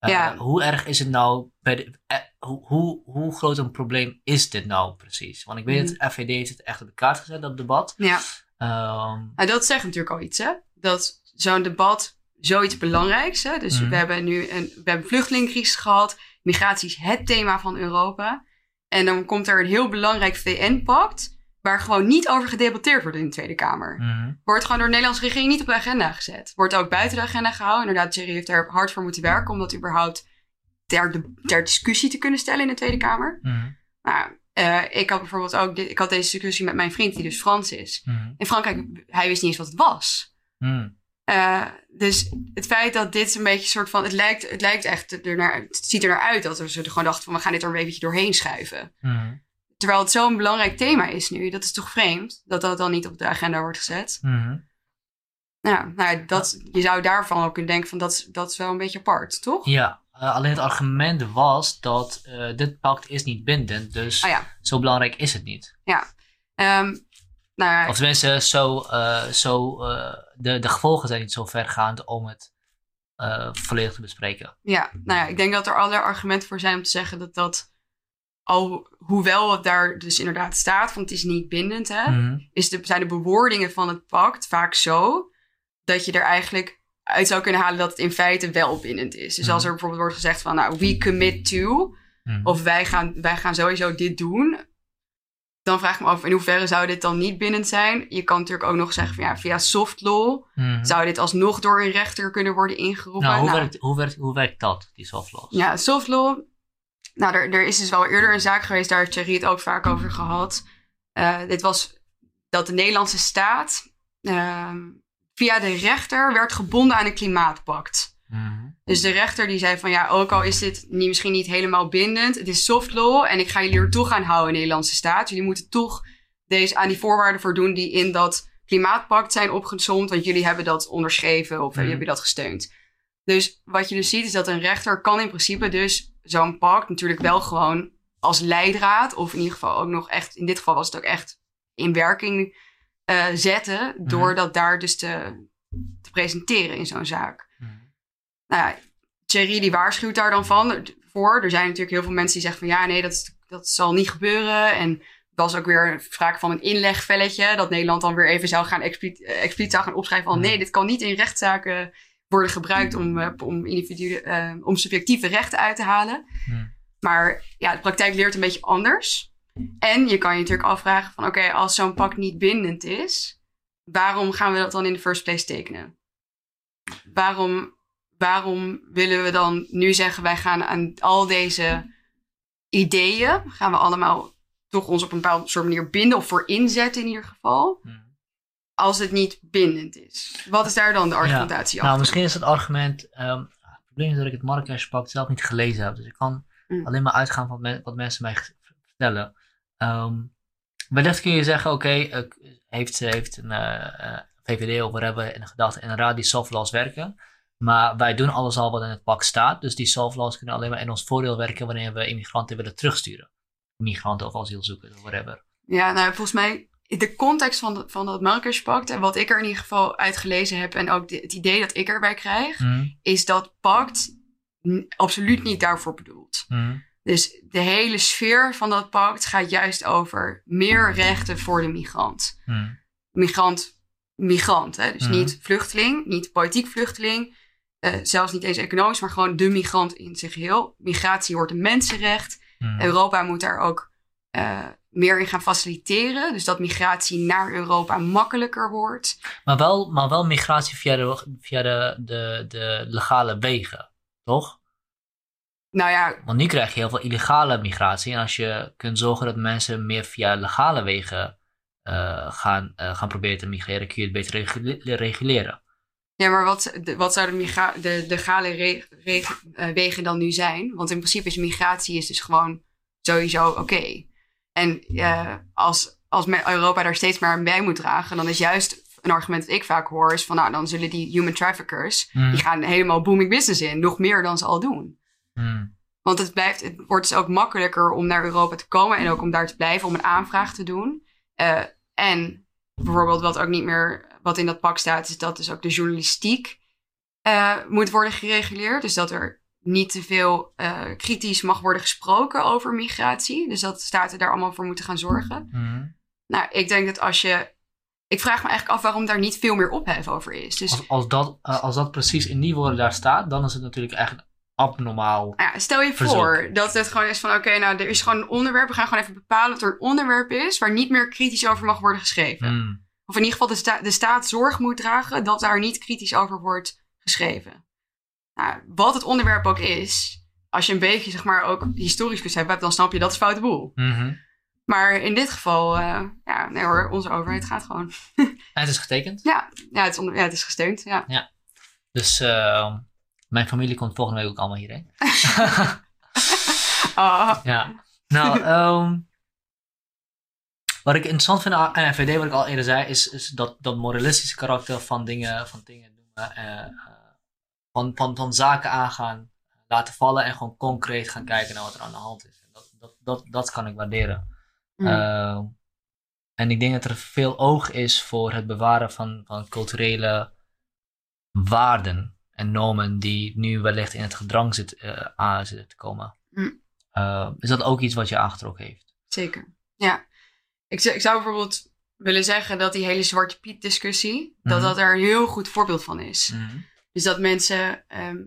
Ja. hoe erg is het nou, bij de, eh, hoe, hoe, hoe groot een probleem is dit nou precies? Want ik weet dat FVD heeft het echt op de kaart gezet, dat debat. Ja, nou, dat zegt natuurlijk al iets, hè? Dat zo'n debat zoiets belangrijks, hè? Dus Mhm. we hebben nu een, we hebben een vluchtelingencrisis gehad. Migratie is het thema van Europa. En dan komt er een heel belangrijk VN-pact waar gewoon niet over gedebatteerd wordt in de Tweede Kamer. mhm, Wordt gewoon door de Nederlandse regering niet op de agenda gezet. Wordt ook buiten de agenda gehouden. Inderdaad, Thierry heeft er hard voor moeten werken om dat überhaupt ter, de- ter discussie te kunnen stellen in de Tweede Kamer. Nou, eh, ik had bijvoorbeeld ook dit- ik had deze discussie met mijn vriend, die dus Frans is. mhm, In Frankrijk, hij wist niet eens wat het was. mhm. Eh, dus het feit dat dit een beetje soort van. Het lijkt, het lijkt echt ernaar. Het ziet er naar uit dat we ze er gewoon dachten van we gaan dit er een beetje doorheen schuiven. Terwijl het zo'n belangrijk thema is nu. Dat is toch vreemd dat dat dan niet op de agenda wordt gezet. Ja, nou, ja, dat, je zou daarvan ook kunnen denken van dat, is- dat is wel een beetje apart, toch? Ja, eh, alleen het argument was dat eh, dit pact is niet bindend, dus Ah ja, zo belangrijk is het niet. Ehm, nou ja, Of tenminste, zo, eh, zo, de, de gevolgen zijn niet zo vergaand om het volledig te bespreken. ja, nou ja, ik denk dat er allerlei argumenten voor zijn om te zeggen dat dat, al hoewel het daar dus inderdaad staat van het is niet bindend, hè, Mhm. is de, zijn de bewoordingen van het pact vaak zo dat je er eigenlijk uit zou kunnen halen dat het in feite wel bindend is. Dus als Mhm. er bijvoorbeeld wordt gezegd van, nou, we commit to, Mhm. of wij gaan, wij gaan sowieso dit doen, dan vraag ik me af in hoeverre zou dit dan niet bindend zijn. Je kan natuurlijk ook nog zeggen van ja, via soft law zou dit alsnog door een rechter kunnen worden ingeroepen. Nou, hoe, Nou, werkt, hoe, werkt, hoe werkt dat, die soft laws? ja, soft law. Nou, er, er is dus wel eerder een zaak geweest, daar heeft Thierry het ook vaak over gehad. Eh, dit was dat de Nederlandse staat ehm, via de rechter werd gebonden aan een klimaatpact. Mhm. Dus de rechter die zei van ja, ook al is dit niet, misschien niet helemaal bindend, het is soft law en ik ga jullie er toch aan houden, Nederlandse staat. Jullie moeten toch deze, aan die voorwaarden voldoen die in dat klimaatpact zijn opgezomd, want jullie hebben dat onderschreven of Mhm. jullie hebben dat gesteund. Dus wat je dus ziet is dat een rechter kan in principe dus zo'n pact natuurlijk wel gewoon als leidraad, of in ieder geval ook nog echt, in dit geval was het ook echt in werking eh, zetten, door dat daar dus te, te presenteren in zo'n zaak Mhm. nou ja, Thierry die waarschuwt daar dan van voor. Er zijn natuurlijk heel veel mensen die zeggen van ja, nee, dat, dat zal niet gebeuren. En was ook weer sprake van een inlegvelletje. Dat Nederland dan weer even zou gaan expliciet, eh, expliciet zou gaan opschrijven van Mhm. nee, dit kan niet in rechtszaken worden gebruikt om, eh, om, individuen, eh, om subjectieve rechten uit te halen. Mhm. Maar ja, de praktijk leert een beetje anders. En je kan je natuurlijk afvragen van oké, als zo'n pact niet bindend is, waarom gaan we dat dan in de first place tekenen? Waarom, waarom willen we dan nu zeggen wij gaan aan al deze ideeën, gaan we allemaal toch ons op een bepaalde soort manier binden of voor inzetten in ieder geval, Mhm. Als het niet bindend is? Wat is daar dan de argumentatie Nou, achter? misschien is het argument. ehm, het probleem is dat ik het Marrakesh-pact zelf niet gelezen heb. Dus ik kan Mm. alleen maar uitgaan van me- wat mensen mij vertellen. Ehm wellicht kun je zeggen: oké, eh, heeft, heeft een eh, eh, VVD over hebben in de gedachte inderdaad die soft laws werken. Maar wij doen alles al wat in het pact staat. Dus die soft laws kunnen alleen maar in ons voordeel werken wanneer we immigranten willen terugsturen. Migranten of asielzoekers of whatever. Ja, nou volgens mij de context van, de- van dat Marrakesh-pact en wat ik er in ieder geval uit gelezen heb en ook de- het idee dat ik erbij krijg, Mhm, is dat pact absoluut niet daarvoor bedoeld. mhm, Dus de hele sfeer van dat pact gaat juist over meer rechten voor de migrant. Migrant, migrant, hè? dus niet vluchteling, niet politiek vluchteling, eh, zelfs niet eens economisch, maar gewoon de migrant in zijn geheel. Migratie wordt een mensenrecht. Europa moet daar ook eh, meer in gaan faciliteren. Dus dat migratie naar Europa makkelijker wordt. Maar wel, maar wel migratie via de, via de, de, de legale wegen, toch? nou ja, Want nu krijg je heel veel illegale migratie. En als je kunt zorgen dat mensen meer via legale wegen eh, gaan, eh, gaan proberen te migreren, kun je het beter regule- reguleren. ja maar wat, wat zouden migra- de legale wegen dan nu zijn? Want in principe is migratie is dus gewoon sowieso oké. En eh, als, als Europa daar steeds meer aan bij moet dragen, dan is juist een argument dat ik vaak hoor, is van nou, dan zullen die human traffickers, Mm. die gaan helemaal booming business in, nog meer dan ze al doen. Mm. Want het, blijft, het wordt dus ook makkelijker om naar Europa te komen en ook om daar te blijven, om een aanvraag te doen. Eh, en bijvoorbeeld wat ook niet meer, wat in dat pak staat, is dat dus ook de journalistiek eh, moet worden gereguleerd. Dus dat er niet te veel eh, kritisch mag worden gesproken over migratie. Dus dat staten daar allemaal voor moeten gaan zorgen. Mm. Nou, ik denk dat als je. Ik vraag me eigenlijk af waarom daar niet veel meer ophef over is. Dus Als, als, dat, eh, als dat precies in die woorden daar staat, dan is het natuurlijk echt abnormaal. Ja, stel je Verzoek. voor dat het gewoon is van... oké, nou, er is gewoon een onderwerp. We gaan gewoon even bepalen dat er een onderwerp is... waar niet meer kritisch over mag worden geschreven. Mm. Of in ieder geval de, sta- de staat zorg moet dragen... dat daar niet kritisch over wordt geschreven. Nou, wat het onderwerp ook is... als je een beetje, zeg maar, ook historisch besef hebt... dan snap je dat is foute boel. Mhm. Maar in dit geval, eh, ja, nee hoor, onze overheid gaat gewoon... Het is getekend. Ja, ja, het, is onder, ja het is gesteund, ja. Dus eh, mijn familie komt volgende week ook allemaal hierheen. Ah, Ja. Nou, ehm, wat ik interessant vind aan NFVD, wat ik al eerder zei, is, is dat, dat moralistische karakter van dingen, van dingen doen. Van, van, van zaken aangaan, laten vallen en gewoon concreet gaan kijken naar wat er aan de hand is. Dat, dat, dat, dat kan ik waarderen. mm, Ehm, en ik denk dat er veel oog is voor het bewaren van, van culturele waarden en normen die nu wellicht in het gedrang zit, eh, aan zitten te komen. Mm. Ehm, is dat ook iets wat je aangetrokken heeft? Zeker, ja. Ik, zou- ik zou bijvoorbeeld willen zeggen dat die hele Zwarte Piet discussie... dat Mhm. dat er een heel goed voorbeeld van is. Dus dat mensen... ehm,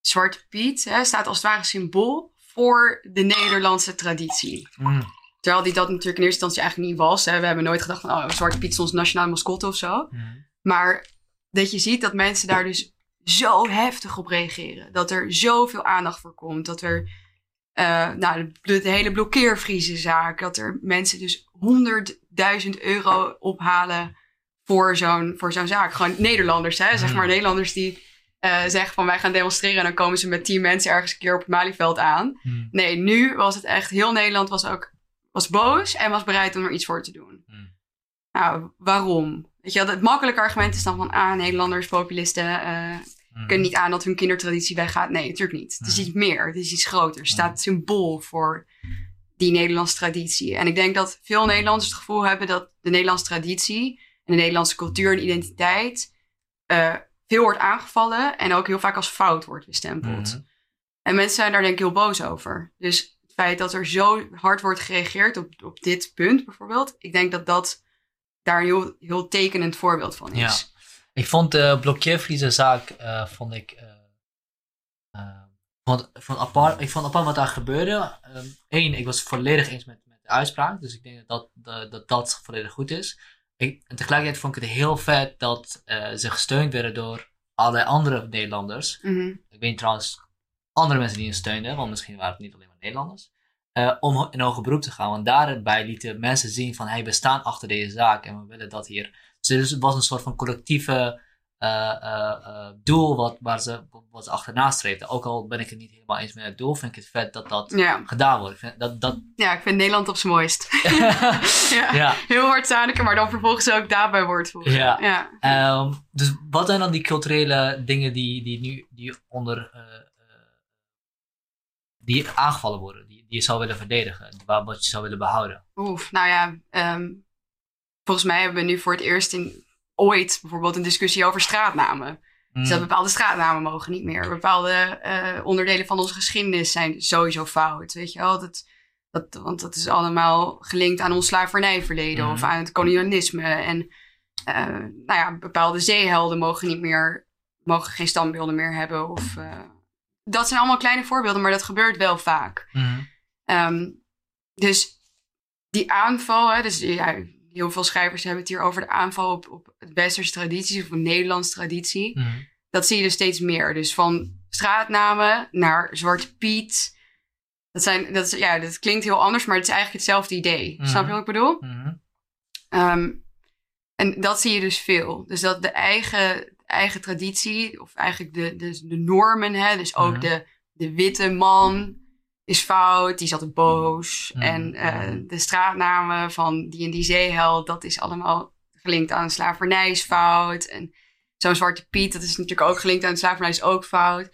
Zwarte Piet hè, staat als het ware symbool voor de Nederlandse traditie. Mm. Terwijl die dat natuurlijk in eerste instantie eigenlijk niet was. Hè. We hebben nooit gedacht van, oh, Zwarte Piet is ons nationale mascotte of zo. Mm. Maar dat je ziet dat mensen daar dus zo heftig op reageren. Dat er zoveel aandacht voor komt. Dat er, eh, nou, de, de hele blokkeervriezenzaak. Dat er mensen dus 100.000 euro ophalen voor zo'n, voor zo'n zaak. Gewoon Nederlanders, hè. Zeg Hmm. maar Nederlanders die eh, zeggen van wij gaan demonstreren. En dan komen ze met tien mensen ergens een keer op het Malieveld aan. Mm. Nee, nu was het echt, heel Nederland was ook was boos en was bereid om er iets voor te doen. Mm. Nou, waarom? Weet je, het makkelijke argument is dan van, ah, Nederlanders, populisten, eh kunnen niet aan dat hun kindertraditie weggaat. Nee, natuurlijk niet. Het is iets meer, het is iets groter. Het staat symbool voor die Nederlandse traditie. En ik denk dat veel Nederlanders het gevoel hebben dat de Nederlandse traditie en de Nederlandse cultuur en identiteit eh, veel wordt aangevallen en ook heel vaak als fout wordt bestempeld. Mhm. En mensen zijn daar denk ik heel boos over. Dus het feit dat er zo hard wordt gereageerd op, op dit punt bijvoorbeeld. Ik denk dat dat daar een heel, heel tekenend voorbeeld van is. Ja. Ik vond de blokkeervriezenzaak, eh vond ik, eh, eh, vond, vond apart, ik vond apart wat daar gebeurde. Eén, ik was volledig eens met, met de uitspraak, dus ik denk dat dat, dat, dat volledig goed is. Ik, en tegelijkertijd vond ik het heel vet dat eh, ze gesteund werden door allerlei andere Nederlanders. Mhm. Ik weet trouwens andere mensen die hen steunden, want misschien waren het niet alleen maar Nederlanders. eh, om in hoger beroep te gaan. Want daarbij lieten mensen zien van, hey, we staan achter deze zaak en we willen dat hier. Dus het was een soort van collectieve doel wat, waar ze, wat ze achterna streefden. Ook al ben ik het niet helemaal eens met het doel, vind ik het vet dat dat Ja. gedaan wordt. Ik vind Dat, dat, ja, ik vind Nederland op zijn mooist. ja. ja. Heel hard zaniken, maar dan vervolgens ook daarbij wordt Ja. ja. Ehm, dus wat zijn dan die culturele dingen die, die nu die onder eh, eh, die aangevallen worden, die, die je zou willen verdedigen, wat je zou willen behouden? Oef, nou ja, ehm, volgens mij hebben we nu voor het eerst in ooit bijvoorbeeld een discussie over straatnamen. Dus dat Mm, bepaalde straatnamen mogen niet meer. Bepaalde eh, onderdelen van onze geschiedenis zijn sowieso fout. Weet je wel? Dat, dat, want dat is allemaal gelinkt aan ons slavernijverleden Mhm. of aan het kolonialisme. En eh, nou ja, bepaalde zeehelden mogen niet meer, mogen geen standbeelden meer hebben. Of, eh, dat zijn allemaal kleine voorbeelden, maar dat gebeurt wel vaak. mhm, Ehm, dus die aanval, hè, dus ja, heel veel schrijvers hebben het hier over de aanval op, op westerse traditie of een Nederlandse traditie mhm, dat zie je dus steeds meer. Dus van straatnamen naar Zwarte Piet. Dat, zijn, dat, is, ja, dat klinkt heel anders, maar het is eigenlijk hetzelfde idee. Mhm. Snap je wat ik bedoel? Mhm. Ehm, en dat zie je dus veel. Dus dat de eigen, eigen traditie, of eigenlijk de, de, de normen, hè, dus ook de, de witte man is fout, die altijd boos. En eh, de straatnamen van die en die zeeheld, dat is allemaal gelinkt aan slavernij is fout. En zo'n Zwarte Piet, dat is natuurlijk ook gelinkt aan slavernij is ook fout.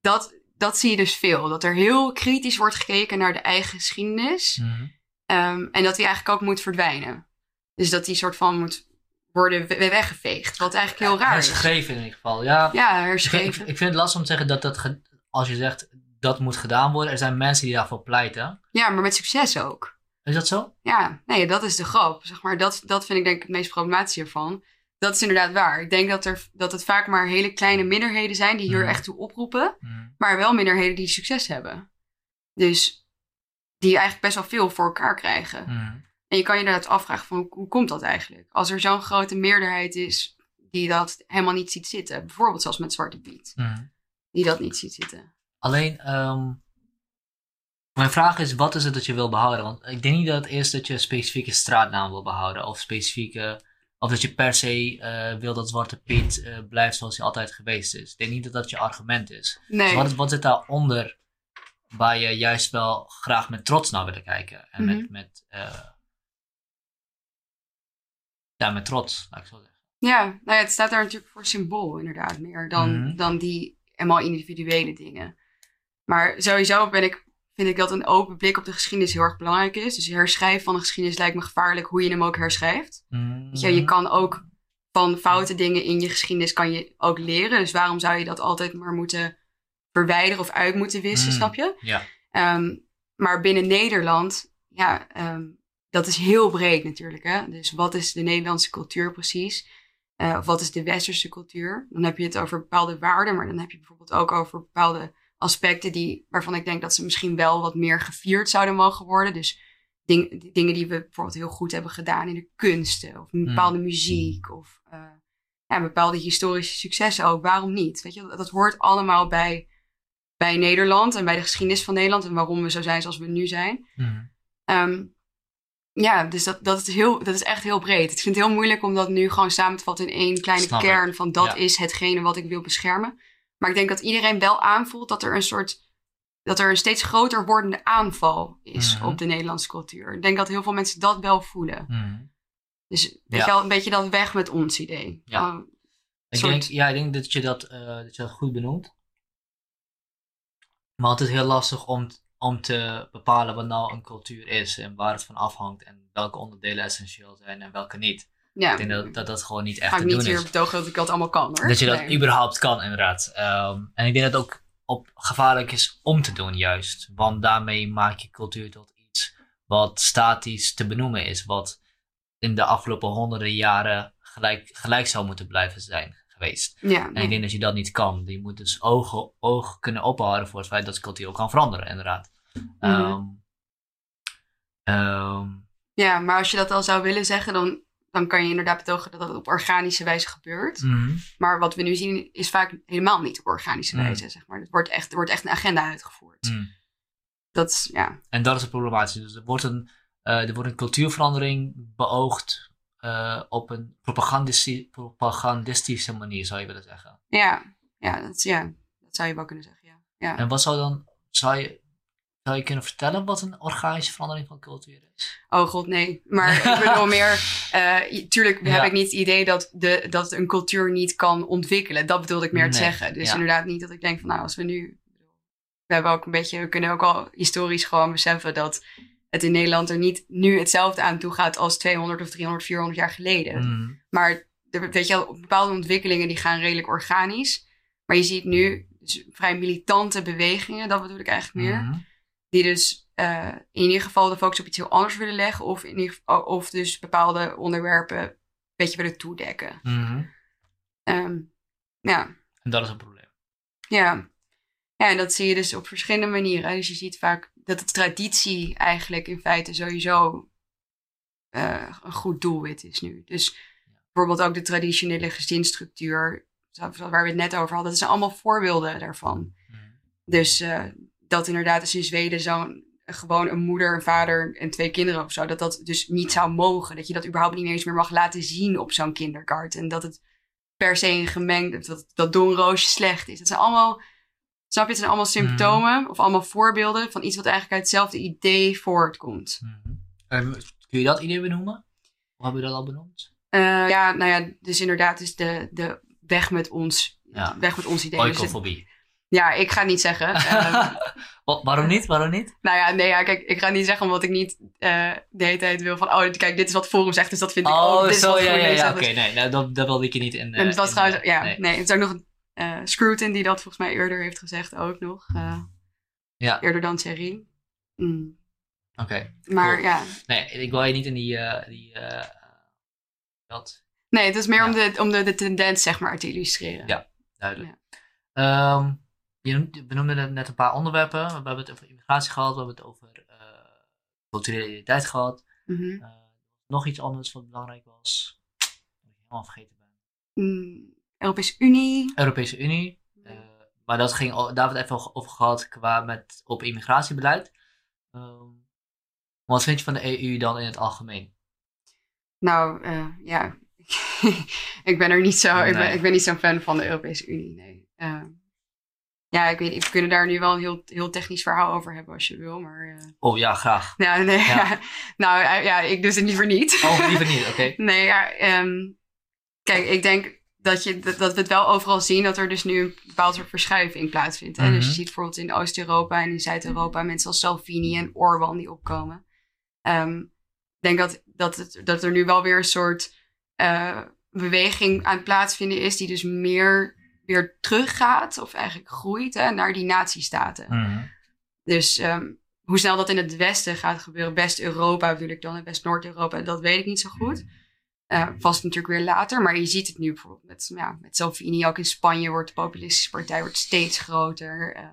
Dat, dat zie je dus veel. Dat er heel kritisch wordt gekeken naar de eigen geschiedenis. Mhm. Ehm, en dat die eigenlijk ook moet verdwijnen. Dus dat die soort van moet worden we- weggeveegd. Wat eigenlijk heel raar is. Herschreven in ieder geval. Ja, Ja, ik, vind, herschreven. ik vind het lastig om te zeggen dat dat, als je zegt dat moet gedaan worden, er zijn mensen die daarvoor pleiten. Ja, maar met succes ook. Is dat zo? Ja, nee, dat is de grap. Zeg maar, dat, dat vind ik denk ik het meest problematische hiervan. Dat is inderdaad waar. Ik denk dat, er, dat het vaak maar hele kleine minderheden zijn die hier Mhm. echt toe oproepen. Mhm. Maar wel minderheden die succes hebben. Dus die eigenlijk best wel veel voor elkaar krijgen. Mhm. En je kan je inderdaad afvragen van hoe, hoe komt dat eigenlijk? Als er zo'n grote meerderheid is die dat helemaal niet ziet zitten. Bijvoorbeeld zoals met Zwarte Piet. Die dat niet ziet zitten. Alleen, ehm, mijn vraag is, wat is het dat je wil behouden? Want ik denk niet dat het is dat je een specifieke straatnaam wil behouden. Of specifieke, of dat je per se eh, wil dat Zwarte Piet eh, blijft zoals hij altijd geweest is. Ik denk niet dat dat je argument is. Nee. Dus wat, wat zit daaronder waar je juist wel graag met trots naar wil kijken? En Mhm. met, met, eh, ja, met trots, laat ik zo zeggen. Ja, nou ja, het staat daar natuurlijk voor symbool inderdaad meer dan, Mhm. dan die helemaal individuele dingen. Maar sowieso ben ik, vind ik dat een open blik op de geschiedenis heel erg belangrijk is. Dus herschrijven van de geschiedenis lijkt me gevaarlijk hoe je hem ook herschrijft. Je, je kan ook van foute dingen in je geschiedenis kan je ook leren. Dus waarom zou je dat altijd maar moeten verwijderen of uit moeten wissen, Mm. snap je? Ja. Ehm, maar binnen Nederland, ja, ehm, dat is heel breed natuurlijk. Hè? Dus wat is de Nederlandse cultuur precies? Eh, of wat is de westerse cultuur? Dan heb je het over bepaalde waarden, maar dan heb je bijvoorbeeld ook over bepaalde aspecten die, waarvan ik denk dat ze misschien wel wat meer gevierd zouden mogen worden. Dus ding- dingen die we bijvoorbeeld heel goed hebben gedaan in de kunsten, of een bepaalde muziek, of eh, ja, bepaalde historische successen ook. Waarom niet? Weet je, dat, hoort allemaal bij, bij Nederland en bij de geschiedenis van Nederland en waarom we zo zijn zoals we nu zijn. Mhm. Ehm, ja, dus dat, dat, is heel, dat is echt heel breed. Ik vind het heel moeilijk om dat nu gewoon samen te vatten in één kleine Snap ik. kern van dat Ja. is hetgene wat ik wil beschermen. Maar ik denk dat iedereen wel aanvoelt dat er een soort dat er een steeds groter wordende aanval is Mhm. op de Nederlandse cultuur. Ik denk dat heel veel mensen dat wel voelen. Mhm. Dus weet Ja. je wel, een beetje dat weg met ons idee. Ja. Oh, Ik soort- denk, ja, ik denk dat je dat, eh, dat je dat goed benoemt. Maar het is heel lastig om, om te bepalen wat nou een cultuur is en waar het van afhangt en welke onderdelen essentieel zijn en welke niet. Ja, Ik denk dat dat, dat gewoon niet echt ga ik te niet doen hier is. betogen dat ik dat allemaal kan hoor. Dat je dat Nee. überhaupt kan, inderdaad. Ehm, en ik denk dat het ook op gevaarlijk is om te doen, juist. Want daarmee maak je cultuur tot iets wat statisch te benoemen is. Wat in de afgelopen honderden jaren gelijk, gelijk zou moeten blijven zijn geweest. Ja, En ik denk dat je dat niet kan. Je moet dus ogen, oog kunnen ophouden voor het feit dat cultuur ook kan veranderen, inderdaad. Ehm, ehm, ja, maar als je dat al zou willen zeggen, dan, dan kan je inderdaad betogen dat dat op organische wijze gebeurt. mhm. Maar wat we nu zien is vaak helemaal niet op organische wijze, zeg maar. Er wordt echt, er wordt echt een agenda uitgevoerd. Mhm. Dat is, ja. En dat is het problematische. Dus er wordt een, eh, er wordt een cultuurverandering beoogd eh, op een propagandisti- propagandistische manier, zou je willen zeggen. Ja, ja, dat, ja, dat zou je wel kunnen zeggen, ja. ja. En wat zou dan, zou je, zou je kunnen vertellen wat een organische verandering van cultuur is? Oh god, nee. Maar ik bedoel meer... eh, tuurlijk Ja. heb ik niet het idee dat, de, dat een cultuur niet kan ontwikkelen. Dat bedoelde ik meer te zeggen. Dus ja. inderdaad niet dat ik denk van nou, als we nu... We hebben ook een beetje... We kunnen ook al historisch gewoon beseffen dat het in Nederland er niet nu hetzelfde aan toe gaat als 200 of 300, 400 jaar geleden. Mhm. Maar er, weet je wel, bepaalde ontwikkelingen die gaan redelijk organisch. Maar je ziet nu dus vrij militante bewegingen, dat bedoel ik eigenlijk meer. Mhm. Die dus eh, in ieder geval de focus op iets heel anders willen leggen. Of, in ieder geval, of dus bepaalde onderwerpen een beetje willen toedekken. Mhm. Ehm, ja. En dat is een probleem. Ja. ja, en dat zie je dus op verschillende manieren. Dus je ziet vaak dat de traditie eigenlijk in feite sowieso eh, een goed doelwit is nu. Dus bijvoorbeeld ook de traditionele gezinsstructuur waar we het net over hadden. Dat zijn allemaal voorbeelden daarvan. Mhm. Dus eh, dat inderdaad in Zweden zo'n gewoon een moeder, een vader en twee kinderen of zo. Dat dat dus niet zou mogen. Dat je dat überhaupt niet eens meer mag laten zien op zo'n kinderkaart. En dat het per se een gemengd, dat, dat doornroosje slecht is. Dat zijn allemaal, snap je, het zijn allemaal symptomen of allemaal voorbeelden van iets wat eigenlijk uit hetzelfde idee voortkomt. Mhm. En kun je dat idee benoemen? Of hebben we dat al benoemd? Eh, ja, nou ja, dus inderdaad is de, de weg met ons, Ja. weg met ons idee. Dus Oikofobie. Ja, ik ga niet zeggen. Ehm, Wa- waarom niet? Waarom niet? Nou ja, nee, ja, kijk, ik ga niet zeggen omdat ik niet eh, de hele tijd wil van, oh, kijk, dit is wat Forum zegt, dus dat vind ik ook. Oh, dit is zo, ja, ja, ja. Oké, nee, nou, dat, dat wilde ik je niet in. en eh, in, trouwens, eh, ja, nee. nee. het is ook nog een eh Scruton die dat volgens mij eerder heeft gezegd ook nog. Ja. Eerder dan Thierry. Mm. Oké, Maar Cool. ja, nee, ik wil je niet in die. die dat, nee, het is meer Ja. om, de, om de, de tendens, zeg maar, te illustreren. Ja. duidelijk. Ehm, je we noemden net een paar onderwerpen. We hebben het over immigratie gehad, we hebben het over eh culturele identiteit gehad. Mhm. Eh, nog iets anders wat belangrijk was. Dat ik helemaal vergeten ben. Mm, Europese Unie. Europese Unie. Eh, maar dat ging, daar hebben we het even over gehad qua met, op immigratiebeleid. Ehm, wat vind je van de EU dan in het algemeen? Nou, ja, ik ben er niet zo, ik, ben, ik ben niet zo'n fan van de Europese Unie, nee. Ja, ik weet niet, we kunnen daar nu wel een heel, heel technisch verhaal over hebben als je wil, maar... eh, Oh ja, graag. ja, nee, Ja. nou eh, ja, ik dus het liever niet. Oh, liever niet, oké. Nee, ja, ehm, kijk, ik denk dat, je, dat, dat we het wel overal zien dat er dus nu een bepaald soort verschuiving plaatsvindt. Hè? Dus je Mhm. ziet bijvoorbeeld in Oost-Europa en in Zuid-Europa mensen als Salvini en Orbán die opkomen. Ehm, ik denk dat, dat, het, dat er nu wel weer een soort eh, beweging aan het plaatsvinden is die dus meer weer teruggaat of eigenlijk groeit hè, naar die nazistaten. Mhm. Dus ehm, hoe snel dat in het westen gaat gebeuren, West-Europa bedoel ik dan, en West-Noord-Europa, dat weet ik niet zo goed. Eh, vast natuurlijk weer later, maar je ziet het nu bijvoorbeeld met, ja, met Salvini. Ook in Spanje wordt de populistische partij wordt steeds groter. Eh,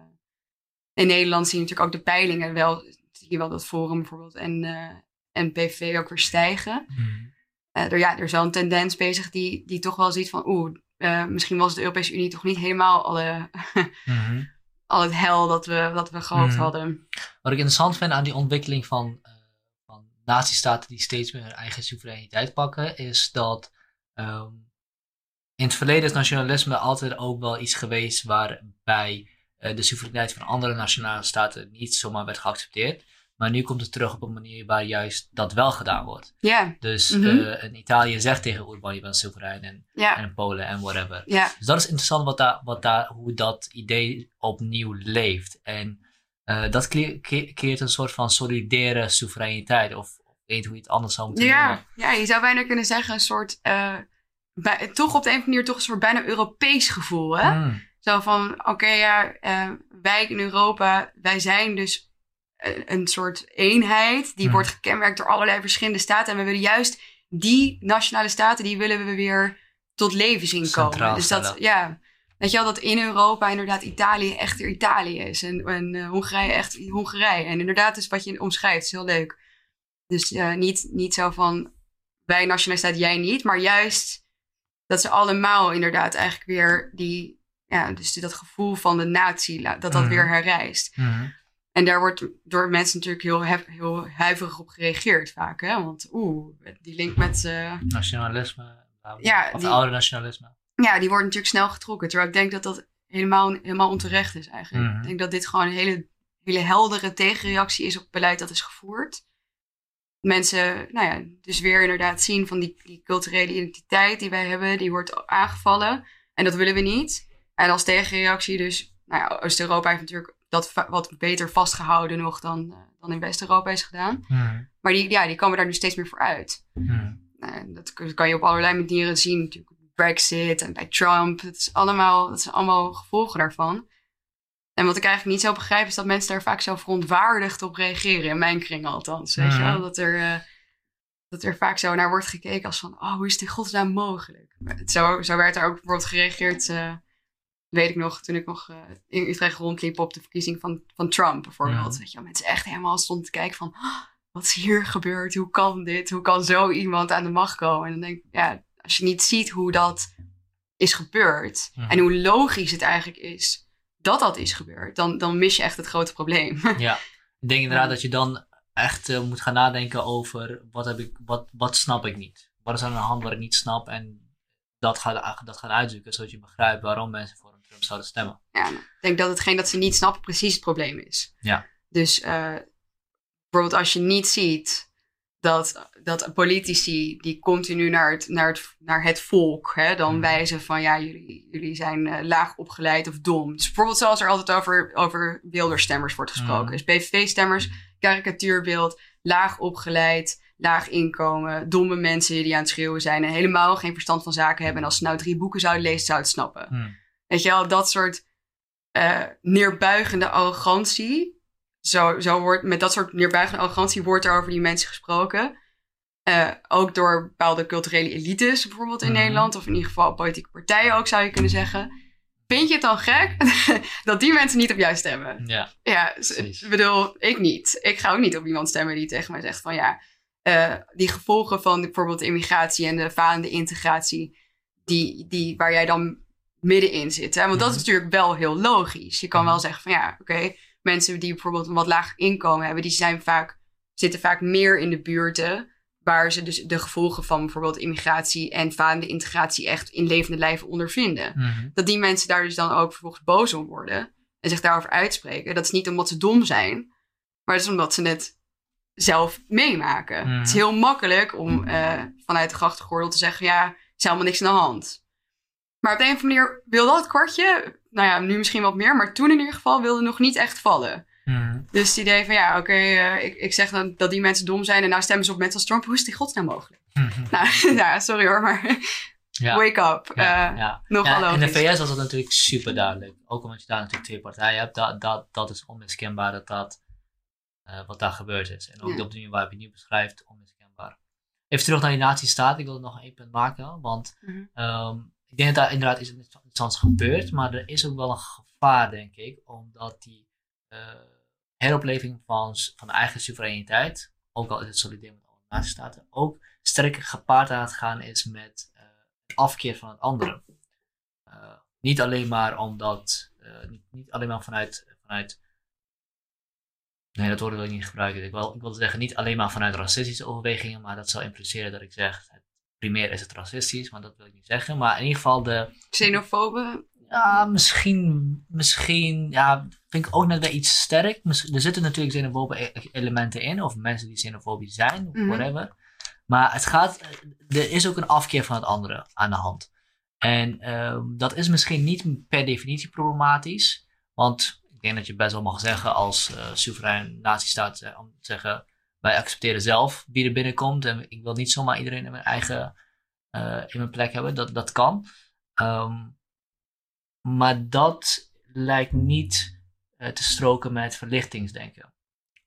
in Nederland zie je natuurlijk ook de peilingen wel, zie je wel dat Forum bijvoorbeeld en, eh, en PV ook weer stijgen. Mhm. Er, ja, er is wel een tendens bezig die, die toch wel ziet van, oeh, eh, misschien was de Europese Unie toch niet helemaal alle, Mhm. al het hel dat we, dat we gehoopt Mhm. hadden. Wat ik interessant vind aan die ontwikkeling van, eh van nazistaten die steeds meer hun eigen soevereiniteit pakken, is dat ehm, in het verleden is nationalisme altijd ook wel iets geweest waarbij eh, de soevereiniteit van andere nationale staten niet zomaar werd geaccepteerd. Maar nu komt het terug op een manier waar juist dat wel gedaan wordt. Ja, Dus in Italië zegt tegen Orbán, je bent soeverein en, ja, en in Polen en whatever. ja. Dus dat is interessant wat daar, wat daar, hoe dat idee opnieuw leeft. En eh, dat keert een soort van solidaire soevereiniteit. Of weet hoe je het anders zou moeten noemen. Ja, ja, je zou bijna kunnen zeggen een soort, eh, bij- toch op de een of andere manier toch een soort bijna Europees gevoel, hè? Mm, Zo van, oké, ja, wij in Europa, wij zijn dus een, soort eenheid. Die Mhm. wordt gekenmerkt door allerlei verschillende staten. En we willen juist die nationale staten, die willen we weer tot leven zien komen. Centraal Dus dat, stellen. ja, weet je wel, dat in Europa inderdaad Italië echt Italië is. En, en eh, Hongarije echt Hongarije. En inderdaad is wat je omschrijft, is heel leuk. Dus niet, niet zo van, wij nationale staat, jij niet. Maar juist dat ze allemaal inderdaad eigenlijk weer die ja, dus dat gevoel van de natie, dat dat Mhm. weer herrijst. mhm. En daar wordt door mensen natuurlijk heel, hef- heel huiverig op gereageerd vaak. Hè? Want oeh, die link met... eh, Nationalisme. Ja, of die- oude nationalisme. ja, die wordt natuurlijk snel getrokken. Terwijl ik denk dat dat helemaal, helemaal onterecht is eigenlijk. Mhm. Ik denk dat dit gewoon een hele, hele heldere tegenreactie is op het beleid dat is gevoerd. Mensen, nou ja, dus weer inderdaad zien van die, die culturele identiteit die wij hebben, die wordt aangevallen. En dat willen we niet. En als tegenreactie dus, nou ja, Oost-Europa heeft natuurlijk dat wat beter vastgehouden nog dan, eh, dan in West-Europa is gedaan. Mhm, Maar die, ja, die komen daar nu steeds meer voor uit. Nou, dat kan je op allerlei manieren zien. Natuurlijk Brexit en bij Trump. Het is allemaal, dat zijn allemaal gevolgen daarvan. En wat ik eigenlijk niet zo begrijp, is dat mensen daar vaak zo verontwaardigd op reageren. In mijn kring althans. Weet je Mhm. wel? Dat er, eh, dat er vaak zo naar wordt gekeken als van... Oh, hoe is dit in godsnaam mogelijk? Zo, zo werd er ook bijvoorbeeld gereageerd... weet ik nog, toen ik nog eh, in Utrecht rondliep op de verkiezing van, van Trump bijvoorbeeld. Mhm. Weet je mensen echt helemaal stonden te kijken van... "Oh, wat is hier gebeurd? Hoe kan dit? Hoe kan zo iemand aan de macht komen? En dan denk ik, ja, als je niet ziet hoe dat is gebeurd. En hoe logisch het eigenlijk is dat dat is gebeurd. Dan, dan mis je echt het grote probleem. Ja, ik denk inderdaad Ja. dat je dan echt eh, moet gaan nadenken over wat, heb ik, wat, wat snap ik niet. Wat is er aan de hand wat ik niet snap en dat gaan, dat gaan uitzoeken zodat je begrijpt waarom mensen voor Trump zouden stemmen. Ja, ik denk dat hetgeen dat ze niet snappen precies het probleem is. Ja. Dus eh, bijvoorbeeld als je niet ziet dat, dat politici die continu naar het, naar het, naar het volk hè, dan Mhm. wijzen van ja, jullie, jullie zijn eh, laag opgeleid of dom. Dus bijvoorbeeld zoals er altijd over, over Wilderstemmers wordt gesproken. Mhm. Dus PVV-stemmers, karikatuurbeeld, laag opgeleid, laag inkomen, domme mensen die aan het schreeuwen zijn en helemaal geen verstand van zaken hebben. En als ze nou drie boeken zouden lezen, zouden het snappen. Hmm. Weet je wel, dat soort eh, neerbuigende arrogantie. Zo, zo wordt, met dat soort neerbuigende arrogantie wordt er over die mensen gesproken. Eh, ook door bepaalde culturele elites, bijvoorbeeld in Mhm. Nederland. Of in ieder geval politieke partijen ook, zou je kunnen zeggen. Vind je het dan gek dat die mensen niet op jou stemmen? Ja, Ja, ik bedoel, ik niet. Ik ga ook niet op iemand stemmen die tegen mij zegt van ja, eh, die gevolgen van bijvoorbeeld immigratie en de falende integratie, die, die, waar jij dan middenin zit. Hè? Want dat is Mhm. natuurlijk wel heel logisch. Je kan wel Mhm. zeggen van ja, oké, mensen die bijvoorbeeld een wat lager inkomen hebben, die zijn vaak, zitten vaak meer in de buurten waar ze dus de gevolgen van bijvoorbeeld immigratie en falende integratie echt in levende lijven ondervinden Mhm. dat die mensen daar dus dan ook vervolgens boos om worden en zich daarover uitspreken. Dat is niet omdat ze dom zijn, maar het is omdat ze het zelf meemaken. Het is heel makkelijk om eh, vanuit de grachtengordel te zeggen, ja, er is helemaal niks aan de hand. Maar op de een of andere manier wil dat kwartje, nou ja, nu misschien wat meer, maar toen in ieder geval wilde nog niet echt vallen. Mhm. Dus het idee van, ja, oké, eh, ik, ik zeg dan dat die mensen dom zijn en nou stemmen ze op mensen als Trump. Hoe is in godsnaam mogelijk? Mhm. Nou, ja, sorry hoor, maar Ja. wake up. Ja, ja. Nogal Ja, in de. VS was dat natuurlijk super duidelijk. Ook omdat je daar natuurlijk twee partijen hebt. Dat, dat, dat is onmiskenbaar dat dat eh, wat daar gebeurd is. En ook op de manier waarop je het nu beschrijft, onmiskenbaar. Even terug naar die nazistaat. Ik wil het nog één punt maken. Want Mhm. ehm, ik denk dat daar inderdaad iets interessants gebeurt. Maar er is ook wel een gevaar, denk ik. Omdat die eh, heropleving van, van de eigen soevereiniteit, ook al is het solidair met alle nazistaten, ook sterker gepaard aan het gaan is met eh, het afkeer van het andere. Eh, niet alleen maar omdat, niet, niet alleen maar vanuit, vanuit. Nee, dat woord wil ik niet gebruiken. Ik wil, ik wil zeggen, niet alleen maar vanuit racistische overwegingen, maar dat zou impliceren dat ik zeg, primair is het racistisch, maar dat wil ik niet zeggen. Maar in ieder geval de, Xenofobe, ja, misschien, misschien, ja, vind ik ook net wel iets sterk. Er zitten natuurlijk xenofobe e- elementen in, of mensen die xenofobisch zijn, Mhm. whatever. Maar het gaat, er is ook een afkeer van het andere aan de hand. En ehm, dat is misschien niet per definitie problematisch, want ik denk dat je best wel mag zeggen als eh soeverein nazistaat, eh, om te zeggen, wij accepteren zelf wie er binnenkomt en ik wil niet zomaar iedereen in mijn eigen, eh, in mijn plek hebben, dat, dat kan. Ehm, maar dat lijkt niet eh, te stroken met verlichtingsdenken.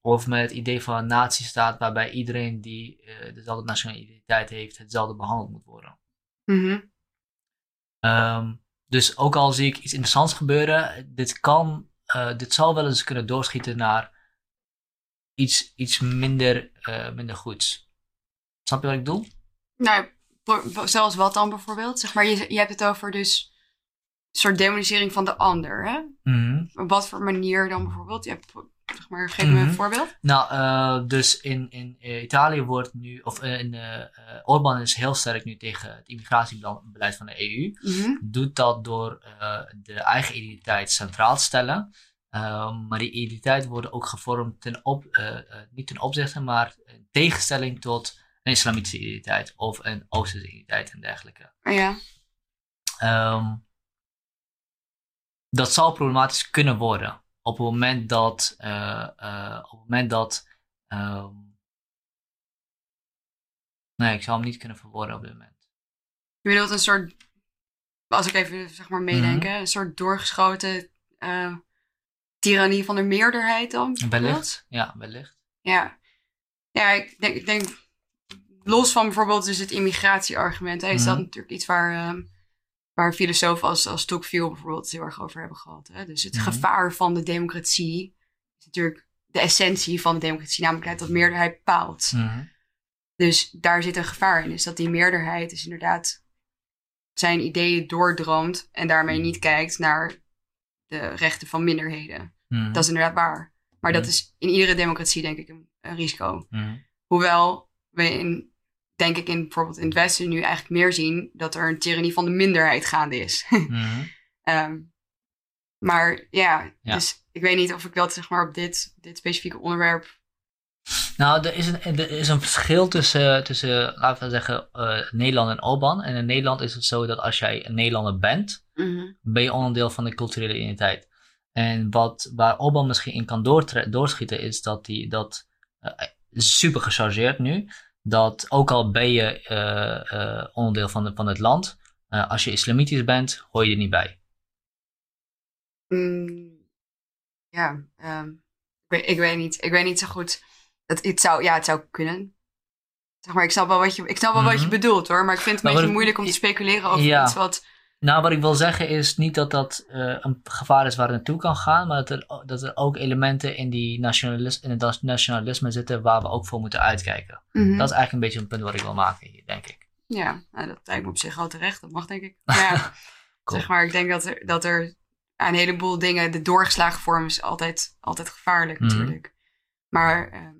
Of met het idee van een natiestaat waarbij iedereen die eh, dezelfde nationale identiteit heeft, hetzelfde behandeld moet worden. Mhm. Ehm, dus ook al zie ik iets interessants gebeuren, dit kan, dit zal wel eens kunnen doorschieten naar iets, iets minder, eh, minder goeds. Snap je wat ik bedoel? Nou, zoals wat dan bijvoorbeeld? Zeg maar, je, je hebt het over dus een soort demonisering van de ander, hè? Mhm. Op wat voor manier dan bijvoorbeeld? Je hebt, zeg maar, geef me Mhm. een voorbeeld. Nou, eh, dus in, in eh, Italië wordt nu, of in uh, Orbán is heel sterk nu tegen het immigratiebeleid van de EU. Mhm. Doet dat door de eigen identiteit centraal te stellen. Ehm, maar die identiteit wordt ook gevormd ten op, eh, eh, niet ten opzichte, maar in tegenstelling tot een islamitische identiteit of een oosterse identiteit en dergelijke. Ja. Ehm, dat zal problematisch kunnen worden op het moment dat, eh, op het moment dat, ehm, nee, ik zou hem niet kunnen verwoorden op dit moment. Je bedoelt een soort, als ik even zeg maar meedenk, Mhm. een soort doorgeschoten tirannie van de meerderheid dan? Wellicht, ja, wellicht. Ja. Ja, ik denk, ik denk los van bijvoorbeeld dus het immigratieargument, hè, is dat Mhm. natuurlijk iets waar, ehm, waar filosofen als, als Tocqueville bijvoorbeeld heel erg over hebben gehad. Hè? Dus het Mhm. gevaar van de democratie is natuurlijk de essentie van de democratie, namelijk dat meerderheid bepaalt. Mhm. Dus daar zit een gevaar in. Dus dat die meerderheid is inderdaad zijn ideeën doordroomt en daarmee niet kijkt naar de rechten van minderheden. Mhm. Dat is inderdaad waar. Maar dat is in iedere democratie denk ik een, een risico. Mhm. Hoewel we in, denk ik in bijvoorbeeld in het Westen nu eigenlijk meer zien dat er een tyrannie van de minderheid gaande is. Mhm. Ehm, maar ja, Ja. dus ik weet niet of ik dat zeg maar op dit, dit specifieke onderwerp. Nou, er is een, er is een verschil tussen, tussen laten we zeggen, eh, Nederland en Oban. En in Nederland is het zo dat als jij een Nederlander bent, ben je onderdeel van de culturele identiteit. En wat, waar Oban misschien in kan doorschieten, is dat hij dat eh, super gechargeerd nu. Dat ook al ben je eh, eh, onderdeel van, de, van het land, eh, als je islamitisch bent, hoor je er niet bij. Mm, ja, ehm, ik, weet, ik weet niet. Ik weet niet zo goed. Het, het zou, ja, het zou kunnen. Zeg maar, ik snap wel wat je, ik snap wel wat je Mhm. bedoelt hoor. Maar ik vind het een Maar beetje moeilijk om te speculeren over Ja. iets wat. Nou, wat ik wil zeggen is niet dat dat eh, een gevaar is waar het naartoe kan gaan, maar dat er, dat er ook elementen in, die nationalis in het nationalisme zitten waar we ook voor moeten uitkijken. Mhm. Dat is eigenlijk een beetje een punt wat ik wil maken hier, denk ik. Ja, nou, dat lijkt me op zich al terecht. Dat mag denk ik. Ja, Cool. zeg maar, ik denk dat er, dat er een heleboel dingen, de doorgeslagen vorm is altijd, altijd gevaarlijk Mhm. natuurlijk. Maar ehm,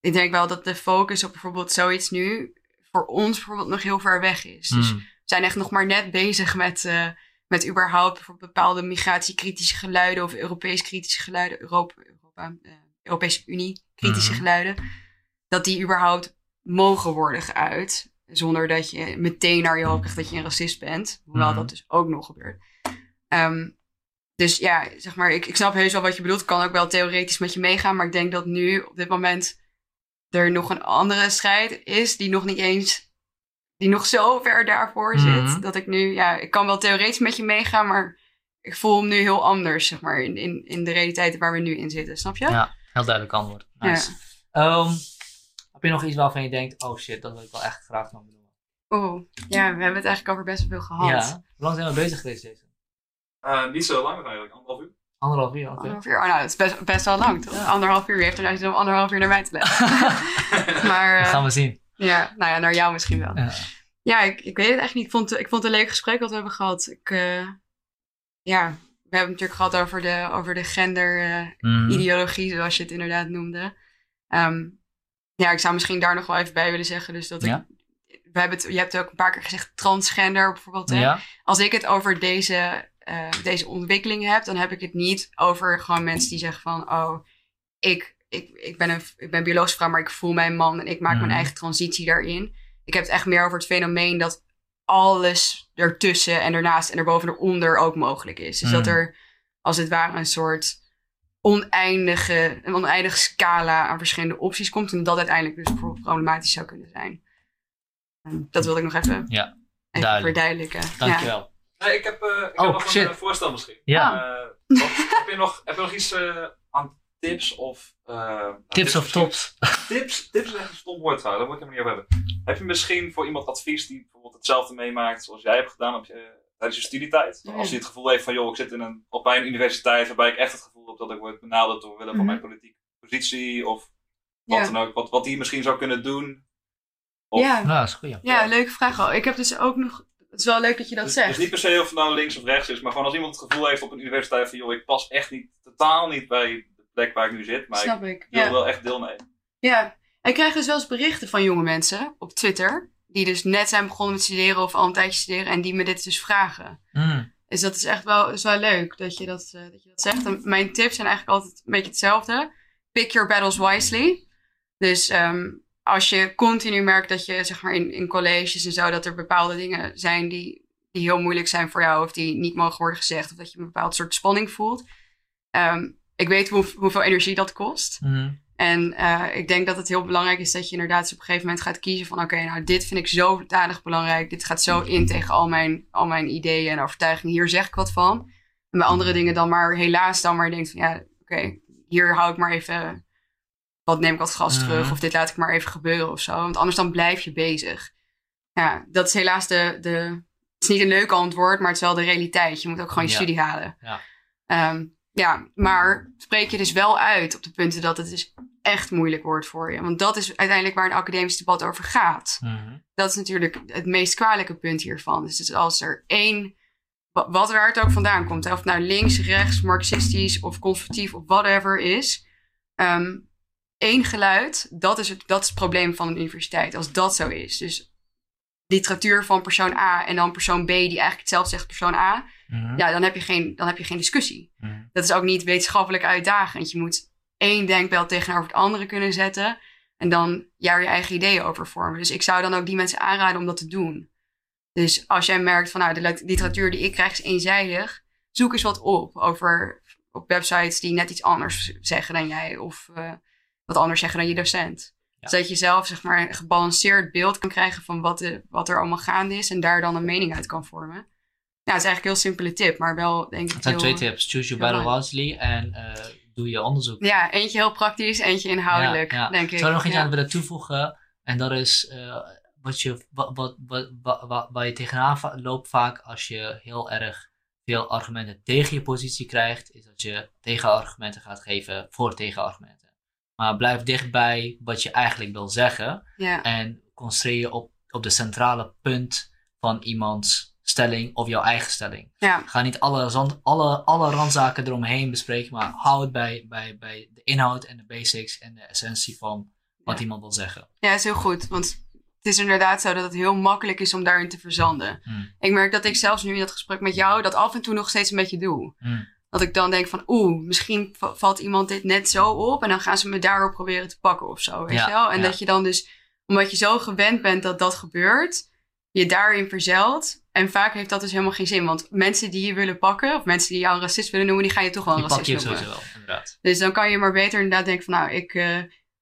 ik denk wel dat de focus op bijvoorbeeld zoiets nu voor ons bijvoorbeeld nog heel ver weg is. Dus Mm. Zijn echt nog maar net bezig met, eh, met überhaupt bepaalde migratiekritische geluiden of Europees kritische geluiden, Europa, Europa, eh, Europese Unie kritische Mhm. geluiden, dat die überhaupt mogen worden geuit. Zonder dat je meteen naar je hoofd krijgt dat je een racist bent. Hoewel Mhm. dat dus ook nog gebeurt. Ehm, dus ja, zeg maar, ik, ik snap heus wel wat je bedoelt. Ik kan ook wel theoretisch met je meegaan. Maar ik denk dat nu op dit moment er nog een andere strijd is die nog niet eens, die nog zo ver daarvoor Mhm. zit. Dat ik nu, ja, ik kan wel theoretisch met je meegaan, maar ik voel hem nu heel anders, zeg maar, in, in, in de realiteit waar we nu in zitten. Snap je? Ja, heel duidelijk antwoord. Nice. Ehm, heb je nog iets waarvan je denkt, oh shit, dat wil ik wel echt graag nog doen? Oh, ja, we hebben het eigenlijk over best wel veel gehad. Ja. Hoe lang zijn we bezig geweest deze? Eh, niet zo lang eigenlijk, anderhalf uur. Anderhalf uur, oké. Anderhalf uur. Oh, nou, dat is best, best wel lang, toch? Ja. Anderhalf uur. Wie heeft er nou zin om anderhalf uur naar mij te luisteren? maar, Dat eh, gaan we zien. Ja, nou ja, naar jou misschien wel. Ja. Ja, ik, ik weet het echt niet. Ik vond, het- ik vond het een leuk gesprek wat we hebben gehad. Ik, eh, ja, we hebben het natuurlijk gehad over de, over de gender-ideologie, Mhm. zoals je het inderdaad noemde. Ehm, ja, ik zou misschien daar nog wel even bij willen zeggen. Dus dat ik, we hebben het, je hebt ook een paar keer gezegd transgender bijvoorbeeld. Hè? Ja? Als ik het over deze, eh, deze ontwikkeling heb, dan heb ik het niet over gewoon mensen die zeggen van, oh, ik, ik, ik, ben, een, ik ben biologisch vrouw, maar ik voel mijn man en ik maak Mhm. mijn eigen transitie daarin. Ik heb het echt meer over het fenomeen dat alles ertussen en ernaast en erboven en eronder ook mogelijk is. Dus dat Mhm. er als het ware een soort oneindige, een oneindige scala aan verschillende opties komt. En dat uiteindelijk dus bijvoorbeeld problematisch zou kunnen zijn. En dat wilde ik nog even, Ja, even duidelijk. verduidelijken. Ja. Dankjewel. Nee, ik heb, eh, ik Oh, heb nog shit. een eh, voorstel misschien. Ja. Eh, wat- heb, je nog, heb je nog iets aan tips of... eh, Tips of tops? Tips, tips is echt een stom woord daar moet ik het niet over hebben. Heb je misschien voor iemand advies die bijvoorbeeld hetzelfde meemaakt zoals jij hebt gedaan op je, tijdens je studietijd? Als je het gevoel heeft van, joh, ik zit in een, op bij een universiteit waarbij ik echt het gevoel heb dat ik word benaderd door willen van Mhm. mijn politieke positie of wat Ja. dan ook. Wat, wat die misschien zou kunnen doen. Of- Ja, Nou, dat is goed. Ja. ja, leuke vraag al. Ik heb dus ook nog. Het is wel leuk dat je dat Dus, zegt. dus niet per se of het nou links of rechts is, maar gewoon als iemand het gevoel heeft op een universiteit van, joh, ik pas echt niet, totaal niet bij plek waar ik nu zit, maar Snap ik ik. wil Ja. wel echt deelnemen. ja. Ik krijg dus wel eens berichten van jonge mensen op Twitter. Die dus net zijn begonnen met studeren of al een tijdje studeren. En die me dit dus vragen. Mm. Dus dat is echt wel, is wel leuk dat je dat, eh, dat je dat zegt. En mijn tips zijn eigenlijk altijd een beetje hetzelfde. Pick your battles wisely. Dus ehm, als je continu merkt dat je zeg maar in, in colleges en zo, dat er bepaalde dingen zijn die, die heel moeilijk zijn voor jou of die niet mogen worden gezegd, of dat je een bepaald soort spanning voelt. Ehm, ik weet hoe, hoeveel energie dat kost. Mm. En eh, ik denk dat het heel belangrijk is dat je inderdaad op een gegeven moment gaat kiezen van oké, nou dit vind ik zo dadig belangrijk. Dit gaat zo in tegen al mijn, al mijn ideeën en overtuigingen. Hier zeg ik wat van. En bij andere dingen dan maar helaas dan maar denkt van ja, oké, hier hou ik maar even, wat neem ik als gas Mhm. terug. Of dit laat ik maar even gebeuren of zo. Want anders dan blijf je bezig. Ja, dat is helaas de, de, het is niet een leuk antwoord, maar het is wel de realiteit. Je moet ook gewoon je Ja. studie halen. Ja. Ehm, ja, maar spreek je dus wel uit op de punten dat het dus echt moeilijk wordt voor je. Want dat is uiteindelijk waar een academisch debat over gaat. Mhm. Dat is natuurlijk het meest kwalijke punt hiervan. Dus het is als er één, wa- wat waar het ook vandaan komt, of het nou links, rechts, marxistisch of conservatief of whatever is, ehm, één geluid, dat is, het, dat is het probleem van een universiteit. Als dat zo is. Dus literatuur van persoon A en dan persoon B die eigenlijk hetzelfde zegt als persoon A, Mhm. ja, dan heb je geen, dan heb je geen discussie. Mhm. Dat is ook niet wetenschappelijk uitdagend. Je moet één denkbeeld tegenover het andere kunnen zetten. En dan jou je eigen ideeën over vormen. Dus ik zou dan ook die mensen aanraden om dat te doen. Dus als jij merkt van nou, de lit- literatuur die ik krijg is eenzijdig. Zoek eens wat op over op websites die net iets anders zeggen dan jij. Of eh, wat anders zeggen dan je docent. Ja. Zodat je zelf zeg maar een gebalanceerd beeld kan krijgen van wat, de, wat er allemaal gaande is. En daar dan een mening uit kan vormen. Ja, het is eigenlijk een heel simpele tip. Maar wel denk ik Het zijn heel- twee tips. Choose your battle wisely en eh, doe je onderzoek. Ja, eentje heel praktisch, eentje inhoudelijk, Ja, ja. denk ik. Zou er nog iets aan willen toevoegen? En dat is eh, wat je, wat, wat, wat, wat, waar je tegenaan loopt vaak als je heel erg veel argumenten tegen je positie krijgt, is dat je tegenargumenten gaat geven voor tegenargumenten. Maar blijf dichtbij wat je eigenlijk wil zeggen Ja, en concentreer je op, op de centrale punt van iemands stelling of jouw eigen stelling. ja, Ga niet alle, zand, alle, alle randzaken eromheen bespreken, maar hou het bij, bij, bij de inhoud en de basics en de essentie van wat Ja. iemand wil zeggen. ja, is heel goed. Want het is inderdaad zo dat het heel makkelijk is om daarin te verzanden. Hmm. Ik merk dat ik zelfs nu in dat gesprek met jou dat af en toe nog steeds een beetje doe. Hmm. Dat ik dan denk van, oeh, misschien va- valt iemand dit net zo op en dan gaan ze me daarop proberen te pakken of zo, weet Ja, je wel? En ja. dat je dan dus, omdat je zo gewend bent dat dat gebeurt, je daarin verzelt. En vaak heeft dat dus helemaal geen zin, want mensen die je willen pakken, of mensen die jou een racist willen noemen, die gaan je toch wel een Die pak je racist noemen. sowieso wel, inderdaad. Dus dan kan je maar beter inderdaad denken van, nou, ik, eh,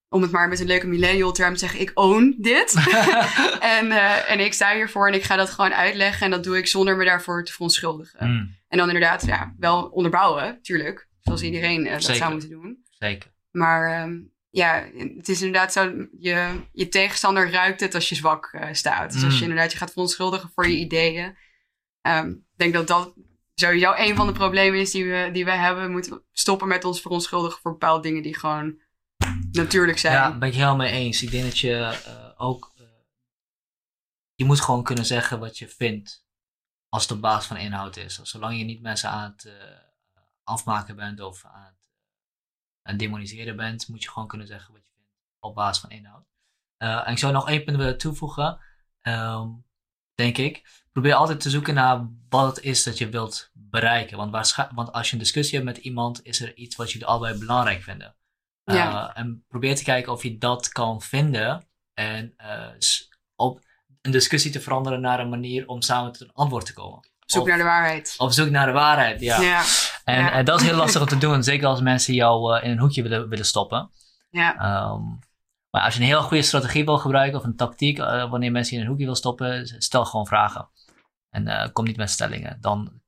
om het maar met een leuke millennial term te zeggen, ik own dit. en, eh, en ik sta hiervoor en ik ga dat gewoon uitleggen en dat doe ik zonder me daarvoor te verontschuldigen. Hmm, En dan inderdaad, ja, wel onderbouwen, tuurlijk. Zoals iedereen eh, dat Zeker. zou moeten doen. Zeker. Maar ehm, ja, het is inderdaad zo, je, je tegenstander ruikt het als je zwak eh, staat. Dus als je Mm. inderdaad je gaat verontschuldigen voor je ideeën. ehm, Ik denk dat dat sowieso een van de problemen is die we, die we hebben. We moeten stoppen met ons verontschuldigen voor bepaalde dingen die gewoon natuurlijk zijn. Ja, ben ik helemaal mee eens. Ik denk dat je eh, ook. eh, je moet gewoon kunnen zeggen wat je vindt. Als het op basis van inhoud is. Zolang je niet mensen aan het eh, afmaken bent of aan het, demoniseren bent, moet je gewoon kunnen zeggen wat je vindt op basis van inhoud. En ik zou nog één punt willen toevoegen. Ehm, denk ik. Probeer altijd te zoeken naar wat het is dat je wilt bereiken. Want, want als je een discussie hebt met iemand, is er iets wat jullie allebei belangrijk vinden. Ja. Uh, en probeer te kijken of je dat kan vinden. En uh, s- op een discussie te veranderen naar een manier om samen tot een antwoord te komen. Zoek Of- naar de waarheid. Op zoek naar de waarheid, ja. Ja, En Ja. eh, dat is heel lastig om te doen, zeker als mensen jou eh, in een hoekje willen, willen stoppen. ja, Ehm, maar als je een heel goede strategie wil gebruiken of een tactiek, eh, wanneer mensen je in een hoekje wil stoppen, stel gewoon vragen. En eh, kom niet met stellingen. Dan,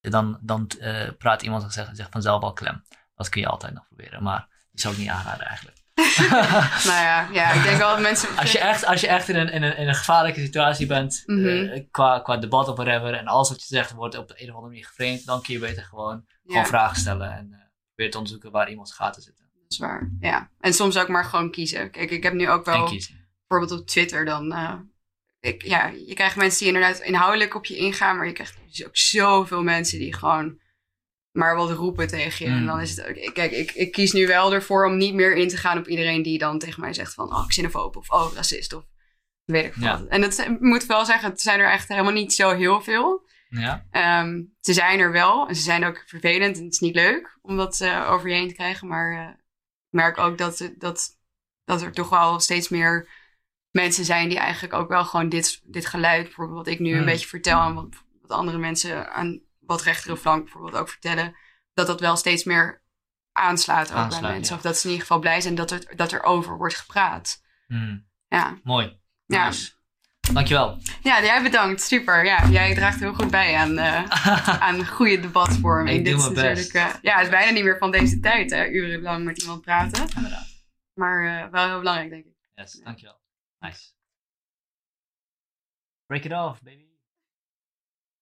dan, dan eh, praat iemand en zegt, zegt vanzelf al klem. Dat kun je altijd nog proberen, maar die zou ik niet aanraden eigenlijk. nou ja, ja, ik denk wel dat mensen... Als je echt, als je echt in, een, in, een, in een gevaarlijke situatie bent, eh, Mhm. qua, qua debat of whatever, en alles wat je zegt wordt op de een of andere manier geframed, dan kun je beter gewoon, Ja. gewoon vragen stellen en eh probeer te onderzoeken waar iemands gaten zitten. Dat is waar, ja. En soms ook maar gewoon kiezen. Kijk, ik heb nu ook wel... Bijvoorbeeld op Twitter, dan. eh, ik, ja, je krijgt mensen die inderdaad inhoudelijk op je ingaan, maar je krijgt dus ook zoveel mensen die gewoon maar wat roepen tegen je. En Mm. dan is het ook. Kijk, ik, ik kies nu wel ervoor om niet meer in te gaan op iedereen die dan tegen mij zegt van oh, xenofoob of oh, racist of weet ik Ja. wat. En dat ik moet wel zeggen, het zijn er echt helemaal niet zo heel veel. Ja, Ehm, ze zijn er wel en ze zijn ook vervelend en het is niet leuk om dat eh, over je heen te krijgen. Maar eh, ik merk ook dat, dat, dat er toch wel steeds meer mensen zijn die eigenlijk ook wel gewoon dit, dit geluid, bijvoorbeeld wat ik nu een Hmm. beetje vertel en wat, wat andere mensen aan wat rechtere flank bijvoorbeeld ook vertellen, dat dat wel steeds meer aanslaat ook Aanslaat, bij mensen. ja. Of dat ze in ieder geval blij zijn dat er, dat er over wordt gepraat. Hmm, Ja. mooi. Ja. Nice. Dankjewel. ja, jij bedankt. Super. Ja, jij draagt heel goed bij aan, eh, aan goede debatvorming. Ik doe Dit is mijn best. natuurlijk, eh, ja, het is bijna niet meer van deze tijd, hè, urenlang met iemand praten. Inderdaad. Maar eh, wel heel belangrijk, denk ik. Yes, dankjewel. Nice. Break it off, baby.